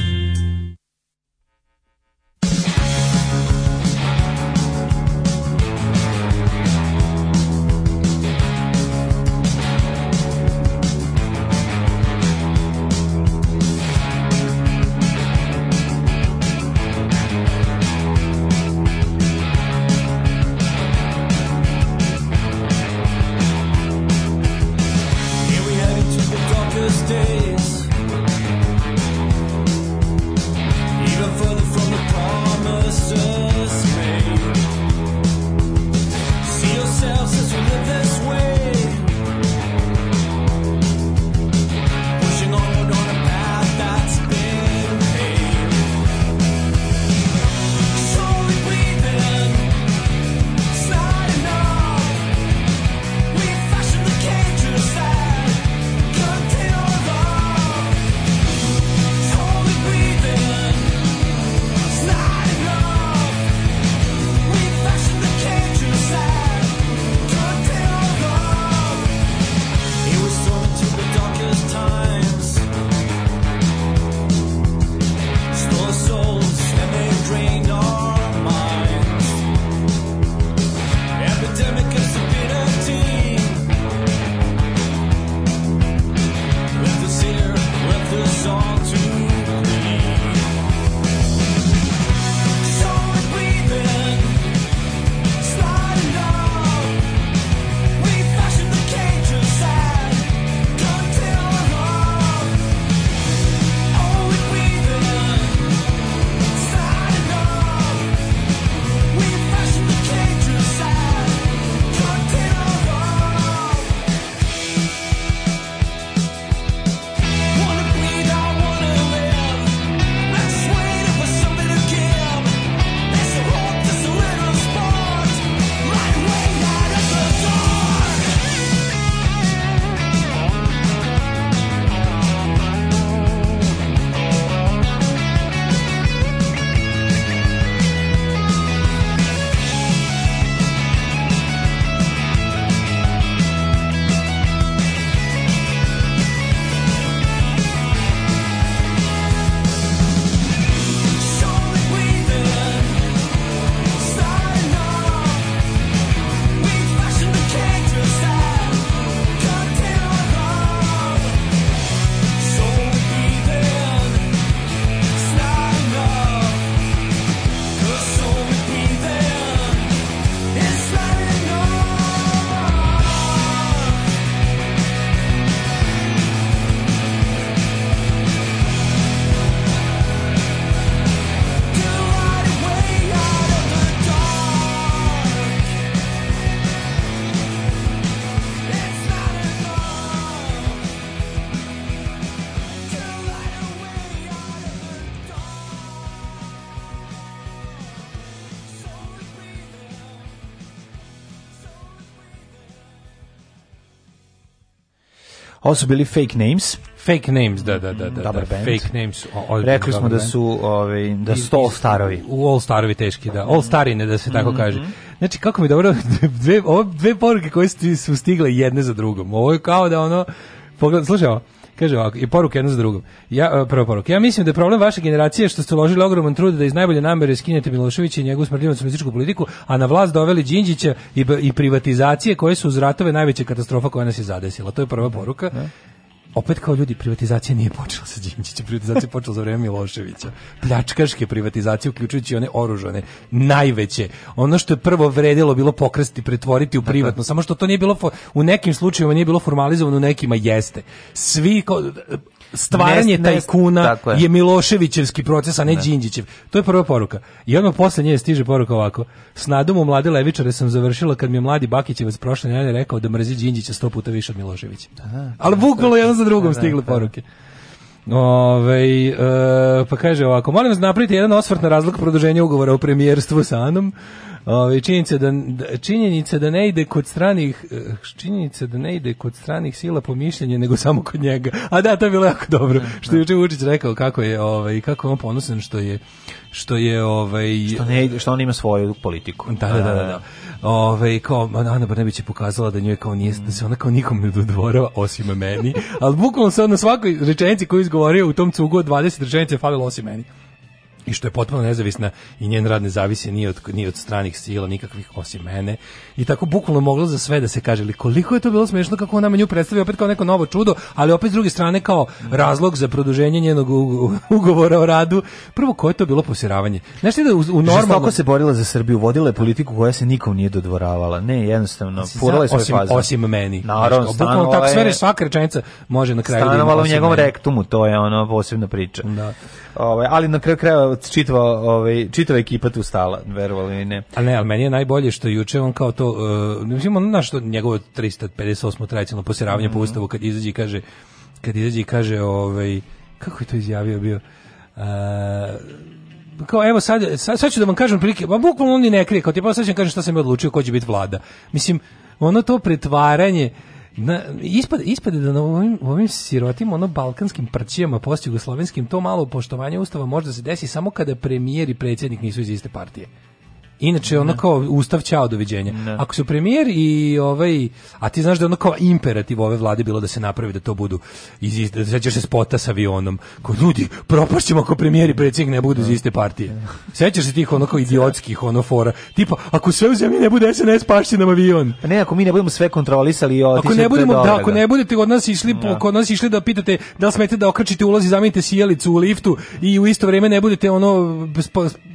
Ovo su bili fake names. Fake names, da, da, da, da. Dobar da, band. Fake names. O, o, Rekli smo da su, ovaj, da su all starovi. U all starovi teški, da. All starine, da se tako mm -hmm. kaže. Znači, kako mi dobro, (laughs) dve, ovo dve poruke koje su stigle jedne za drugom. Ovo je kao da ono, pogled, slušaj ovo, Kaže ovako, i poruka jedna za drugom. Ja, e, prva poruka. Ja mislim da je problem vaše generacije što ste uložili ogroman trud da iz najbolje namere skinete Miloševića i njegovu smrdljivu socijalističku politiku, a na vlast doveli Đinđića i, i privatizacije koje su uz ratove najveća katastrofa koja nas je zadesila. To je prva poruka. Ne? Da opet kao ljudi, privatizacija nije počela sa Đinđićem, privatizacija je počela za vreme Miloševića. Pljačkaške privatizacije, uključujući one oružane, najveće. Ono što je prvo vredilo bilo pokrasti, pretvoriti u privatno, samo što to nije bilo, u nekim slučajevima nije bilo formalizovano, u nekima jeste. Svi, kao, stvaranje nest, tajkuna je. je. Miloševićevski proces, a ne, ne. Da. Đinđićev. To je prva poruka. I odmah posle nje stiže poruka ovako. S nadom u mlade levičare sam završila kad mi je mladi Bakićevac prošle nedelje rekao da mrzi Đinđića sto puta više od Miloševića. Aha, da, da, Ali bukvalno jedno za drugom stigle poruke. Ove, e, pa kaže ovako, molim vas napraviti jedan osvrt na razlog produženja ugovora o premijerstvu sa Anom. Ovaj činjenice da, da činjenice da ne ide kod stranih eh, činjenice da ne ide kod stranih sila po nego samo kod njega. A da, to je bilo jako dobro. Da, što je da. juče Vučić rekao kako je ovaj kako je on ponosan što je što je ovaj što ne što on ima svoju politiku. Da, da, da, da. da. Ovaj kao Ana Brnabić je pokazala da njoj kao nije da se ona kao nikom ne dodvorava osim meni, ali bukvalno se na svakoj rečenici koju izgovorio u tom cugu od 20 rečenica je falilo osim meni i što je potpuno nezavisna i njen rad ne zavisi ni od, ni od stranih sila, nikakvih osim mene. I tako bukvalno moglo za sve da se kaže, ali koliko je to bilo smešno kako ona menju predstavlja opet kao neko novo čudo, ali opet s druge strane kao razlog za produženje njenog ugovora o radu. Prvo, koje je to bilo posiravanje? Znaš ti da u, u normalno... se borila za Srbiju, vodila je politiku koja se nikom nije dodvoravala. Ne, jednostavno, furala je svoje osim, faze. Osim meni. Naravno, Bukvalno tako e, sve svaka rečenica može na kraju... Da stanovala u njegovom rektumu, to je ono posebna priča. Da. Ovaj ali na kraju krajeva čitava ovaj čitava ekipa tu stala, verovali ne. A ne, al meni je najbolje što juče on kao to uh, mislim on što to njegovo 358 tradicionalno posiravanje mm -hmm. po mhm. ustavu kad izađe i kaže kad izađe i kaže ovaj kako je to izjavio bio uh, kao evo sad, sad, sad ću da vam kažem prilike, pa bukvalno oni ne krije, kao ti pa sad ću vam kažem šta sam ja odlučio ko će biti vlada. Mislim, ono to pretvaranje, na, ispade, ispade da na ovim, ovim sirotim, ono balkanskim prćijama, post-jugoslovenskim, to malo poštovanje ustava možda se desi samo kada premijer i predsjednik nisu iz iste partije. Inače ono da. kao ustav ćao doviđenja. Ne. Da. Ako su premijer i ovaj a ti znaš da je ono kao imperativ ove vlade bilo da se napravi da to budu iz da sećaš se spota sa avionom. Kao ljudi, propašćemo ako premijer i predsjednik ne budu iz da. iste partije. Sećaš se tih ono kao idiotskih ono fora. Tipa ako sve u zemlji ne bude SNS pašće nam avion. Pa ne, ako mi ne budemo sve kontrolisali i Ako ne budemo da, ako ne budete od nas išli po, od nas išli da pitate da li smete da okačite ulaz i zamenite sijalicu u liftu i u isto vreme ne budete ono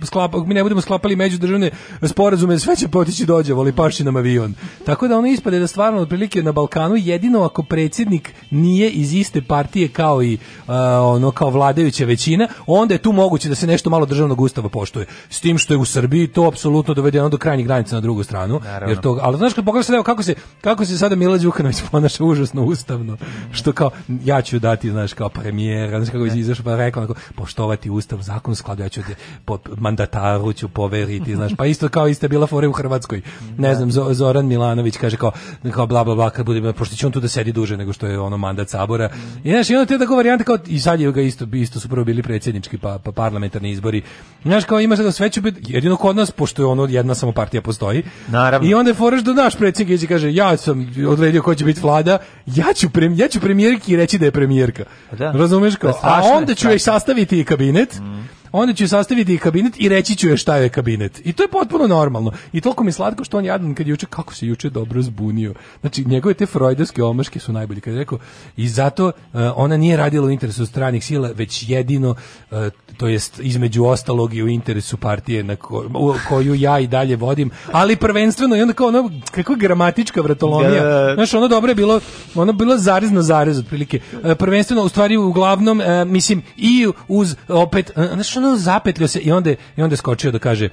sklapa, mi ne budemo sklapali međudržavne sporazume, sve će potići da dođe, voli paši nam avion. Tako da ono ispade da stvarno otprilike na Balkanu jedino ako predsjednik nije iz iste partije kao i uh, ono kao vladajuća većina, onda je tu moguće da se nešto malo državnog ustava poštuje. S tim što je u Srbiji to apsolutno dovedeno do krajnjih granica na drugu stranu. Naravno. Jer to, ali znaš kad pogledaš evo kako se kako se sada Mila Đukanović ponaša užasno ustavno, što kao ja ću dati, znaš, kao premijer, znaš kako bi izašao pa rekao onako, poštovati ustav, zakon skladu, ja ću po, mandataru ću poveriti, znaš, pa isto kao iste bila fore u Hrvatskoj. Ne znam, Zoran Milanović kaže kao, kao bla bla bla, kad bude, pošto će on tu da sedi duže nego što je ono mandat sabora. I znaš, i onda te da varijante kao, i sad je ga isto, isto su prvo bili predsjednički pa, pa parlamentarni izbori. Znaš, kao imaš da sve će biti, jedino kod nas, pošto je ono jedna samo partija postoji. Naravno. I onda je foreš da naš predsjednik i kaže, ja sam odredio ko će biti vlada, ja ću, prem, ja ću premijerki reći da je premijerka. Pa da. Razumeš kao, da, a onda ću je sastaviti i kabinet, mm onda ću sastaviti kabinet i reći ću je šta je kabinet. I to je potpuno normalno. I toliko mi je slatko što on jadan kad juče, kako se juče dobro zbunio. Znači, njegove te freudovske omaške su najbolje. Kad je rekao, i zato uh, ona nije radila u interesu stranih sila, već jedino uh, to jest između ostalog i u interesu partije na ko, u, koju ja i dalje vodim, ali prvenstveno i onda kao ono, kako gramatička vratolomija, da, da, da, znaš, ono dobro je bilo, ono bilo zarez na zarez otprilike, e, prvenstveno, u stvari, uglavnom, e, mislim, i uz opet, e, znaš, ono zapetljio se i onda, i onda skočio da kaže,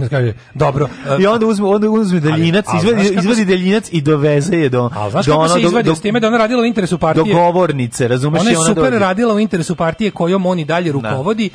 da kaže, dobro. I onda uzme, onda uzme daljinac, ali, ali, izvadi, izvadi daljinac i doveze je do... Ali znaš do kako ono, se izvadi do, s time da ona radila u interesu partije? Do govornice, razumeš? Ona je super ona radila u interesu partije kojom oni dalje da. rukovodi,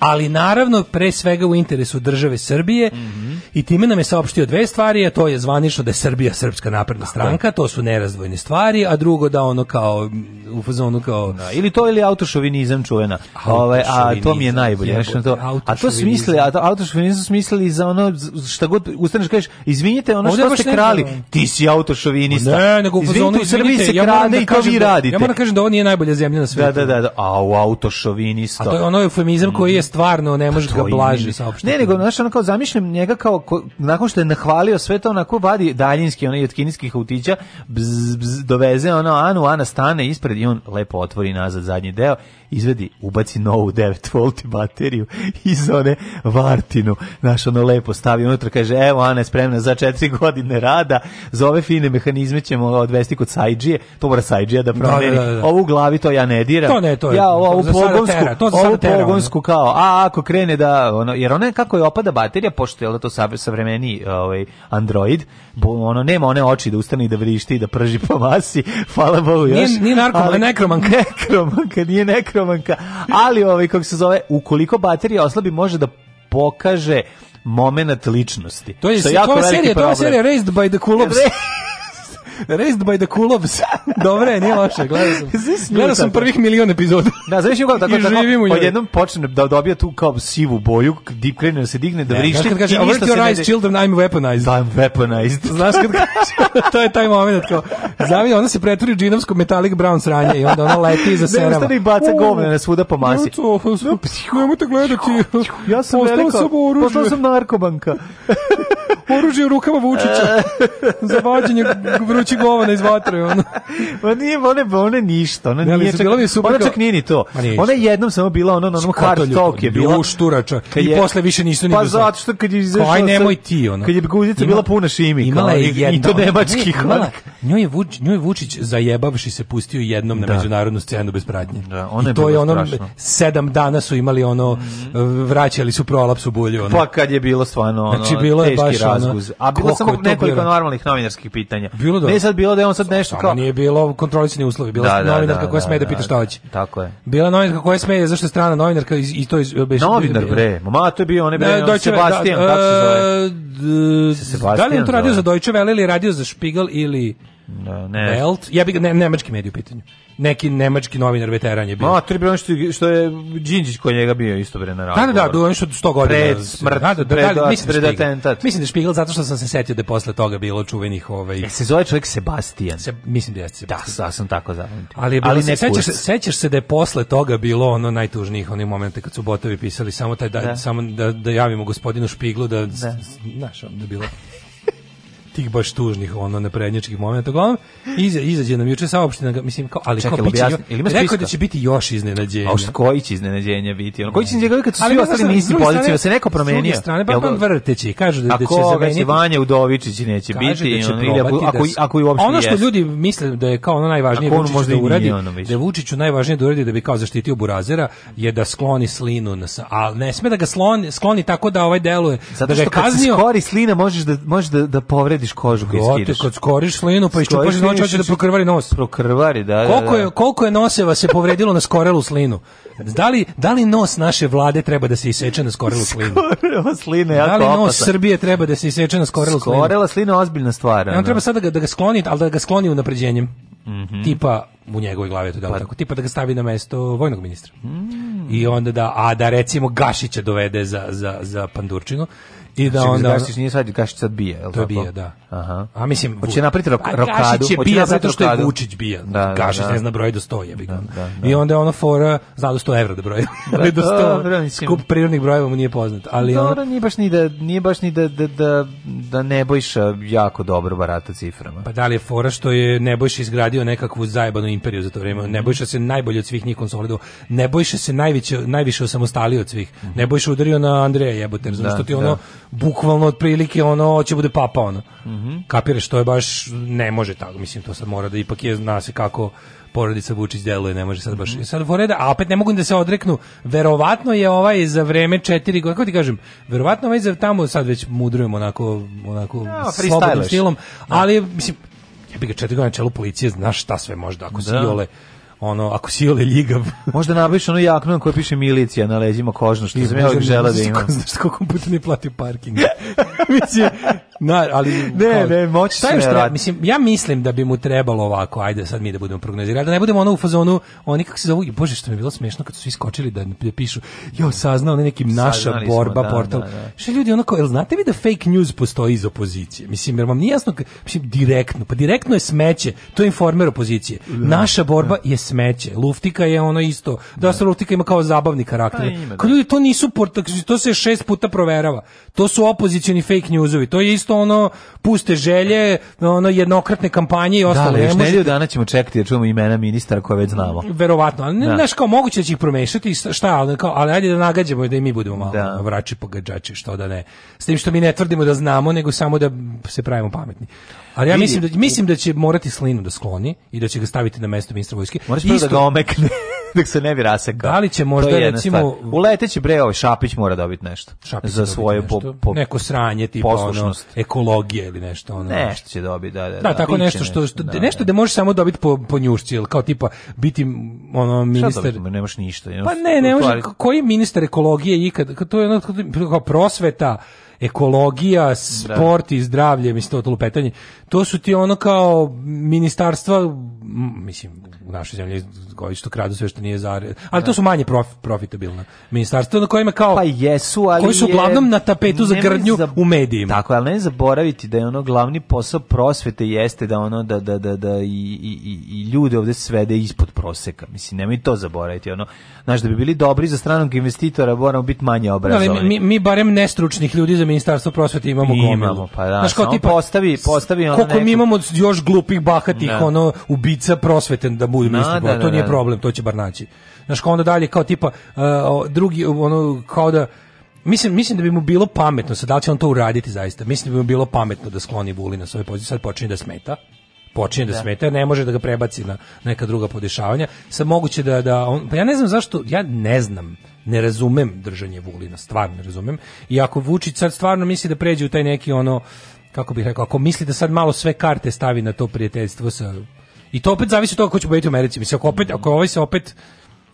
ali naravno pre svega u interesu države Srbije mm -hmm. i time nam je saopštio dve stvari, a to je zvanično da je Srbija srpska napredna stranka, to su nerazdvojne stvari, a drugo da ono kao u fazonu kao da, ili to ili autošovinizam čuvena. Ovaj a to mi je najbolje, znači to. A to smisli, a autošovinizam smisli za ono šta god ustaneš kažeš, izvinite, ono Ovdje što ste krali, ne, ti si autošovinista. Ne, nego u fazonu izvinite, Srbiji se ja krade da i to vi da- radite. Ja moram da kažem da ovo nije najbolja zemlja na svetu. Da, da, da, da. a u autošovinista. A to je ono eufemizam koji je mhm stvarno ne pa možeš da ga blaže saopštiti. Ne, nego znači ono kao zamišljam njega kao ko, nakon što je nahvalio sve to onako vadi daljinski onaj od kineskih autića bzz, bzz, doveze ono Anu, Ana stane ispred i on lepo otvori nazad zadnji deo izvedi, ubaci novu 9 V bateriju iz one Vartinu, znaš, ono lepo stavi unutra, kaže, evo, Ana je spremna za 4 godine rada, za ove fine mehanizme ćemo odvesti kod Sajđije, to mora Sajđija da, da promeni, da, da, da, ovu glavi to ja ne diram, to ne, to je, ja ovu to pogonsku, tera, to ovu tera, pogonsku kao, a ako krene da, ono, jer ona je kako je opada baterija, pošto je da, to savremeni ovaj, Android, bo, ono, nema one oči da ustane i da vrišti i da prži po masi, (laughs) hvala Bogu još. Nije, nije narkoman, nekromanka. (laughs) Nekromanka, nije nekromanka, narkomanka, ali ovaj kako se zove, ukoliko baterija oslabi može da pokaže moment ličnosti. To je, što jako to serija, to je serija Raised by the Coolops. Raised by the Coolops. (laughs) Dobre, nije loše, gledao sam. Gledao sam prvih milion epizoda. Da, znaš je uglavnom (laughs) tako, da tako odjednom počne da dobija tu kao sivu boju, deep krene da se digne, da vrišti. Znaš kad kaže, avert your eyes, children, I'm weaponized. I'm weaponized. Znaš kad (laughs) kaže, to je taj moment kao, Zavi, ona se pretvori u džinovsko Metallic Brown sranje i onda ona leti iza da serama. Ne, ostane da i baca govne na svuda po masi. Ja to, pa nemojte gledati. Ja sam postala velika, postala sam narkobanka. (laughs) Oružje u rukama Vučića. Za vađenje vrućih govana iz vatre. Ona. Ma nije, one, one ništa. Ona, ne, nije čak, mi super, ona čak nije ni to. Ona je jednom samo bila ona na onom hard talk je bila. Ušturača. I posle više nisu ni Pa zato što kad je izašao... Aj nemoj ti ona. Kad je guzica bila puna šimika. Imala je jedna. I to nemačkih. Njoj je njoj Vučić zajebavši se pustio jednom da. na međunarodnu scenu bez pratnje. Da, ona je I to je, je ono strašno. sedam dana su imali ono mhm. vraćali su prolaps u bulju ono. Pa kad je bilo stvarno ono, znači, bilo je baš razguz. A bilo samo nekoliko normalnih novinarskih pitanja. Bilo da. Ne sad bilo da je on sad nešto kao nije bilo kontrolisani uslovi, bila da, da novinarka da, koja da, sme da, da pita šta hoće. Tako je. Bila novinarka koja sme zašto je strana novinarka i to iz Novinar bre. mama to je bio onaj bre on Sebastian, kako se e, zove. Da li je to radio za Deutsche Welle ili radio za Spiegel ili Da, ne. Welt, ja bih ne, nemački medij u pitanju. Neki nemački novinar veteran je bio. Ma, to je bilo što, što je Đinđić koji njega bio isto bre na razgovoru. Da, da, da, on što 100 godina. Pred smrt, da, da, da, da, mislim, da pred atentat. Mislim da je Špigel zato što sam se setio da je posle toga bilo čuvenih ovaj. E, se zove čovjek Sebastian. Se, mislim da je da, Sebastian. Da, sam tako zapamtio. Ali, je bilo, Ali ne sećaš, sećaš se da je posle toga bilo ono najtužnijih onih momenata kad su botovi pisali samo taj da, da. samo da, da javimo gospodinu Špiglu da, da. znaš, da bilo tih baš tužnih ono naprednjačkih momenata. Uglavnom iza izađe nam juče saopština, mislim kao ali kako kao ili jo, ili rekao da će biti još iznenađenja. A što koji će iznenađenja biti? Ono koji će mm. iznenađenja kad su ali, svi ostali nisi pozicija, se neko promenio. sa strane, pa pa vrteći, kaže da, će će zameniti Vanja Udovičić neće biti, da će ono, ako da ako i uopšte. Ono što ljudi misle da je kao ono najvažnije Vučić da uradi, da Vučiću najvažnije da uradi da bi kao zaštitio Burazera je da skloni slinu na al ne sme da ga skloni skloni tako da ovaj deluje da ga kaznio. Skori slina možeš da možeš da da povredi izvadiš kožu koju skidaš. Kad skoriš slinu, pa iščupaš iz noća, hoće da prokrvari nos. Prokrvari, da, da, koliko je, da. koliko je noseva se povredilo na skorelu slinu? Da li, da li nos naše vlade treba da se iseče na skorelu slinu? Skorela slina ja jako Da li nos opasa. Srbije treba da se iseče na skorelu slinu? Skorela slina je ozbiljna stvar. Ja, on treba sada da ga, da ga skloni, ali da ga skloni unapređenjem. Mm -hmm. Tipa, u njegovoj glavi to da pa. tako, tipa da ga stavi na mesto vojnog ministra. Mm. I onda da, a da recimo Gašića dovede za, za, za Pandurčinu i da onda Gašić nije sad Gašić sad bije, el' tako? Bije, da. Aha. A mislim hoće na rok, pa rokadu, Gašić je bije zato što je Vučić bije. Da, da, Gašić da. ne zna broj do 100, jebi ga. Da, I onda je ona fora za 100 evra da broji. ali (laughs) do 100 skup prirodnih brojeva mu nije poznat, ali Dobro, nije baš ni da nije baš ni da da da da Nebojša jako dobro barata ciframa. Pa da li je fora što je Nebojša izgradio nekakvu zajebanu imperiju za to vreme. Mhm. Nebojša se najbolje od svih njih konsolidovao. Nebojša se najviše najviše samostalio od svih. Mhm. Nebojša udario na Andreja jebote, zato što ti ono bukvalno otprilike ono hoće bude papa ono. Mm -hmm. Kapiraš to je baš ne može tako, mislim to sad mora da ipak je zna se kako porodica Vučić deluje, ne može sad baš. Mm -hmm. Sad foreda, a opet ne mogu da se odreknu. Verovatno je ovaj za vreme 4 godine, kako ti kažem, verovatno ovaj za tamo sad već mudrujemo onako onako no, slobodnim stilom, da. ali mislim ja bih ga četiri godina na čelu policije, znaš šta sve možda, ako da. si Jole ono ako si ole ljigav. Možda nabaviš onu jaknu na piše milicija na leđima kožno što I sam ja želeo da ima. Znaš koliko puta ne platio parking. Mislim Na, ali ne, ne, moć šta još treba, mislim, ja mislim da bi mu trebalo ovako, ajde sad mi da budemo prognozirali, da ne budemo ono u fazonu, oni kako se zovu, bože što mi je bilo smešno kad su iskočili da, da pišu, jo, saznao ne nekim naša Saznali borba smo, da, da, portal. Da, da. Što ljudi onako, jel znate vi da fake news postoji iz opozicije? Mislim, jer vam nije jasno, mislim, direktno, pa direktno je smeće, to je informer opozicije. Da, naša borba je smeće, luftika je ono isto, da, da. luftika ima kao zabavni karakter. Pa, ljudi to nisu, to se šest puta proverava, to su opozicioni fake newsovi, to je isto što ono puste želje, ono jednokratne kampanje i da, ostalo. Da, ali još dana ćemo čekati da čujemo imena ministara koje već znamo. Verovatno, ali ne da. znaš kao moguće da će ih promešati, šta, ono, kao, ali ajde da nagađamo da i mi budemo malo da. vrači pogadači, što da ne. S tim što mi ne tvrdimo da znamo, nego samo da se pravimo pametni. Ali ja mislim da, mislim da će morati slinu da skloni i da će ga staviti na mesto ministra vojske. Moraš da Isto, da ga omekne, (laughs) da se ne bi rasekao. Da li će možda, recimo... Stvar. Uleteći bre, ovaj Šapić mora dobiti nešto. Šapić za svoje nešto. Po, po, neko sranje, tipa ono, ekologije ili nešto. Ono. Nešto će dobiti, da, da. Da, da tako nešto, što, što da, nešto da, možeš samo dobiti po, po njušci, ili kao tipa biti ono, da ministar... Šta nemaš ništa. Pa nemaš pa ne, ne može, koji ministar ekologije ikad, to je ono, kao prosveta, ekologija, da. sport da. i zdravlje, mislim, to, to lupetanje, to su ti ono kao ministarstva, mislim, u našoj zemlji koji što kradu sve što nije za... Ali da. to su manje prof, profitabilna ministarstva na kojima kao... Pa jesu, ali Koji su uglavnom je, na tapetu za grdnju za, u medijima. Tako, ali ne zaboraviti da je ono glavni posao prosvete jeste da ono da, da, da, da i, i, i ljude ovde svede ispod proseka. Mislim, nemoj to zaboraviti. Ono, znaš, da bi bili dobri za stranog investitora, moramo biti manje da, obrazovani. Da, mi, mi barem nestručnih ljudi za ministarstvo prosvete imamo gomilu. Imamo, pa da. Znaš, kao tipa, postavi, postavi ono Koliko mi imamo još glupih, bahatih, da. ono, ubica prosvete da budu ministri, da, da, to da, nije da. problem, to će bar naći. Znaš, kao onda dalje, kao tipa, uh, drugi, ono, kao da, Mislim, mislim da bi mu bilo pametno, sad da li će on to uraditi zaista, mislim da bi mu bilo pametno da skloni Vulina s ove pozicije, sad počinje da smeta, počinje da, da smeta, ne može da ga prebaci na neka druga podešavanja. Sa moguće da, da on, pa ja ne znam zašto, ja ne znam, ne razumem držanje Vulina, stvarno ne razumem. I ako Vučić sad stvarno misli da pređe u taj neki ono, kako bih rekao, ako misli da sad malo sve karte stavi na to prijateljstvo sa... I to opet zavisi od toga ko će pobediti u Americi. Mislim, ako, opet, ako ovaj se opet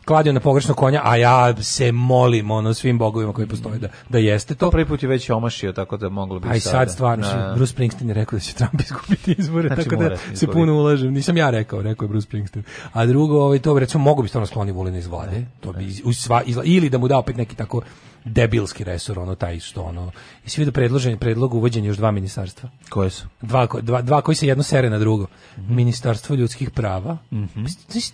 kladio na pogrešno konja, a ja se molim ono svim bogovima koji postoje da, da jeste to. Pa prvi put je već omašio, tako da moglo bi sada. A i sad stvarno, na... Da. Bruce Springsteen je rekao da će Trump izgubiti izbore, znači, tako da se puno ulažem. Nisam ja rekao, rekao je Bruce Springsteen. A drugo, ovaj, to recimo, mogu bi stvarno skloni Vulina iz vlade, to bi da. iz, sva, izla, ili da mu da opet neki tako debilski resor, ono taj što ono. I svi da predložen predlog uvođenja još dva ministarstva. Koje su? Dva, dva, dva koji se jedno sere na drugo. Mm -hmm. Ministarstvo ljudskih prava. Mm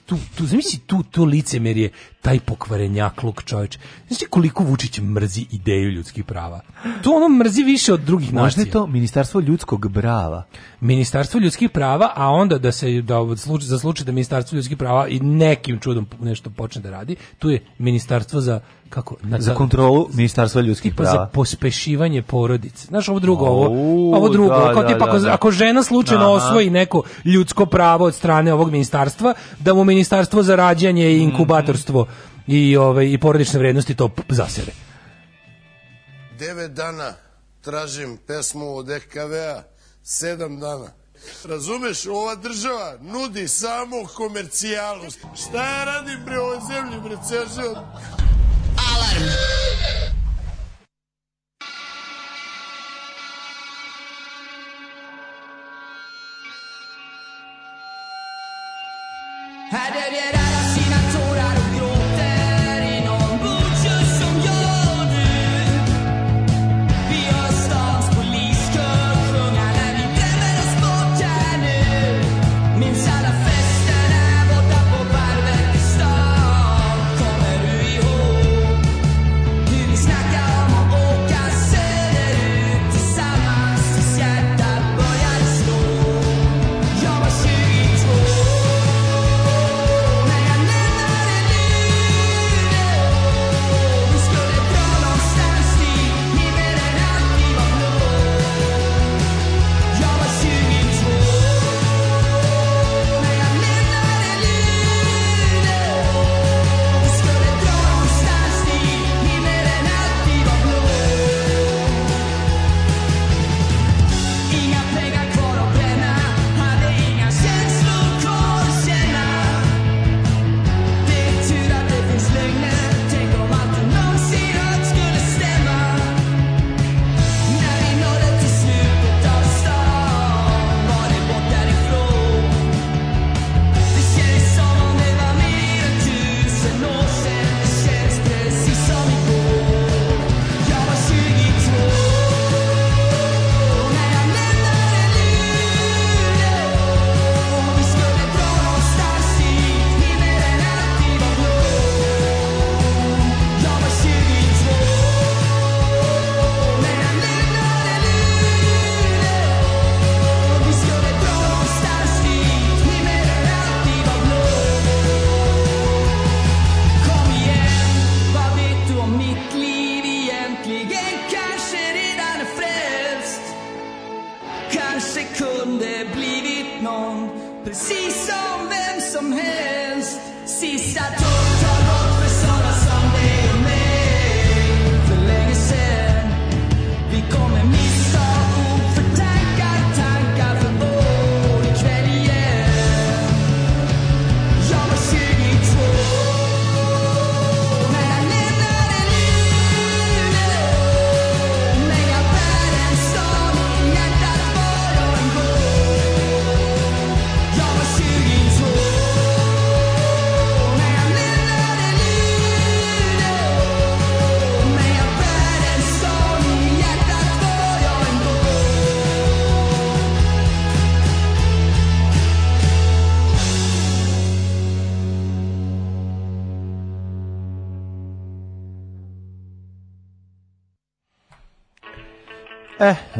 tu, tu, zamisli tu, to licemerje, taj pokvarenjak luk čovječ. Znači koliko Vučić mrzi ideju ljudskih prava. To ono mrzi više od drugih nacija. Možda je to ministarstvo ljudskog brava. Ministarstvo ljudskih prava, a onda da se da za da slučaj da ministarstvo ljudskih prava i nekim čudom nešto počne da radi, tu je ministarstvo za kako na, za kontrolu ministarstva ljudskih prava za pospešivanje porodice znaš ovo drugo ovo ovo drugo da, kao da, tipa da, da, ako, žena slučajno Aha. osvoji neko ljudsko pravo od strane ovog ministarstva da mu ministarstvo za rađanje i mhm. inkubatorstvo mm. i ovaj i porodične vrednosti to zasere 9 dana tražim pesmu od EKV-a sedam dana Razumeš, ova država nudi samo komercijalnost. Šta ja radim pre ovoj zemlji, bre, ceo Alarm. Her yer yer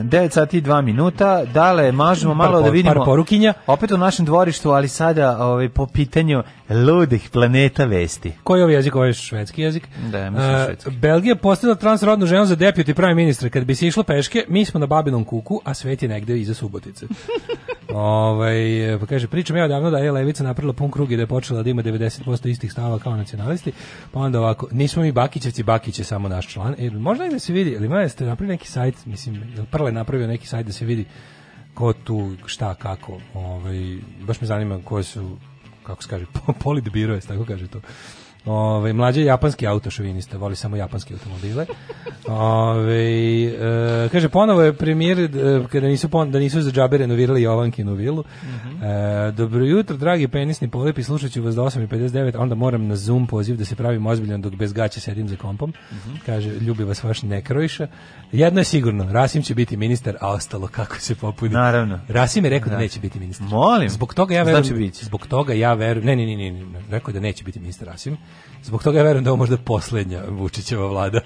9 sati i 2 minuta. Dale, mažemo malo par, da vidimo. Par porukinja. Opet u našem dvorištu, ali sada ovaj, po pitanju ludih planeta vesti. Koji je ovaj jezik? Ovo je švedski jezik. Da, mislim uh, švedski. Belgija postavila transrodnu ženu za deputy prime ministra. Kad bi se išlo peške, mi smo na Babinom kuku, a svet je negde iza Subotice. (laughs) Ovaj pa kaže pričam ja odavno da je levica napravila pun krug i da je počela da ima 90% istih stavova kao nacionalisti. Pa onda ovako, nismo mi Bakićevci, Bakić je samo naš član. E, možda i da se vidi, ali ima jeste napravili neki sajt, mislim, prle je napravio neki sajt da se vidi ko tu, šta, kako. Ovaj baš me zanima ko su kako se kaže, (laughs) politbiro tako kaže to. Ove, mlađe japanski autošovinista, voli samo japanske automobile. Ove, e, kaže, ponovo je premijer, e, kada nisu, pon, da nisu za džabe renovirali Jovankinu vilu, mm E, dobro jutro, dragi penisni polipi, slušat ću vas do 8.59, onda moram na Zoom poziv da se pravim ozbiljan dok bez gaće sedim za kompom. Mm -hmm. Kaže, ljubi vas vaš nekrojša. Jedno je sigurno, Rasim će biti ministar, a ostalo kako se popuni. Naravno. Rasim je rekao da, da neće biti ministar. Molim. Zbog toga ja verujem, znači zbog toga ja verujem, ne, ne, ne, ne, rekao da neće biti ministar Rasim. Zbog toga ja verujem da ovo možda poslednja Vučićeva vlada.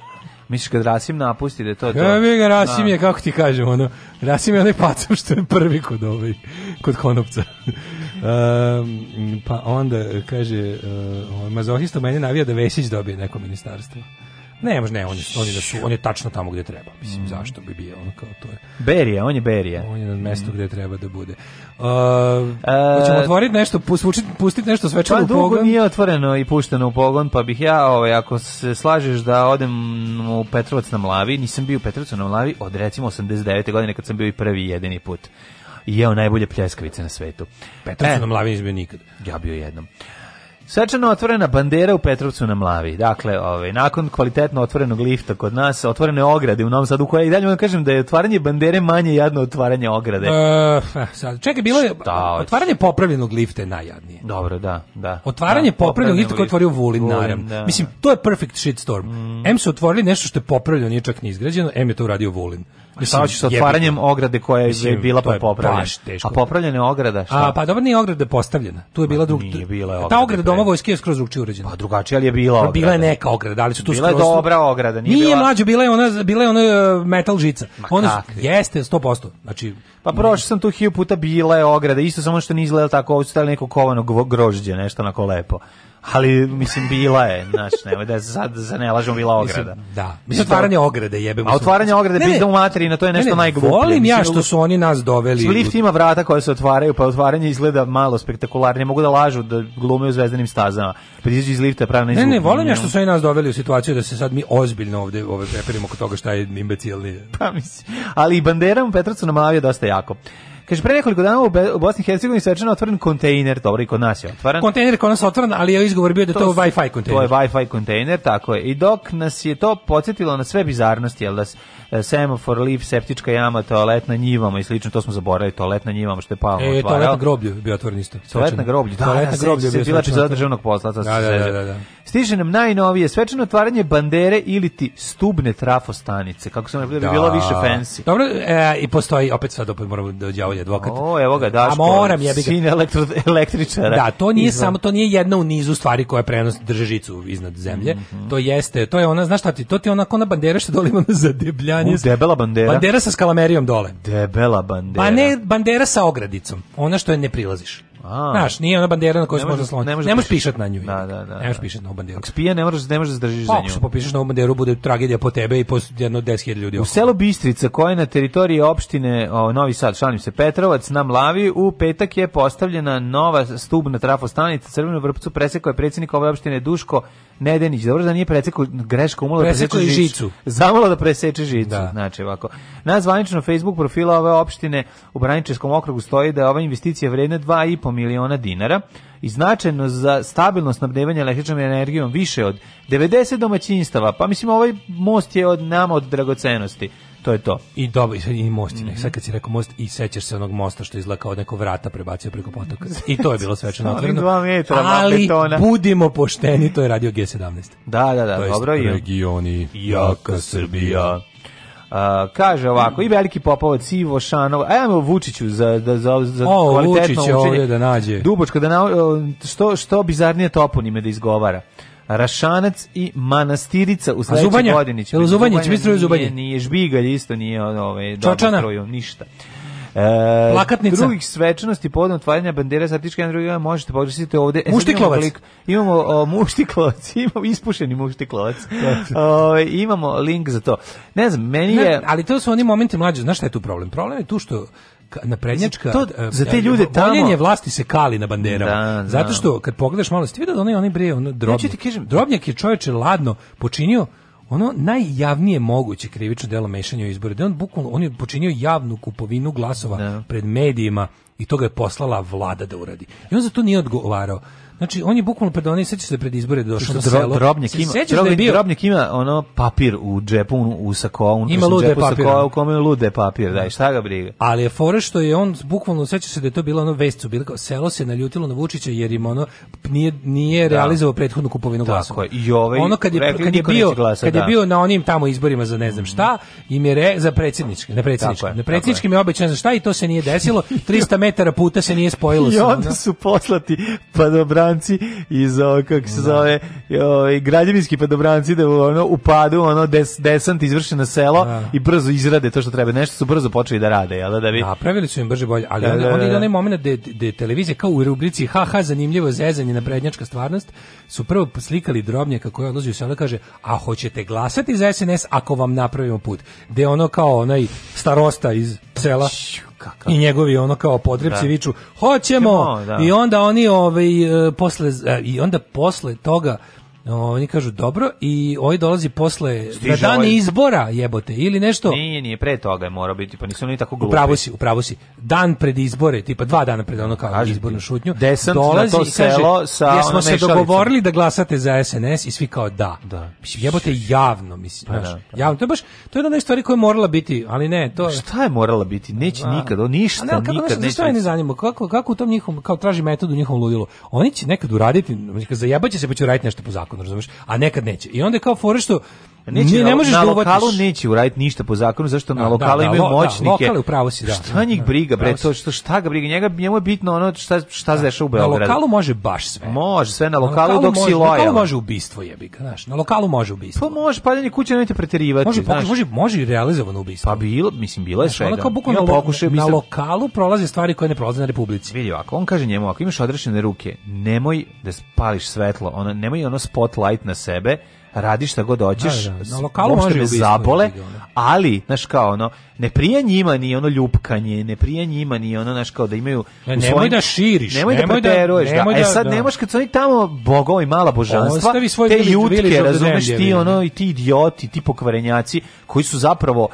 Misliš kad Rasim napusti da je to to? Ja, ga da. Rasim je, kako ti kažem, ono, Rasim je onaj pacom što je prvi kod ovaj, kod konopca. um, pa onda, kaže, uh, e, ovaj, mazohista meni navija da Vesić dobije neko ministarstvo. Ne, može ne, on je, on je, da su, on je tačno tamo gde treba. Mislim, mm. zašto bi bio on kao to je. Berija, on je Berija. On je na mestu mm. gdje treba da bude. Uh, e, hoćemo otvoriti nešto, pustiti pustit nešto svečano pa, u pogon. Pa dugo nije otvoreno i pušteno u pogon, pa bih ja, ovaj, ako se slažeš da odem u Petrovac na Mlavi, nisam bio u Petrovcu na Mlavi od recimo 89. godine kad sam bio i prvi jedini put. I jeo najbolje pljeskavice na svetu. Petrovac e, na Mlavi nisam bio nikad. Ja bio jednom. Svečano otvorena bandera u Petrovcu na Mlavi. Dakle, ovaj, nakon kvalitetno otvorenog lifta kod nas, otvorene ograde u Novom Sadu, koja i dalje da kažem da je otvaranje bandere manje jadno otvaranje ograde. E, eh, sad, čekaj, bilo je otvaranje popravljenog lifta je najjadnije. Dobro, da, da. Otvaranje da, popravljenog lifta koji otvorio Vulin, Vulin naravno. Da. Mislim, to je perfect shitstorm. Mm. M su otvorili nešto što je popravljeno, nije čak ni izgrađeno, M je to uradio Vulin. Rešavaš sa otvaranjem ograde koja mislim, je bila pa popravljena. A popravljena je ograda, šta? A, pa dobro nije ograda postavljena. Tu je bila druga. Ta ograda doma vojske je skroz drugačije uređena. Pa drugačija, ali je bila ograda. Pa bila je neka ograda, ali su tu Bila je dobra ograda, nije, nije bila... mlađa, bila je ona, bila je ona e, metal žica. Ma ona kakvi? jeste 100%. Znači, pa prošao sam tu hiljadu puta bila je ograda, isto samo što nije izgledalo tako, ovdje su stavili neko kovano grožđe, nešto onako lepo ali mislim bila je, znači nema da sad za ne lažemo bila ograda. Mislim, da. Mislim otvaranje ograde jebemo. A otvaranje ograde bi da u materina, to je nešto ne, ne, najgluplje. Volim ja što su oni nas doveli. Lift ima vrata koja se otvaraju, pa otvaranje izgleda malo spektakularnije. Mogu da lažu da glume u zvezdanim stazama. Pa izađu iz lifta pravno Ne, ne, volim ja što su oni nas doveli u situaciju da se sad mi ozbiljno ovde ove prepirimo oko toga šta je imbecilni. Pa mislim. Ali i Bandera u Petrovcu namavio dosta jako. Kaže pre nekoliko dana u Bosni i Hercegovini svečano otvoren kontejner, dobro i kod nas je otvoren. Kontejner kod nas otvoren, ali je izgovor bio da to, to je Wi-Fi kontejner. To je Wi-Fi kontejner, tako je. I dok nas je to podsjetilo na sve bizarnosti, jel da semafor, lip, septička jama, toalet na njivama i slično, to smo zaboravili, toalet na njivama što je palo. E, toalet na groblju bio otvoren isto. Toalet na groblju, da, toalet na groblju bio bila za državnog posla, to da, da, da, da, Stiže nam najnovije svečano otvaranje bandere ili ti stubne trafostanice, kako sam rekao da bilo više fancy. Dobro, e, i postoji opet sad opet moram da đavolje advokat. O, evo ga, Daško. A moram jebi ga. Elektro, električara. Da, to nije samo to nije jedna u nizu stvari koja prenosi držežicu iznad zemlje. To jeste, to je ona, znaš šta ti, to ti ona kona bandera što dolima na zadeblja Janjes. Debela bandera. Bandera sa skalamerijom dole. Debela pa bandera. Pa ne bandera sa ogradicom. Ona što je ne prilaziš. A. Znaš, nije ona bandera na kojoj se može osloniti. Ne možeš pišati pišat na nju. Da, da, da. Ne možeš da. pišati na ovu banderu. Ako spije, ne možeš, ne možeš da držiš za pa, nju. Ako se popišeš na ovu banderu, bude tragedija po tebe i po jedno 10.000 ljudi. U oko. selu Bistrica, koje je na teritoriji opštine o, Novi Sad, šalim se, Petrovac, na Mlavi, u petak je postavljena nova stubna trafostanica Crvenu vrpcu presekao je predsjednik ove opštine Duško Nedenić, dobro da nije preceko greška umalo da preseče žicu. žicu. Zamalo da preseče žicu. Da. Znači, ovako. Na zvaničnom Facebook profila ove opštine u Braničevskom okrugu stoji da je ova investicija vredna 2,5 miliona dinara i značajno za stabilno snabdevanje električnom energijom više od 90 domaćinstava. Pa mislim, ovaj most je od nama od dragocenosti to je to. I dobro, i most, mm -hmm. sad kad si rekao most, i sećaš se onog mosta što izgleda kao neko vrata prebacio preko potoka. I to je bilo svečano (laughs) otvoreno. ali budimo pošteni, to je radio G17. Da, da, da, to dobro je. Regioni, jaka Srbija. Uh, kaže ovako, i veliki Popovac, i Vošanov, a ajmo Vučiću za, da, za, za o, kvalitetno Vučić je ovdje da nađe. Dubočko, da na, što, što bizarnije toponime da izgovara. Rašanac i Manastirica u sledećoj Zubanja? godini. Će Zubanje, Zubanje, će biti Zubanje. Nije, nije Žbigalj, isto nije ove, ovaj, Čočana. Stroju, ništa. E, Plakatnica. Drugih svečanosti povodom otvaranja bandera Sartička Andrija možete pogledati ovde. E, muštiklovac. Imamo, imamo o, muštiklovac, (laughs) imamo ispušeni muštiklovac. (laughs) Da, da. o, ovaj, imamo link za to. Ne znam, meni ne, je... ali to su oni momenti mlađe, znaš šta je tu problem? Problem je tu što na prednjačka to, e, za te e, ljude tamo vlasti se kali na banderama. Da, da. zato što kad pogledaš malo ste vidio da onaj onaj bre ono drobnjak. Ja ti kažem, drobnjak je čoveče ladno počinio ono najjavnije moguće krivično delo mešanja u izbore. Da on bukvalno on je počinio javnu kupovinu glasova da. pred medijima i to ga je poslala vlada da uradi. I on za to nije odgovarao. Znači, on je bukvalno pred onaj, sećaš se pred izbore došao na selo. Drobnjak ima, da bio? drobnjak ima ono papir u džepu, u sakovu, ima lude papir. Sakoa, u kome je lude papir, da, šta ga briga. Ali je fora što je on, bukvalno, sećaš se da je to bilo ono vestcu, bilo kao, selo se naljutilo na Vučića jer im ono, nije, nije da. realizovao prethodnu kupovinu glasa. Tako je, i ovaj, ono kad je, kad je bio, glasa, kad je da. bio na onim tamo izborima za ne znam mhm. šta, im je re, za predsjednički, na predsjednički, na predsjednički je obećan za šta i to se nije desilo, 300 (laughs) metara puta se nije spojilo. I onda su poslati, pa dobra padobranci iz o, kako se zove da. o, građevinski padobranci da ono upadu ono des, desant izvrše na selo da. i brzo izrade to što treba nešto su brzo počeli da rade jel da, da bi napravili su im brže bolje ali da, onda, da, onda ide onaj momenat da televizija kao u rubrici haha zanimljivo zezanje na prednjačka stvarnost su prvo slikali drobnjaka koji odlazi u selo kaže a hoćete glasati za SNS ako vam napravimo put gde ono kao onaj starosta iz sela Kakav? I njegovi ono kao podrepci da. viču hoćemo da. i onda oni ovaj e, posle e, i onda posle toga oni kažu dobro i ovaj dolazi posle Stiže dan ovaj... izbora jebote ili nešto. Nije, nije, pre toga je morao biti, pa nisu oni tako glupi. Upravo si, upravo si. Dan pred izbore, tipa dva dana pred ono kao Kaži izbornu ti. šutnju, Desant dolazi na to selo sa jer smo se dogovorili da glasate za SNS i svi kao da. da. Mislim, jebote javno, mislim, pa, da, pa. Da. javno. To je baš, to je jedna stvari koja je morala biti, ali ne, to... Pa šta je morala biti? Neće A. Da. nikad, o, ništa, ne, nikad, neće. Zašto ne zanima? Kako, kako u tom njihovom kao traži metodu u njihovom ludilu? Oni će nekad uraditi, znači zajebaće se pa će uraditi nešto po zakonu zakon, razumeš? A nekad neće. I onda je kao fora što Neće, ne, ne možeš na da lokalu neće uraditi ništa po zakonu, zašto na da, da, lokalu da, imaju moćnike. Da, lokale si, da. Šta njih briga, bre, to što šta ga briga, njega njemu je bitno ono šta šta se dešava u Beogradu. Na lokalu može baš sve. Može sve na lokalu, na lokalu dok si lojalan. Na lokalu može ubistvo, jebi ga, znaš. Na lokalu može ubistvo. Pa može ni pa kuće, nemojte preterivati. Može, znaš. može, može i realizovano ubistvo. Pa bilo, mislim bilo je sve. Onako bukvalno pokušaj na lokalu prolaze stvari koje ne prolaze na Republici. Vidi ovako, on kaže njemu, ako imaš odrešene ruke, nemoj da spališ svetlo, ona nemoj ono spotlight na sebe radi šta god hoćeš, da, da. na lokalu može me zabole, da ali, znaš kao, ono, ne prija njima ni ono ljupkanje, ne prija njima ni ono, znaš kao, da imaju... Ne, nemoj svojim, da širiš, nemoj, da nemoj da preteruješ, da, e, da. E sad, da. nemoš kad su oni tamo bogovi mala božanstva, te jutke, razumeš ti, ono, i ti idioti, ti pokvarenjaci, koji su zapravo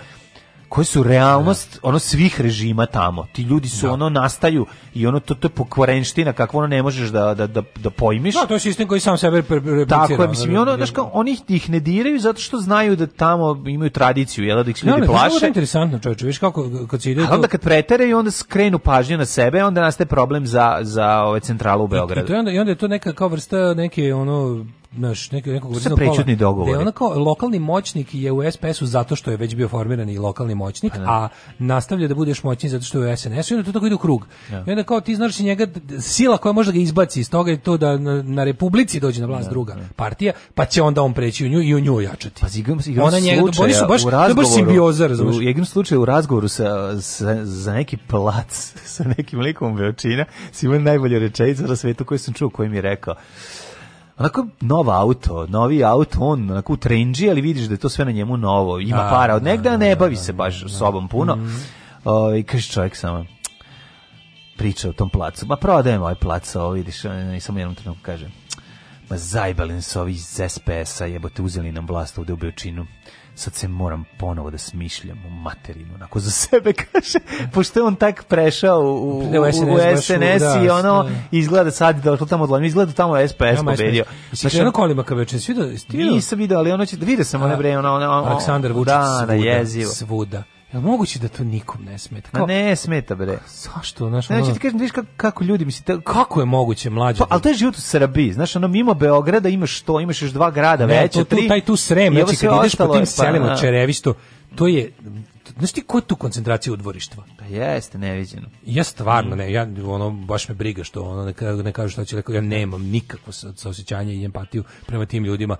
koje su realnost da. ono svih režima tamo. Ti ljudi su da. ono nastaju i ono to, to je pokvarenština kakvo ono ne možeš da, da, da, da pojmiš. Da, to je sistem koji sam sebe replicira. Tako je, mislim, i da, da, ono, znači oni ih ne diraju zato što znaju da tamo imaju tradiciju, jel, da ih ljudi da, plaše. Da, je interesantno, čovječe, viš kako, kad se ide... Ali onda kad i onda skrenu pažnju na sebe, onda nastaje problem za, za ove ovaj, centralu u Beogradu. I, i, to je onda, I onda je to neka kao vrsta neke, ono, naš nek, nekog vrsta prečutni dogovor. Da onako lokalni moćnik je u SPS-u zato što je već bio formiran i lokalni moćnik, pa da. a nastavlja da budeš moćni zato što je u SNS-u i onda to tako ide u krug. Ja. I onda kao ti znaš i njega sila koja može da ga izbaci iz toga je to da na, na republici dođe na vlast ja, da, druga ja. Da. partija, pa će onda on preći u nju i u nju jačati. Pa igram, igram Ona njega, oni su baš, u baš simbioza, razumiješ? U jednom slučaju u razgovoru sa, sa, za neki plac, (laughs) sa nekim likom Beočina, si imao najbolje rečenicu na svetu koju sam čuo, koji mi je rekao, onako nov auto, novi auto, on onako u trendži, ali vidiš da je to sve na njemu novo, ima a, para od negde, a da, ne da, bavi da, se baš sobom puno. Mm -hmm. I kaže čovjek samo, priča o tom placu, ma prodajem ovaj plac, ovo vidiš, e, i samo jednom trenutku kaže, ma zajbali su ovi iz SPS-a, jebote, uzeli nam vlast ovde u Beočinu sad se moram ponovo da smišljam u materinu, onako za sebe (laughs) kaže, pošto je on tak prešao u, u, da, u SNS, u SNS da, i ono, da. izgleda sad da došlo tamo odlomio, izgleda tamo SPS ja, pobedio. Jesi znači, ono kolima kao večer, svi da... Nisam vidio, ali ono će, vidio sam one bre, ono, ono, ono, Aleksandar Vučić da, da svuda, da, jezivo. svuda. Ja moguće da to nikom ne smeta. Kao, ne smeta bre. Zašto, znaš, znači ono... ti kažem, vidiš kako, kako ljudi mislite, kako je moguće mlađe. Pa, ali to je život u Srbiji, znaš, ono mimo Beograda imaš to, imaš još dva grada, ne, veća, to, tu, tri. taj tu Srem, znači kad ideš po tim pa, da. Čerevisto, to je Znaš ti ko je tu koncentracija udvorištva? Pa jeste, neviđeno. Ja stvarno ne, ja, ono, baš me briga što ono, ne, ne kažu što će, ja nemam nikakvo saosećanje i empatiju prema tim ljudima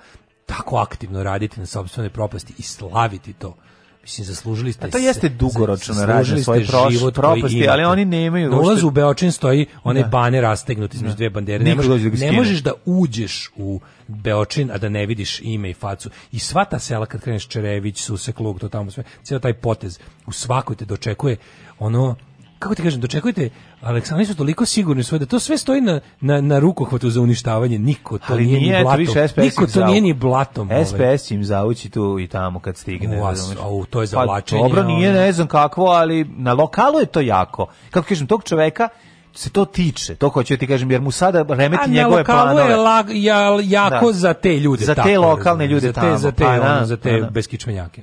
tako aktivno raditi na sobstvenoj propasti i slaviti to. Mislim, zaslužili ste... A to jeste dugoročno rađe svoje život propasti, ali oni nemaju... Na ulazu u Beočin stoji one da. bane rastegnuti između da. dve bandere. Ne, možeš, da ne možeš da uđeš u Beočin, a da ne vidiš ime i facu. I sva ta sela, kad kreneš Čerević, Susek, Lug, to tamo sve, cijel taj potez, u svakoj te dočekuje ono kako ti kažem, dočekujete Aleksandri su toliko sigurni svoje da to sve stoji na, na, na rukohvatu za uništavanje. Niko to Ali nije, nije ni blatom. Niko to nije ovaj. ni blatom. SPS im zaući tu i tamo kad stigne. U, au, to je zavlačenje. Pa, dobro, nije ne znam kakvo, ali na lokalu je to jako. Kako kažem, tog čoveka se to tiče, to hoću da ti kažem, jer mu sada remeti A njegove planove. je lag, ja, jako da. za te ljude. Za te tako, lokalne ljude za te, tamo. Pa, da, za te, pa, da. ono, za te beskičmenjake.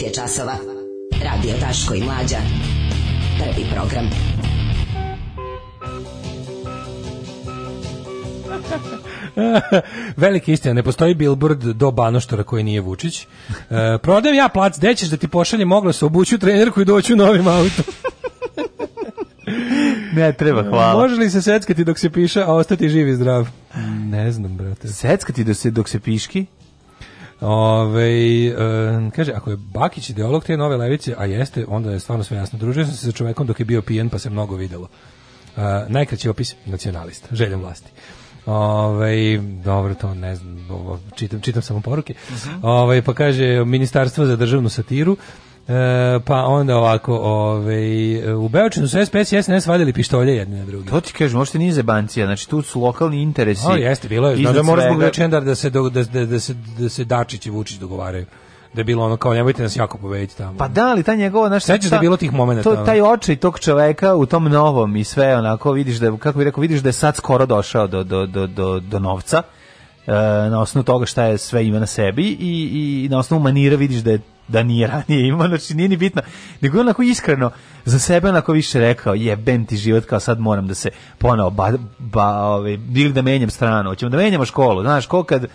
9 je časova. Radio Daško i Mlađa. Prvi program. (laughs) Velika istina, ne postoji billboard do Banoštora koji nije Vučić. E, prodam ja plac, gde ćeš da ti pošalje mogla se obuću trenerku i doću u novim autom. (laughs) ne, treba, hvala. Može li se seckati dok se piše, a ostati živi i zdrav? Ne znam, brate. Seckati dok se, dok se piški? Ove, um, kaže, ako je Bakić ideolog te nove levice, a jeste, onda je stvarno sve jasno. Družio sam se sa čovekom dok je bio pijen, pa se mnogo videlo. Uh, najkraći opis, nacionalista, željem vlasti. Ove, dobro, to ne znam, čitam, čitam samo poruke. Mhm. Ove, pa kaže, Ministarstvo za državnu satiru, E, pa onda ovako, ovaj, u Beočinu su SPS i SNS vadili pištolje jedni na drugi. To ti kažem, možete nije zebancija, znači tu su lokalni interesi. O, jeste, bilo je, znači da, da mora zbog Lečendar da se, do, da, da, da, se, da se Dačić i Vučić dogovaraju da je bilo ono kao nemojte nas jako pobediti tamo. Pa da, ali ta njegova naša sećaš da je bilo tih momenata. To taj očaj tog čoveka u tom novom i sve onako vidiš da kako bi rekao vidiš da je sad skoro došao do do do do do novca E, na osnovu toga šta je sve ima na sebi i, i na osnovu manira vidiš da je da nije ranije imao, znači nije ni bitno, nego je onako iskreno za sebe onako više rekao, jebem ti život, kao sad moram da se ponao ba, ba, ove, ovaj, ili da menjam stranu, hoćemo da menjamo školu, znaš, ko kad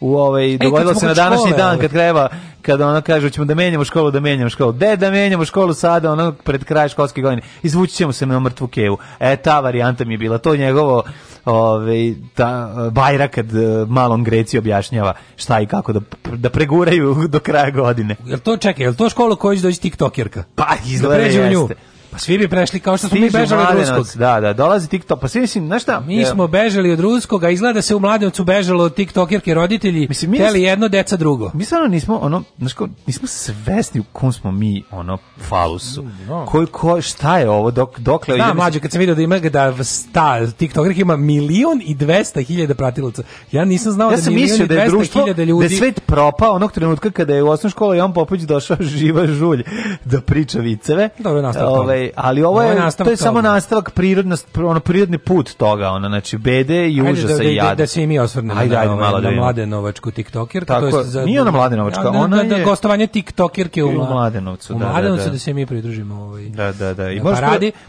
u ovaj dogodilo se na današnji škole, dan kad kreva kada ona kaže hoćemo da menjamo školu, da menjamo školu. da da menjamo školu sada, ono pred kraj školske godine. Izvući ćemo se na mrtvu kevu. E ta varijanta mi je bila to njegovo ovaj ta bajra kad e, malom Greci objašnjava šta i kako da da preguraju do kraja godine. Jel to čekaj, jel to škola koja doći TikTokerka? Pa da izgleda da jeste. Pa svi bi prešli kao što smo mi bežali od ruskog. Da, da, dolazi TikTok. Pa svi mislim, znaš šta? Mi smo bežali od ruskog, a izgleda da se u mladencu bežalo od TikTokerke roditelji, mislim, mi teli jedno, deca drugo. Mi stvarno nismo, ono, znaš ko, nismo svesni u kom smo mi, ono, falusu. Mm, no. Ko, ko, šta je ovo, dok, dokle... Da, mlađe, kad sam vidio da ima da ta TikTokerka ima milion i dvesta hiljada pratilaca. Ja nisam znao ja da milion i dvesta hiljada ljudi... Da je da svet propao onog trenutka kada je u osnovnu školu on Popović došao (laughs) živa žulj da priča viceve. Dobro, nastavno. Ove, ovaj, ali ovo je, ovo je to je samo toga. nastavak prirodno, ono, prirodni put toga, ona znači, bede i užasa da- da- i jada. Da, da se i mi osvrnemo ajde, ajde, ovaj, na, malo na, na Mladenovačku tiktokirku. to jest za, nije ona Mladenovačka, da- ona je... gostovanje tiktokerke u, Mladenovcu. U Mladenovcu da, se mi pridružimo. Ovaj, da, da, da. I možeš,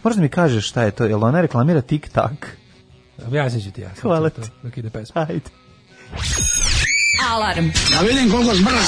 možda mi kažeš šta je to, jel ona reklamira tiktak? Objasnit ću ti ja. Hvala ti. Dok ide pesma. Ajde. Alarm. Da vidim koliko zbrz.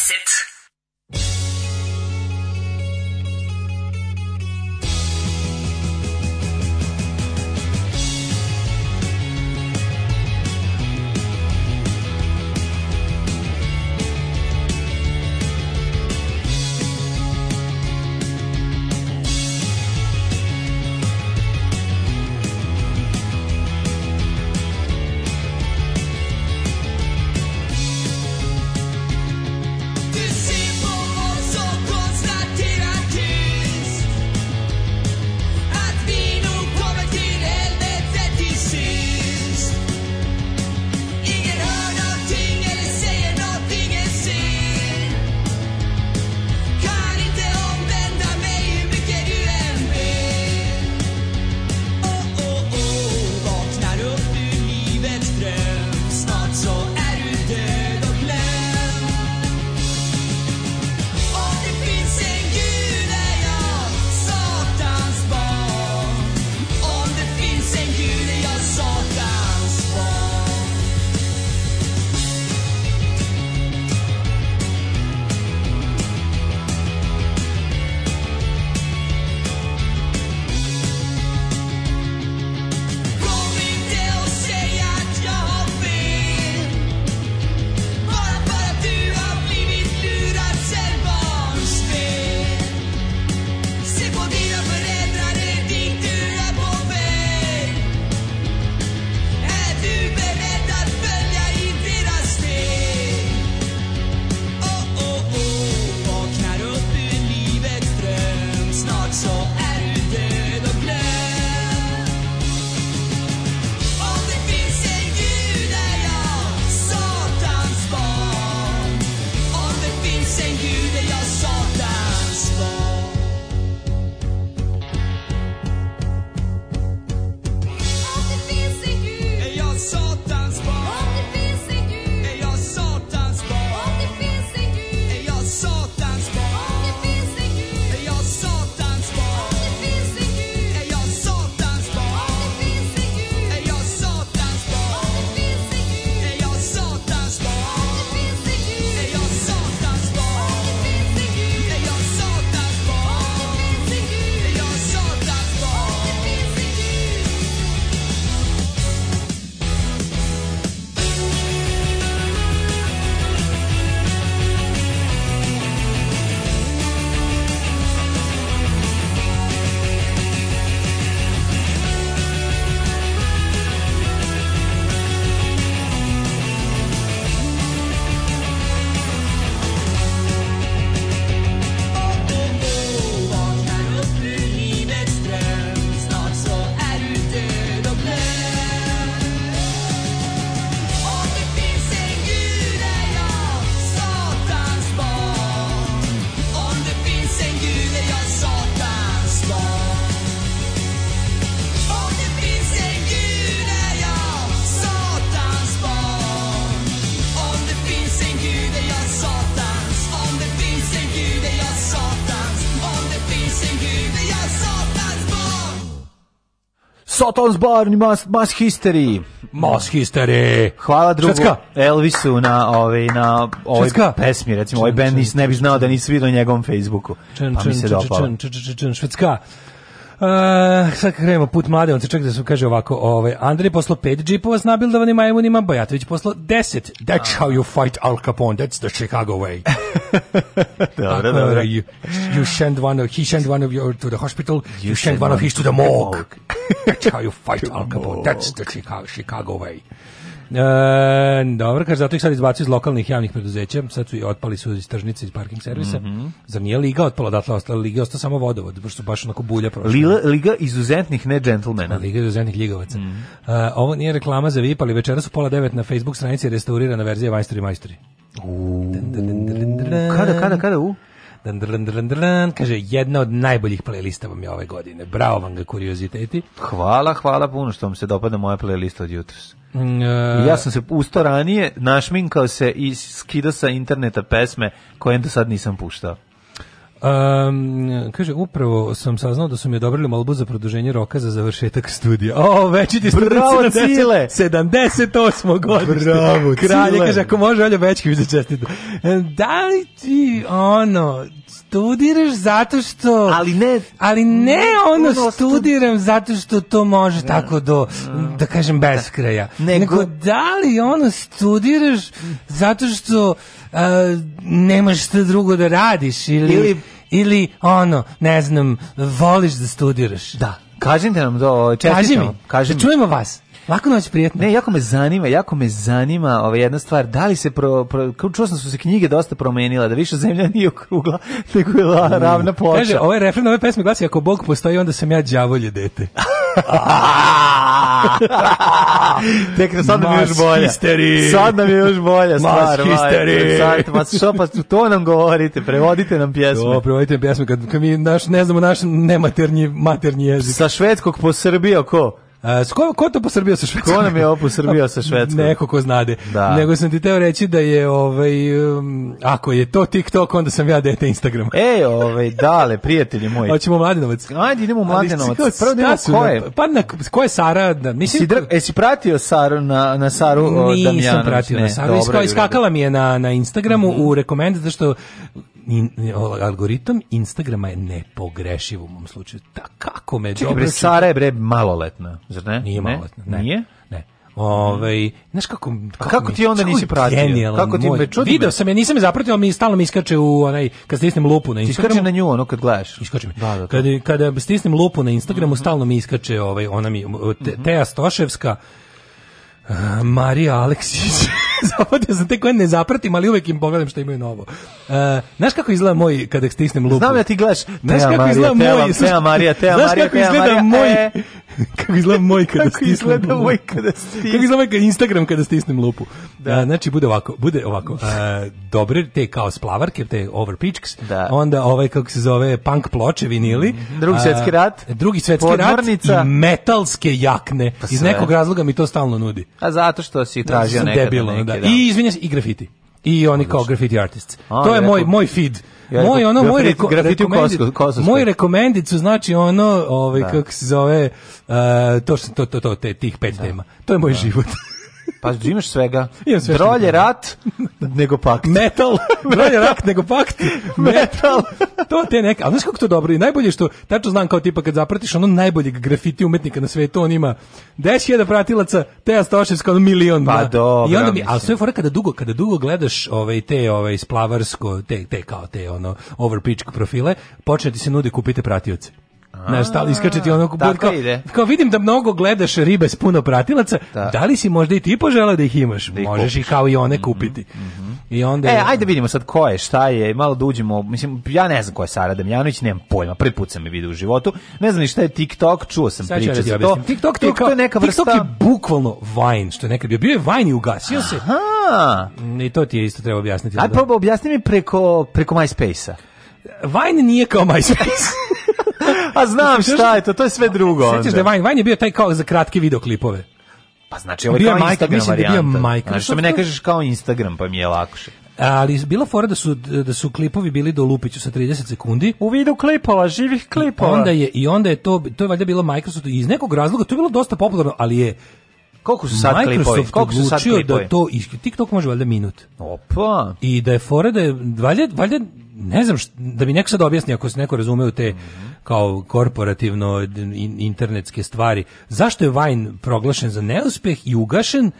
tom ni mas, mas histeriji. Mas histeriji. Hvala drugu Četska. Elvisu na ovaj, na ovoj Četska. pesmi, recimo, ovaj čen, ovaj band nis, ne bi znao da nisi vidio njegovom Facebooku. Čen, pa mi se čen, Švedska. Uh, sad krenemo put mlade, on se čeka da su kaže ovako, ovaj, Andrej poslo pet džipova s nabildovanim majmunima, Bajatović poslo deset. That's how you fight Al Capone, that's the Chicago way. (laughs) Dobro, dobro. You, you send one of, he send one of you to the hospital, you, you send one, one of his to the morgue. that's how you fight Al Capone. That's the Chicago, Chicago way. E, dobro, kaže, zato ih sad izbacu iz lokalnih javnih preduzeća, sad su i otpali su iz tržnice, iz parking servisa. Mm -hmm. Zar nije Liga otpala odatle, da, ostala Liga, ostao samo vodovod, pošto su baš onako bulja prošla. Lila, liga izuzetnih ne džentlmena. Liga izuzetnih ljigovaca. Mm -hmm. e, ovo nije reklama za VIP, ali večera su pola devet na Facebook stranici restaurirana verzija Majstori Majstori. Uuu, kada, kada, kada, u? dan, dan, dan, dan, kaže, jedna od najboljih playlista vam je ove godine. Bravo vam ga, kurioziteti. Hvala, hvala puno što vam se dopada moja playlista od jutros. Uh, ja sam se usto ranije našminkao se i skidao sa interneta pesme koje do sad nisam puštao. Um, kaže, upravo sam saznao da su mi odobrili molbu za produženje roka za završetak studija. O, veći ti studici Bravo, Cile! 78. godište. Bravo, Kralje, Cile! kaže, ako može, Olja Bečković da čestite. Da li ti, ono, studiraš zato što... Ali ne... Ali ne, ono, ono studiram stud... zato što to može ja, da. tako do, da kažem, da. beskraja. Nego... Nego da li ono studiraš zato što uh, nemaš šta drugo da radiš ili... ili ili ono, ne znam, voliš da studiraš. Da. Kažite nam do, čestitamo. Kaži mi, da čujemo vas. Lako noć, prijetno. Ne, jako me zanima, jako me zanima ova jedna stvar. Da li se pro, pro čuo sam da su se knjige dosta promenila, da više zemlja (laughs) nije okrugla, nego je mm. ravna ploča. Kaže, ovaj refren ove pesme glasi ako Bog postoji, onda sam ja đavolje dete. (laughs) Tek da sad nam je još bolje. Sad nam je još bolja stvar. Mas Sad, pa to nam govorite, prevodite nam pjesme. Do, prevodite nam pjesme, kad, kad mi naš, ne znamo naš nematernji maternji jezik. Sa švedskog po Srbijo ko? Uh, ko, ko to posrbio sa Švedskog? Ko nam je ovo posrbio sa (laughs) Švedskom? Neko ko znade. Da. Nego sam ti teo reći da je, ovaj, um, ako je to TikTok, onda sam ja dete Instagrama. Ej, ovaj, dale, prijatelji moji. Hoćemo Mladenovac. Ajde, idemo u Mladenovac. Ali, Prvo da ko je. Na, pa na, ko je Sara? Da, mislim, si, jesi pratio Saru na, na Saru Damjanović? Nisam pratio ne, na Saru. Dobra, iskakala mi je na, na Instagramu mm -hmm. u mhm. rekomend, zašto in, e, ovaj algoritam Instagrama je nepogrešiv u mom slučaju. Da, kako me Čekaj, dobro... Bre, Sara je bre maloletna, zar ne? Nije maloletna, ne. Nije? Ne. Ove, ovaj, znaš kako, kako, kako ti onda nisi pratio? kako ti me čudi? Video sam je, nisam je zapratio, mi stalno mi iskače u onaj kad stisnem lupu na Instagramu. Iskače na nju ono kad gledaš. Iskače mi. Da, da, da. kad, Kad, kada stisnem lupu na Instagramu, mm -hmm. stalno mi iskače ovaj ona mi te, mm -hmm. Teja Stoševska, uh, Marija Aleksić. (laughs) Zapatio da sam te koje ne zapratim, ali uvek im pogledam što imaju novo. Uh, znaš kako izgleda moj, kada stisnem lupu? Znam ja ti gledaš. Znaš kako izgleda moj... Tea Marija, Tea Marija, Znaš kako izgleda moj... Kako izgleda moj kada stisnem Kako izgleda moj kada Instagram kada stisnem lupu? Da. E, znači, bude ovako, bude ovako. E, dobre te kao splavarke, te overpitchks, da. onda ovaj, kako se zove, punk ploče, vinili. Drugi svetski rat. Drugi svjetski rat i metalske jakne. Pa Iz nekog razloga mi to stalno nudi. A zato što si da, tražio nekada. Debilno, da. I da. izvinjam se, i grafiti. I oni kao graffiti artists. A, to je moj, moj feed. moj ono moj reko, Kosovo, Kosovo. moj rekomendicu znači ono ovaj da. kako se zove uh, to što to to, to te, tih pet da. tema to je moj da. život Pa (laughs) imaš svega. Sve Drolje (laughs) (laughs) rat nego pakt. Metal. Drolje rat nego pakt. Metal. to te neka. A znaš kako to dobro? I najbolje što, tačno znam kao tipa kad zapratiš ono najboljeg grafiti umetnika na svetu, on ima 10.000 pratilaca, Teja Stoševska, ono milion. Pa da. dobro. I onda mi, ali sve fora kada dugo, kada dugo gledaš ove, ovaj te ove, ovaj splavarsko, te, te kao te ono overpitch profile, počne ti se nude kupite pratioce. Znaš, stali iskačeti ono tako kao, ide. kao vidim da mnogo gledaš ribe s puno pratilaca, da, da li si možda i ti poželao da ih imaš? Da ih Možeš i kao i one mhm, kupiti. Mm -hmm. I onda E, ajde da vidimo sad ko je, šta je, malo da uđemo, mislim, ja ne znam ko je Sara Damjanović, nemam pojma, prvi put sam je video u životu, ne znam ni šta je TikTok, čuo sam sad priče za to. TikTok, TikTok, je, je neka vrsta... TikTok je bukvalno Vine, što je nekad bio, bio je Vine i ugasio Aha. se. I to ti je isto treba objasniti. Aj, da. probaj, objasni mi preko, preko MySpace-a. Vine nije kao MySpace. (laughs) Pa znam šta je to, to je sve drugo. Onda. Sjećaš da je Vine, Vine je bio taj kao za kratke videoklipove. Pa znači ovo je kao Mike, Instagram mislim da varijanta. Da bio Mike. Znači što mi ne kažeš kao Instagram, pa mi je lakše. Ali bila fora da su, da su klipovi bili do Lupiću sa 30 sekundi. U vidu klipova, živih klipova. Onda je, I onda je to, to je valjda bilo Microsoft iz nekog razloga, to je bilo dosta popularno, ali je Koliko su sad Microsoft klipovi? Koliko su sad da klipovi? da to, TikTok može valjda minut. Opa! I da je fora da je, valjda, valjda ne znam, šta, da mi neko sad objasni ako se neko razume u te mm -hmm kao korporativno internetske stvari. Zašto je Vine proglašen za neuspeh i ugašen?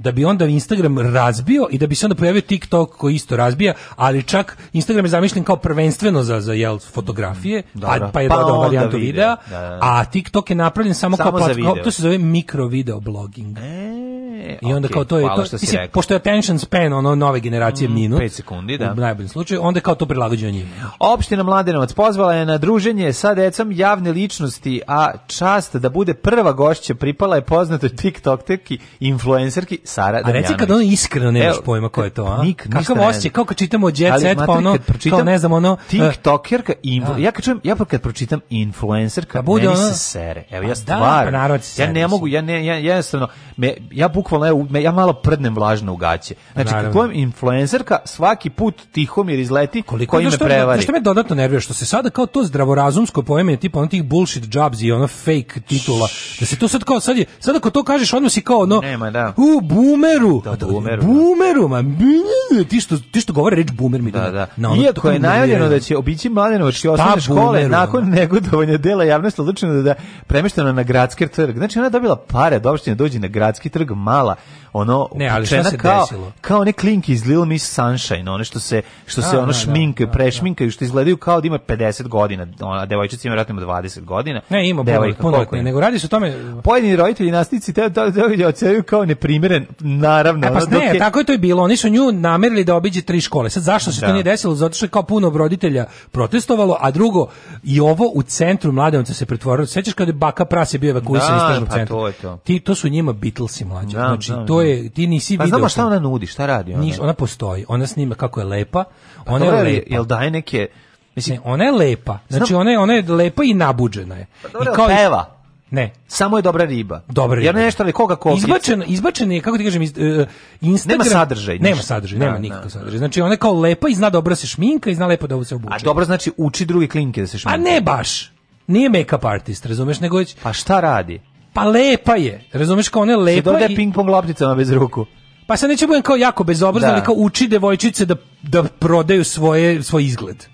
da bi onda Instagram razbio i da bi se onda pojavio TikTok koji isto razbija, ali čak Instagram je zamišljen kao prvenstveno za za jel fotografije, pa, pa je pa dodao varijantu video, videa, da, da, da. a TikTok je napravljen samo, samo kao, kao to se zove mikro video blogging. E I onda okay, kao to je to, mislim, pošto je attention span ono nove generacije mm, minut. 5 sekundi, da. U najboljem slučaju, onda kao to prilagođeno njima. Opština Mladenovac pozvala je na druženje sa decom javne ličnosti, a čast da bude prva gošća pripala je poznatoj TikTokerki, influencerki Sara Damjanović. A reci kad ono iskreno nemaš Evo, pojma ko je to, a? Nik, Kakav osjećaj, kao kad čitamo Jet Ali, Set, pa ono, pročitam, kao ne znam, ono... E. TikTokerka, da. influ, ja kad čujem, ja pa kad pročitam influencerka, pa bude meni ono, se sere. Evo, ja pa da, stvarno, da ja ne mogu, ja ne, ja jednostavno, me, ja buk bukvalno ja, ja malo prdnem vlažno u gaće. Znači, kako influencerka, svaki put tihomir izleti Koliko, koji me prevari. Što me dodatno nervira, što se sada kao to zdravorazumsko poemenje, tipa onih bullshit jobs i ona fake titula, da se to sad kao, sad, je, sad ako to kažeš, odmah si kao ono, Nema, da. u bumeru, da, da bumeru, da. bumeru, ma, ti što, ti što govori reč bumer mi da, da. da. Iako je da najavljeno da će obići mladenovački osnovne škole nakon negodovanja dela javnosti odlučeno da, da premeštena na gradski trg. Znači ona dobila pare da opštine dođe na gradski trg, ma mala ono ne, ali šta se kao, desilo? kao one klinke iz Little Miss Sunshine, one što se, što se da, ono da, da šminke, da, da, prešminkaju, što izgledaju kao da ima 50 godina, a devojčica ima vratno 20 godina. Ne, ima Devojka, puno, puno, nego radi se o tome... Pojedini roditelji nastici te to ocenjuju kao neprimeren, naravno. E, pa ono, ne, je... tako je to i bilo, oni su nju namerili da obiđe tri škole. Sad zašto se da. to nije desilo? Zato što je kao puno roditelja protestovalo, a drugo, i ovo u centru Mladenovca se pretvorilo. Sećaš kad je Baka Pras je bio evakuisan da, iz tržnog pa centra? To je to. Ti, to su njima Beatlesi mlađi. Da, znači, da, to to je ti nisi pa, video. Pa šta ona nudi, šta radi ona? Niš, ona postoji. Ona snima kako je lepa. Pa, ona je lepa. Jel daje neke Mislim, ne, ona je lepa. Znači ona je ona je lepa i nabuđena je. Pa, dobro, I kao peva. Ne. Samo je dobra riba. Dobra riba. Jer nešto ali koga kopica. Izbačen, izbačen je, kako ti kažem, iz, uh, Instagram. Nema sadržaj. Ništa. Nema sadržaj, nema da, nikakav da, sadržaj. Znači, ona je kao lepa i zna dobro da se šminka i zna lepo da se obuče. A dobro znači uči druge klinke da se šminka. A ne baš. Nije make-up artist, razumeš, nego je... Pa šta radi? pa lepa je, razumeš kao ona je lepa. Se i... ping pong lopticama bez ruku. Pa sad neće budem kao jako bezobrazan, da. ali kao uči devojčice da, da prodaju svoje, svoj izgled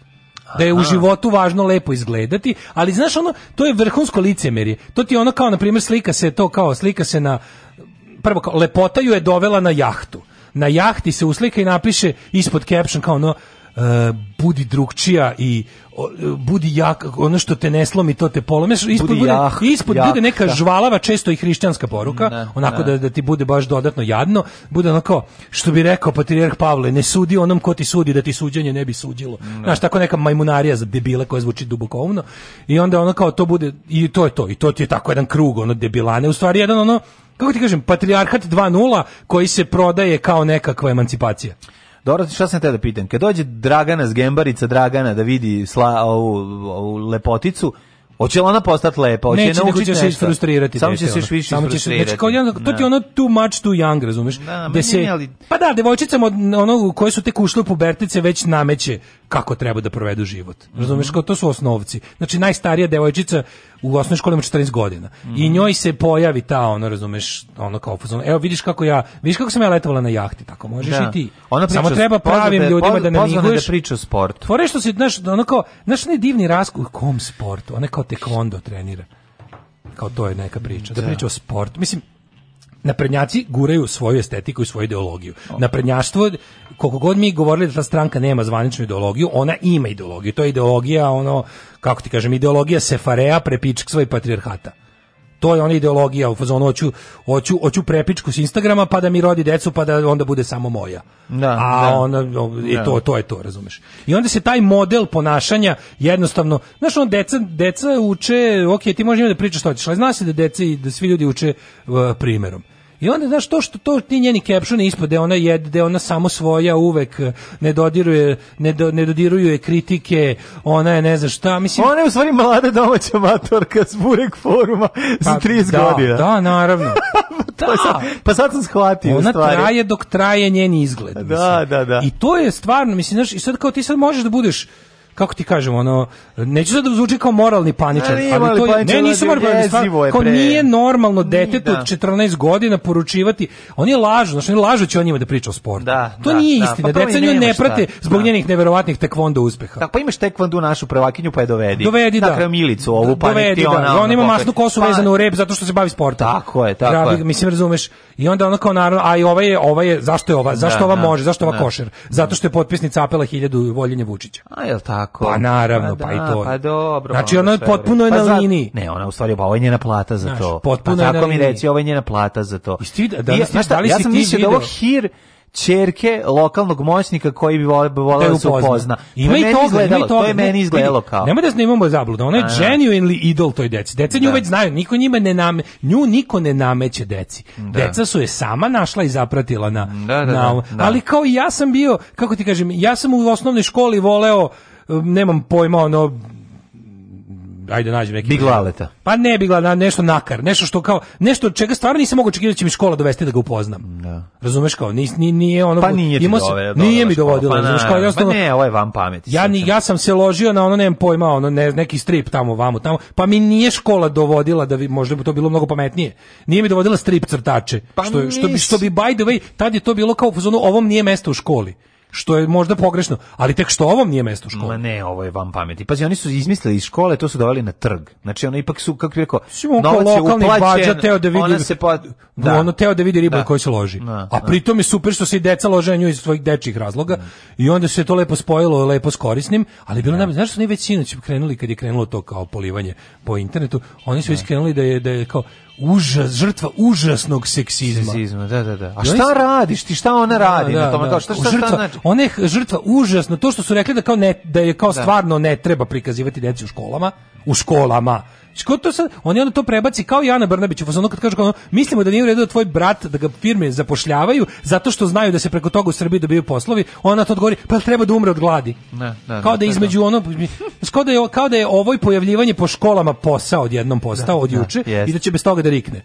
da je u životu važno lepo izgledati, ali znaš ono, to je vrhunsko licemerje. To ti je ono kao, na primjer, slika se to kao, slika se na, prvo kao, lepota ju je dovela na jahtu. Na jahti se uslika i napiše ispod caption kao ono, Uh, budi drugčija i budi jak, ono što te ne slomi, to te polomi. Ispod, budi bude, ispod jak, bude neka da. žvalava, često i hrišćanska poruka, ne, onako ne. Da, da ti bude baš dodatno jadno, bude onako, što bi rekao patrijarh Pavle, ne sudi onom ko ti sudi, da ti suđenje ne bi suđilo. Ne. Znaš, tako neka majmunarija za debile koja zvuči dubokovno. I onda ono kao to bude, i to je to, i to ti je tako jedan krug, ono debilane, u stvari jedan ono, kako ti kažem, patrijarhat 2.0 koji se prodaje kao nekakva emancipacija. Dobro, šta sam te da pitam? Kad dođe Dragana Zgembarica Dragana da vidi sla, ovu, ovu lepoticu, Hoće li ona postati lepa? Hoće Neće, nego ćeš se isfrustrirati. Samo ćeš još više Samo ćeš, znači, kao, to ti da. je ono too much too young, razumeš? Da, da se, Pa da, devojčicama ono, koje su tek ušle u pubertice već nameće kako treba da provedu život. Razumeš, kao to su osnovci. Znači najstarija devojčica u osnovnoj školi ima 14 godina. Mm. I mhm. njoj se pojavi ta ono, razumeš, ono kao fuzon. Evo vidiš kako ja, vidiš kako sam ja letovala na jahti, tako možeš da. i ti. Ona priča, Samo treba pravim pozdrav, ljudima pozdrav, da ne da miguješ. da priča o sportu. Fore što se, znaš, ono kao, znaš, ne divni rasku kom sportu. Ona kao tekvondo trenira. Kao to je neka priča, da, da priča o sportu. Mislim, naprednjaci guraju svoju estetiku i svoju ideologiju. Naprednjaštvo, koliko god mi govorili da ta stranka nema zvaničnu ideologiju, ona ima ideologiju. To je ideologija, ono, kako ti kažem, ideologija Sefareja, prepičkstva i patrijarhata to je ona ideologija u fazonu hoću hoću hoću prepičku s Instagrama pa da mi rodi decu pa da onda bude samo moja. Da, A da, ona i e, to da. to je to, razumeš. I onda se taj model ponašanja jednostavno, znaš, on deca deca uče, ok, ti možeš ima da pričaš što hoćeš, ali znaš da deca i da svi ljudi uče uh, primjerom. I onda, znaš, to što to, ti njeni caption ispod, gde ona, jede da gde ona samo svoja uvek ne, dodiruje, ne, do, ne dodiruju je kritike, ona je ne znam šta, mislim... Ona je u stvari mlada domaća matorka s Burek foruma za 30 pa, da, godina. Da, naravno. (laughs) Pa, da. Sad, pa sad sam shvatio ona stvari. traje dok traje njen izgled. Da, da, da. I to je stvarno, mislim, znaš, i sad kao ti sad možeš da budeš kako ti kažem, ono neću sad da zvuči kao moralni paničar, ali, ali to je, ne, nisu moralni stvar, kao nije normalno detetu da. od 14 godina poručivati, oni lažu, znači oni lažu da će o njima da priča o sportu. Da, to da, nije da, istina, pa deca nju ne prate zbog da. njenih neverovatnih tekvondo uspeha. Tako pa imaš tekvondo našu prevakinju pa je dovedi. Dovedi da. Dakle, milicu ovu pa dovedi, da. ona, da. On ima pa- masnu kosu pa, vezanu u rep zato što se bavi sportom. Tako je, tako je. Mislim razumeš. I onda ona kao naravno, a i ova je, ova je, zašto je ova, zašto ova može, zašto ova košer? Zato što je potpisnica apela 1000 voljenje Vučića. A je tako? tako. Pa naravno, pa, da, pa i da, to. Pa dobro. Znači ona je potpuno je pa na za... liniji. Ne, ona u stvari pa ovo je njena plata za Znaš, to. Potpuno pa, je tako mi reci, ovo je njena plata za to. I sti, da-, da, I, ja, znaš, da li ja sam mislio da ovo hir čerke lokalnog moćnika koji bi voleo vole da, da se upozna. Ima i to, izgledalo, to, je meni izgledalo kao. Nemoj da snimamo zabludu, ona je genuinely idol toj deci. Deca nju da. već znaju, niko njima ne name, nju niko ne nameće deci. Da. Deca su je sama našla i zapratila na, da, na ali kao i ja sam bio, kako ti kažem, ja sam u osnovnoj školi voleo nemam pojma, ono, ajde nađem neki biglaleta. Pa ne biglala, nešto nakar, nešto što kao nešto od čega stvarno nisam mogao očekivati da će mi škola dovesti da ga upoznam. Da. Razumeš kao, nis, nije, nije ono Pa nije, imao dove, nije mi pa dovodilo, pa, razumeš kao, ja pa ne, ovo je vam pamet. Ja ni ja sam se ložio na ono nemam pojma, ono ne, neki strip tamo vamo tamo, pa mi nije škola dovodila da bi možda bi to bilo mnogo pametnije. Nije mi dovodila strip crtače, pa što, što, što bi što bi by the way, tad je to bilo kao u ovom nije mesto u školi što je možda pogrešno, ali tek što ovom nije mesto u školi. Ma ne, ovo je vam pameti. Pazi, oni su izmislili iz škole, to su doveli na trg. Znači, ono ipak su, kako bi rekao, novac je uplaćen, teo da vidi, ona se pa... Da, da. Ono teo da vidi ribu da. koji se loži. Da, A da. pritom je super što se i deca lože na nju iz svojih dečjih razloga i onda se to lepo spojilo, lepo s korisnim, ali bilo da. nam, znaš što oni već sinoć krenuli kad je krenulo to kao polivanje po internetu, oni su iskrenuli da je, da je kao, užas, žrtva užasnog seksizma. Seksizma, da, da, da. A šta radiš ti, šta ona da, radi da, na tome? Da, kao, šta, šta, žrtva, znači? Ona je žrtva užasno, to što su rekli da, kao ne, da je kao da. stvarno ne treba prikazivati deci u školama, u školama, Ko to sad? Oni onda to prebaci kao i Ana Brnabić, u fazonu kad kažu kao mislimo da nije u redu da tvoj brat da ga firme zapošljavaju zato što znaju da se preko toga u Srbiji dobiju poslovi, ona to odgovori, pa treba da umre od gladi. Ne, ne, kao da između ono kao da je kao da je ovoj pojavljivanje po školama posao odjednom postao da, od da, juče i da će bez toga da rikne.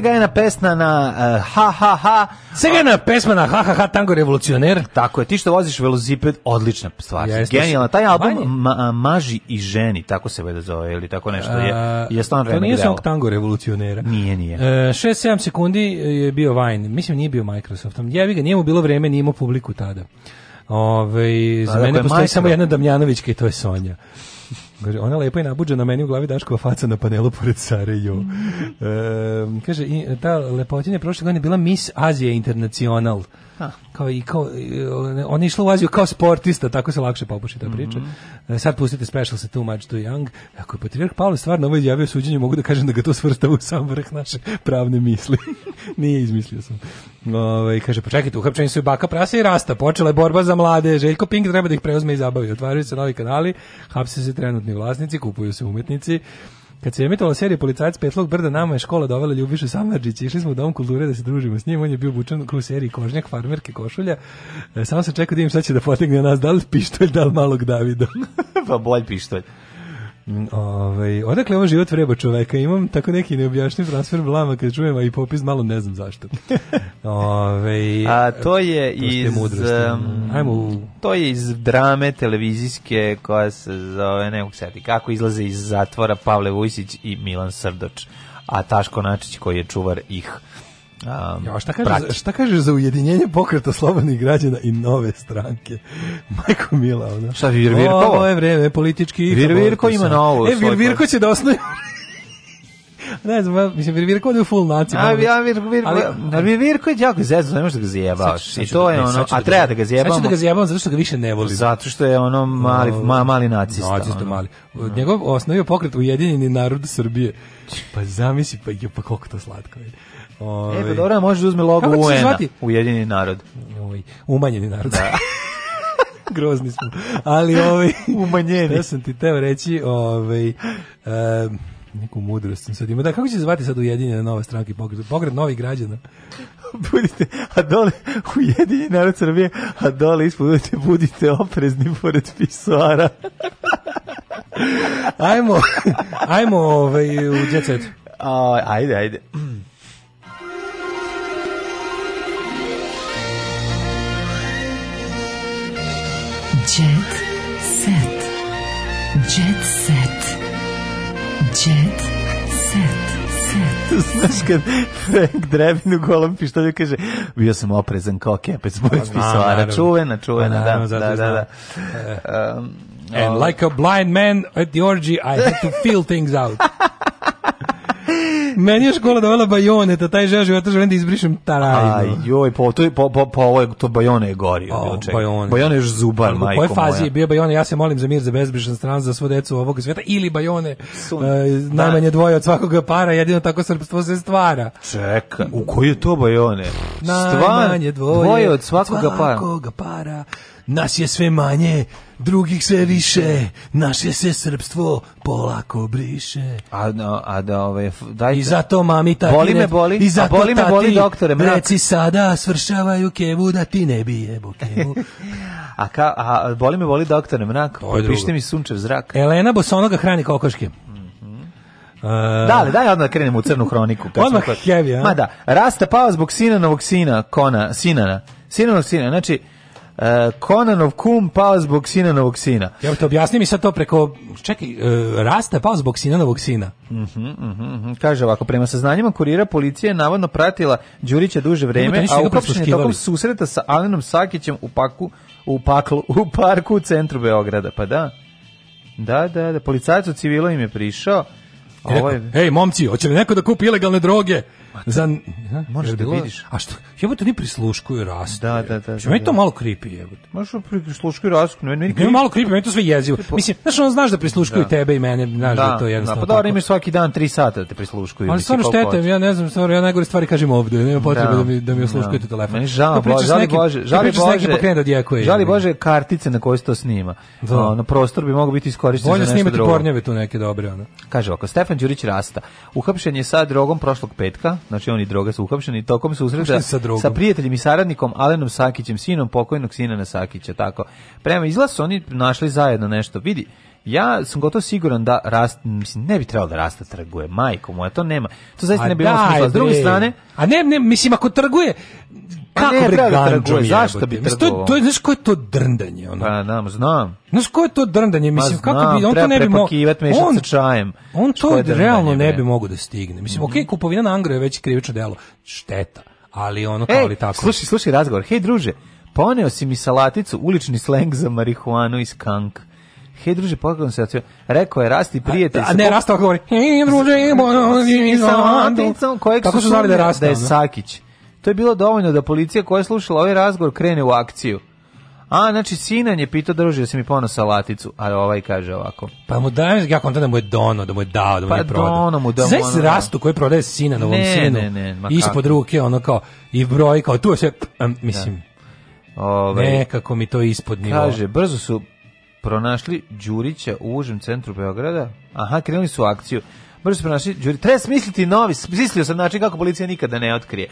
Segajna pesma na uh, ha ha ha. Segajna pesma na ha ha ha tango revolucioner. Tako je, ti što voziš veloziped, odlična stvar. Jeste, Genijalna, taj album ma, Maži i ženi, tako se vede zove, ili tako nešto. Je, eh, je stvarno To nije samo tango revolucionera. Nije, nije. 6-7 eh, sekundi je bio Vine, mislim nije bio Microsoftom. Jevi ga, nije mu bilo vreme, nije imao publiku tada. Ove, za mene postoji majstra. samo jedna Damljanovićka i to je Sonja. Kaže, ona lepa i nabuđena, meni u glavi Daškova faca na panelu pored Sare Jo. Mm. E, kaže, i, ta lepotinja prošle godine bila Miss Azije Internacional. Kao i kao e, on je išla u Aziju kao sportista, tako se lakše popuši ta priča. Mm -hmm. Sad pustite special se Too Much to Young. Ako je patrijarh Pavle stvarno ovo izjavio suđenje, mogu da kažem da ga to svrsta u sam vrh naše pravne misli. (laughs) Nije izmislio sam. Ove, ovaj, kaže, počekajte, pa uhapčeni su i baka prasa i rasta. Počela je borba za mlade. Željko Pink treba da ih preuzme i zabavi. Otvaraju se novi kanali, hapse se trenutni vlasnici, kupuju se umetnici. Kad se emitovala serija Policajac Petlog brda, nama je škola dovela Ljubišu Samarđić. Išli smo u Dom kulture da se družimo s njim. On je bio bučan u seriji Kožnjak, farmerke, košulja. E, samo se čekao da im šta će da potegne nas. Da li pištolj, da li malog Davida? (laughs) pa bolj pištolj. Ovaj, odakle ovo ovaj život vreba čoveka? Imam tako neki neobjašnjiv transfer blama kad čujem, a i popis malo ne znam zašto. (laughs) Ove, ovaj, a to je iz... Um, u... To je iz drame televizijske koja se zove, ne mogu seti, kako izlaze iz zatvora Pavle Vujsić i Milan Srdoč, a Taško Načić koji je čuvar ih. Um, ja, šta, kaže, prati. šta kažeš za ujedinjenje pokreta slobodnih građana i nove stranke? (laughs) Majko Mila, ona. Šta, Vir Virkovo? Ovo je vreme politički. Vir Virko ima novo. E, Vir Virko će da osnovi... (laughs) ne znam, mislim, Vir Virko je u full naci. A, ja, Vir, vir, ali, ali Vir Virko je jako zezno, ne možeš da ga zjebavaš. I to da- je ono, a da- treba da ga zjebamo. Sad ću da ga zjebamo zato što ga više ne volim. Zato što je ono mali, ma, mali nacista. Nacista mali. Njegov osnovio pokret Ujedinjeni narod Srbije. Pa, pa zamisli, pa, pa koliko to slatko je. Ove, ovaj, e, pa dobro, može da uzme logo UN-a, Ujedinjeni narod. Oj, ovaj, umanjeni narod. Da. (laughs) Grozni smo. Ali (laughs) ovi, ovaj, umanjeni. Ja da sam ti teo reći, ovaj um, neku mudrost sam sad ima. Da, kako će se zvati sad Ujedinjena nova stranka i pokret? Pokret novih građana. (laughs) budite, a dole Ujedinjeni narod Srbije, a dole ispod budite, budite oprezni pored pisoara. ajmo, ajmo ovaj, u djecet. Ajde, ajde. Jet set. Jet set. Jet set. set. Znaš kad Frank Drebin u golom pištolju kaže bio sam oprezan kao kepec bojs pisara. Čuvena, čuvena, da, da, da. da. Um, And like a blind man at the orgy, I had to feel things out. Meni je škola davala bajone, ta da taj žao života želim da izbrišem tarajno. A joj, po, pa to, po, po, po ovo, to bajone je gorio. O, bajone. Bajone je zubar, majko moja. U kojoj fazi moja. je bio bajone? Ja se molim za mir, za bezbrišan stran, za svu decu ovog sveta. Ili bajone, uh, najmanje dvoje od svakog para, jedino tako srpstvo se stvara. Čeka, u kojoj je to bajone? Stvar, najmanje dvoje, dvoje od svakog od svakoga para nas je sve manje, drugih sve više, naše se srpstvo polako briše. A, no, a da ove, ovaj, dajte. I zato mami tati boli me boli, i zato a boli me boli doktore. Mrak. Reci sada svršavaju kevu da ti ne bi kevu. (laughs) a, ka, a boli me boli doktore mrak, popišite mi sunčev zrak. Elena Bosonoga hrani kokoške. Uh, da, ali daj odmah da krenemo u crnu hroniku. Kad odmah heavy, a? Ma da, rasta pao zbog sinanovog sina, kona, sinana. Sinanovog sina, znači, Eh, Konanov kum pao zbog sinanovog sina. Ja bih te objasnio mi sad to preko... Čekaj, eh, Rasta je pao zbog sinanovog sina. Uh -huh, uh -huh. Kaže ovako, prema saznanjima kurira policija je navodno pratila Đurića duže vreme, a ukopšen je tokom susreta sa Alenom Sakićem u paku u, paklu, (laughs) u parku u centru Beograda. Pa da, da, da, da policajac u civilu im je prišao. Ovaj... Ej, momci, hoće li neko da kupi ilegalne droge? Za, ne, možeš da, da vidiš. A što? Jebote, ni prisluškuju rast. Da, da, da. Što da, mi to da. malo kripi, jebote. Možeš prisluškuju rast, ne, ne, ne, ne, malo kripi, meni to sve jezivo. Mislim, znaš, on znaš da prisluškuju da. tebe i mene, znaš da, da to jednostavno. Da, pa dobro, imaš svaki dan 3 sata da te prisluškuju. Ali stvarno štetem, ja ne znam, stvarno ja najgore stvari kažem ovde, nema potrebe da, da mi da mi osluškujete telefon. Meni žao, da žali Bože, žali Bože. da Žali Bože kartice na koje se to snima. Na prostor bi mogao biti iskorišćen za nešto drugo. snimati pornjeve tu neke dobre, ona. Kaže, ako Stefan Đurić rasta, uhapšen je sa drogom prošlog petka, znači oni droga su uhapšeni, tokom su usreta sa, sa prijateljem i saradnikom Alenom Sakićem, sinom pokojnog sina na Sakića, tako. Prema izlasu oni našli zajedno nešto, vidi, ja sam gotovo siguran da rast, mislim, ne bi trebalo da rasta trguje, majko moja, to nema. To zaista ne bi imalo smisla. S druge strane... A ne, ne, mislim, ako trguje, kako ne, bre ganđom Zašto bi trgovao? To, to, znaš koje je to drndanje? Ono? Pa nam, znam. Znaš koje to drndanje? Mislim, pa, kako bi, on to ne bi mogo... On, sa čajem. on to realno ne bi mogo da stigne. Mislim, mm -hmm. ok, kupovina na Angro je već krivično delo. Šteta. Ali ono kao li tako. Slušaj, slušaj razgovor. Hej, druže, poneo si mi salaticu, ulični sleng za marihuanu iz kanka. Hej druže, pogledam se, rekao je rasti prijatelj. A, a ne, Rasta govori. Hej druže, bono, kojeg Kako su znali da je Rasta? Da je Sakić. To je bilo dovoljno da policija koja je slušala ovaj razgovor krene u akciju. A, znači, sinan je pitao druži da si mi ponao salaticu, a ovaj kaže ovako. Pa mu dajem, ja kontam da mu je dono, da mu je dao, da mu je pa prodao. Pa dono mu da mu rastu koji prodaje sina na ovom sinu? Ne, ne, ne. Ispod ruke, ono kao, i broj, kao, tu je sve, um, mislim, da. Ove, ovaj. nekako mi to je ispod nivoa. Kaže, brzo su pronašli Đurića u užem centru Beograda. Aha, krenuli su akciju. Brzo su pronašli Đurića. Treba smisliti novi, smislio sam način kako policija nikada ne otkrije.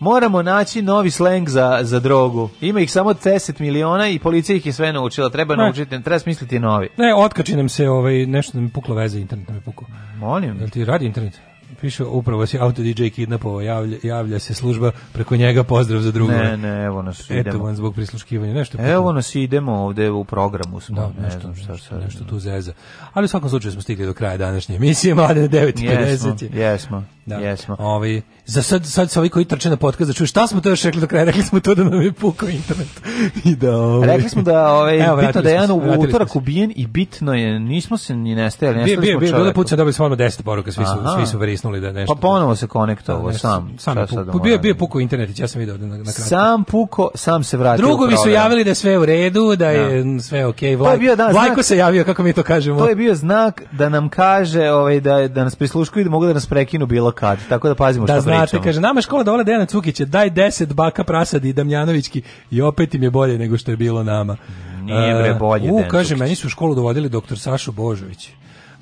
Moramo naći novi sleng za, za drogu. Ima ih samo 10 miliona i policija ih je sve naučila. Treba ne. naučiti, ne treba smisliti novi. Ne, otkači nam se ovaj, nešto da mi pukla veze, internet da je pukao. Molim. Jel ti radi internet? Piše, upravo se auto DJ kidnapovao, javlja, javlja se služba preko njega, pozdrav za drugo. Ne, ne, evo nas Eto, idemo. Eto van zbog prisluškivanja, nešto. Evo potrebno. nas idemo ovde u programu. Smo, da, nešto, ne znam, nešto, nešto tu zeza. Ali u svakom slučaju smo stigli do kraja današnje emisije, mlade 9.50. Jesmo, jesmo. Da. jesmo. Ovi, za sad, sad se ovi koji trče na podcast da čuju šta smo to još rekli do kraja, rekli smo to da nam je pukao internet. (laughs) I da, ovaj. Rekli smo da ovaj, Evo, bitno da je jedan utorak ubijen i bitno je, nismo se ni nestajali, nestajali bio, smo bio, Bio, da put sam dobili svojno 10 poruka, svi su, Aha. svi su verisnuli da, pa da nešto. Pa ponovo se konektovo, sam. sam šta puk, sad da pa bio, bio pukao internet, ja sam vidio da na, na kratko. Sam puko, sam se vratio. Drugovi su javili da sve u redu, da je ja. sve okej. Okay. Vlajko, da, vlajko se javio, kako mi to kažemo. To je bio znak da nam kaže ovaj, da, da nas prisluškuju i da mogu da nas prekinu bilo kad. Tako da pazimo da, što pričamo. kaže, nama škola dovole Dejana Cukića, daj 10 baka prasadi i Damjanovićki i opet im je bolje nego što je bilo nama. Nije bre e, bolje. Uh, u, kaže, meni su u školu dovodili doktor Sašu Božović.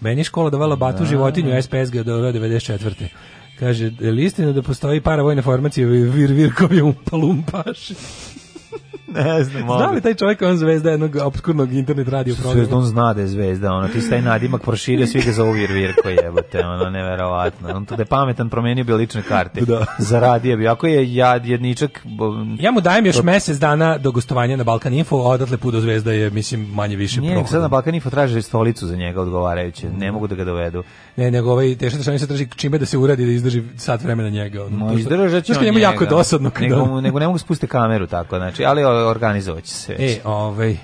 Meni je škola dovela batu da. životinju, SPSG ga 94. Kaže, je li istina da postoji para vojne formacije Vir Virkovi umpalumpaši? ne znam, mogu. Zna li taj čovjek on zvezda jednog obskurnog internet radio programa? Zvezda, on zna da je zvezda, ono, ti staj nadimak proširio, svi ga zovu Virvirko jebote, ono, neverovatno. On to da je pametan, promenio bi lične karte. Da. Zaradio bi, ako je jad, jedničak... Ja mu dajem još mesec dana do gostovanja na Balkan Info, odatle put do zvezda je, mislim, manje više prohodan. Nije, sad na Balkan Info traže stolicu za njega odgovarajuće, ne da. mogu da ga dovedu. Ne, nego ovaj teška da trčanica traži čime da se uradi da izdrži sat vremena njega. Ono, no, izdržat će njega. jako da. dosadno. Nego, nego ne mogu spustiti kameru tako, znači, ali organizovaće se. Već. E, ovaj...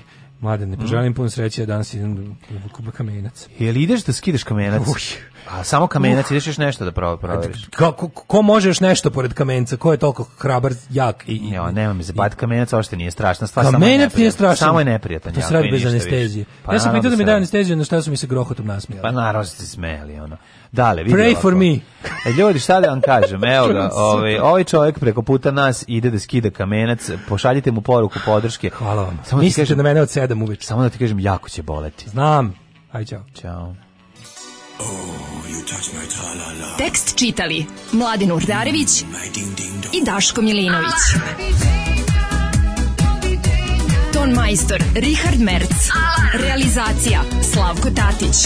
Mladen, ne mhm. poželim puno sreće, ja danas idem kuba kamenac. Jel ideš da skidaš kamenac? Uj. A samo kamenac, ideš još nešto da pravo proveriš? Ko, ko, ko može još nešto pored kamenca? Ko je toliko hrabar, jak? I, i, Jo, nema mi zabat kamenac, ošte nije strašna stvar. samo Kamenac neprijatan. nije strašan. Samo je neprijatan. Pa to se radi bez anestezije. Pa ja sam pitao da mi da se da anesteziju, na šta su mi se grohotom nasmijali. Pa naravno da ste smeli, ono. Dale, vidi Pray ovako. for me. E, Ljudi, šta da vam kažem? (laughs) Evo ga, ovaj, ovaj čovjek preko puta nas ide da skida kamenac, pošaljite mu poruku podrške. Hvala vam. Samo da Mislite kažem, da mene od sedam uveč. Samo da ti kažem, jako će boleti. Znam. Ajde, čao. Ćao. Oh, Tekst čitali Mladin Urdarević i Daško Milinović. Ah! Ton majstor, Richard Merc. Realizacija, Slavko Tatić.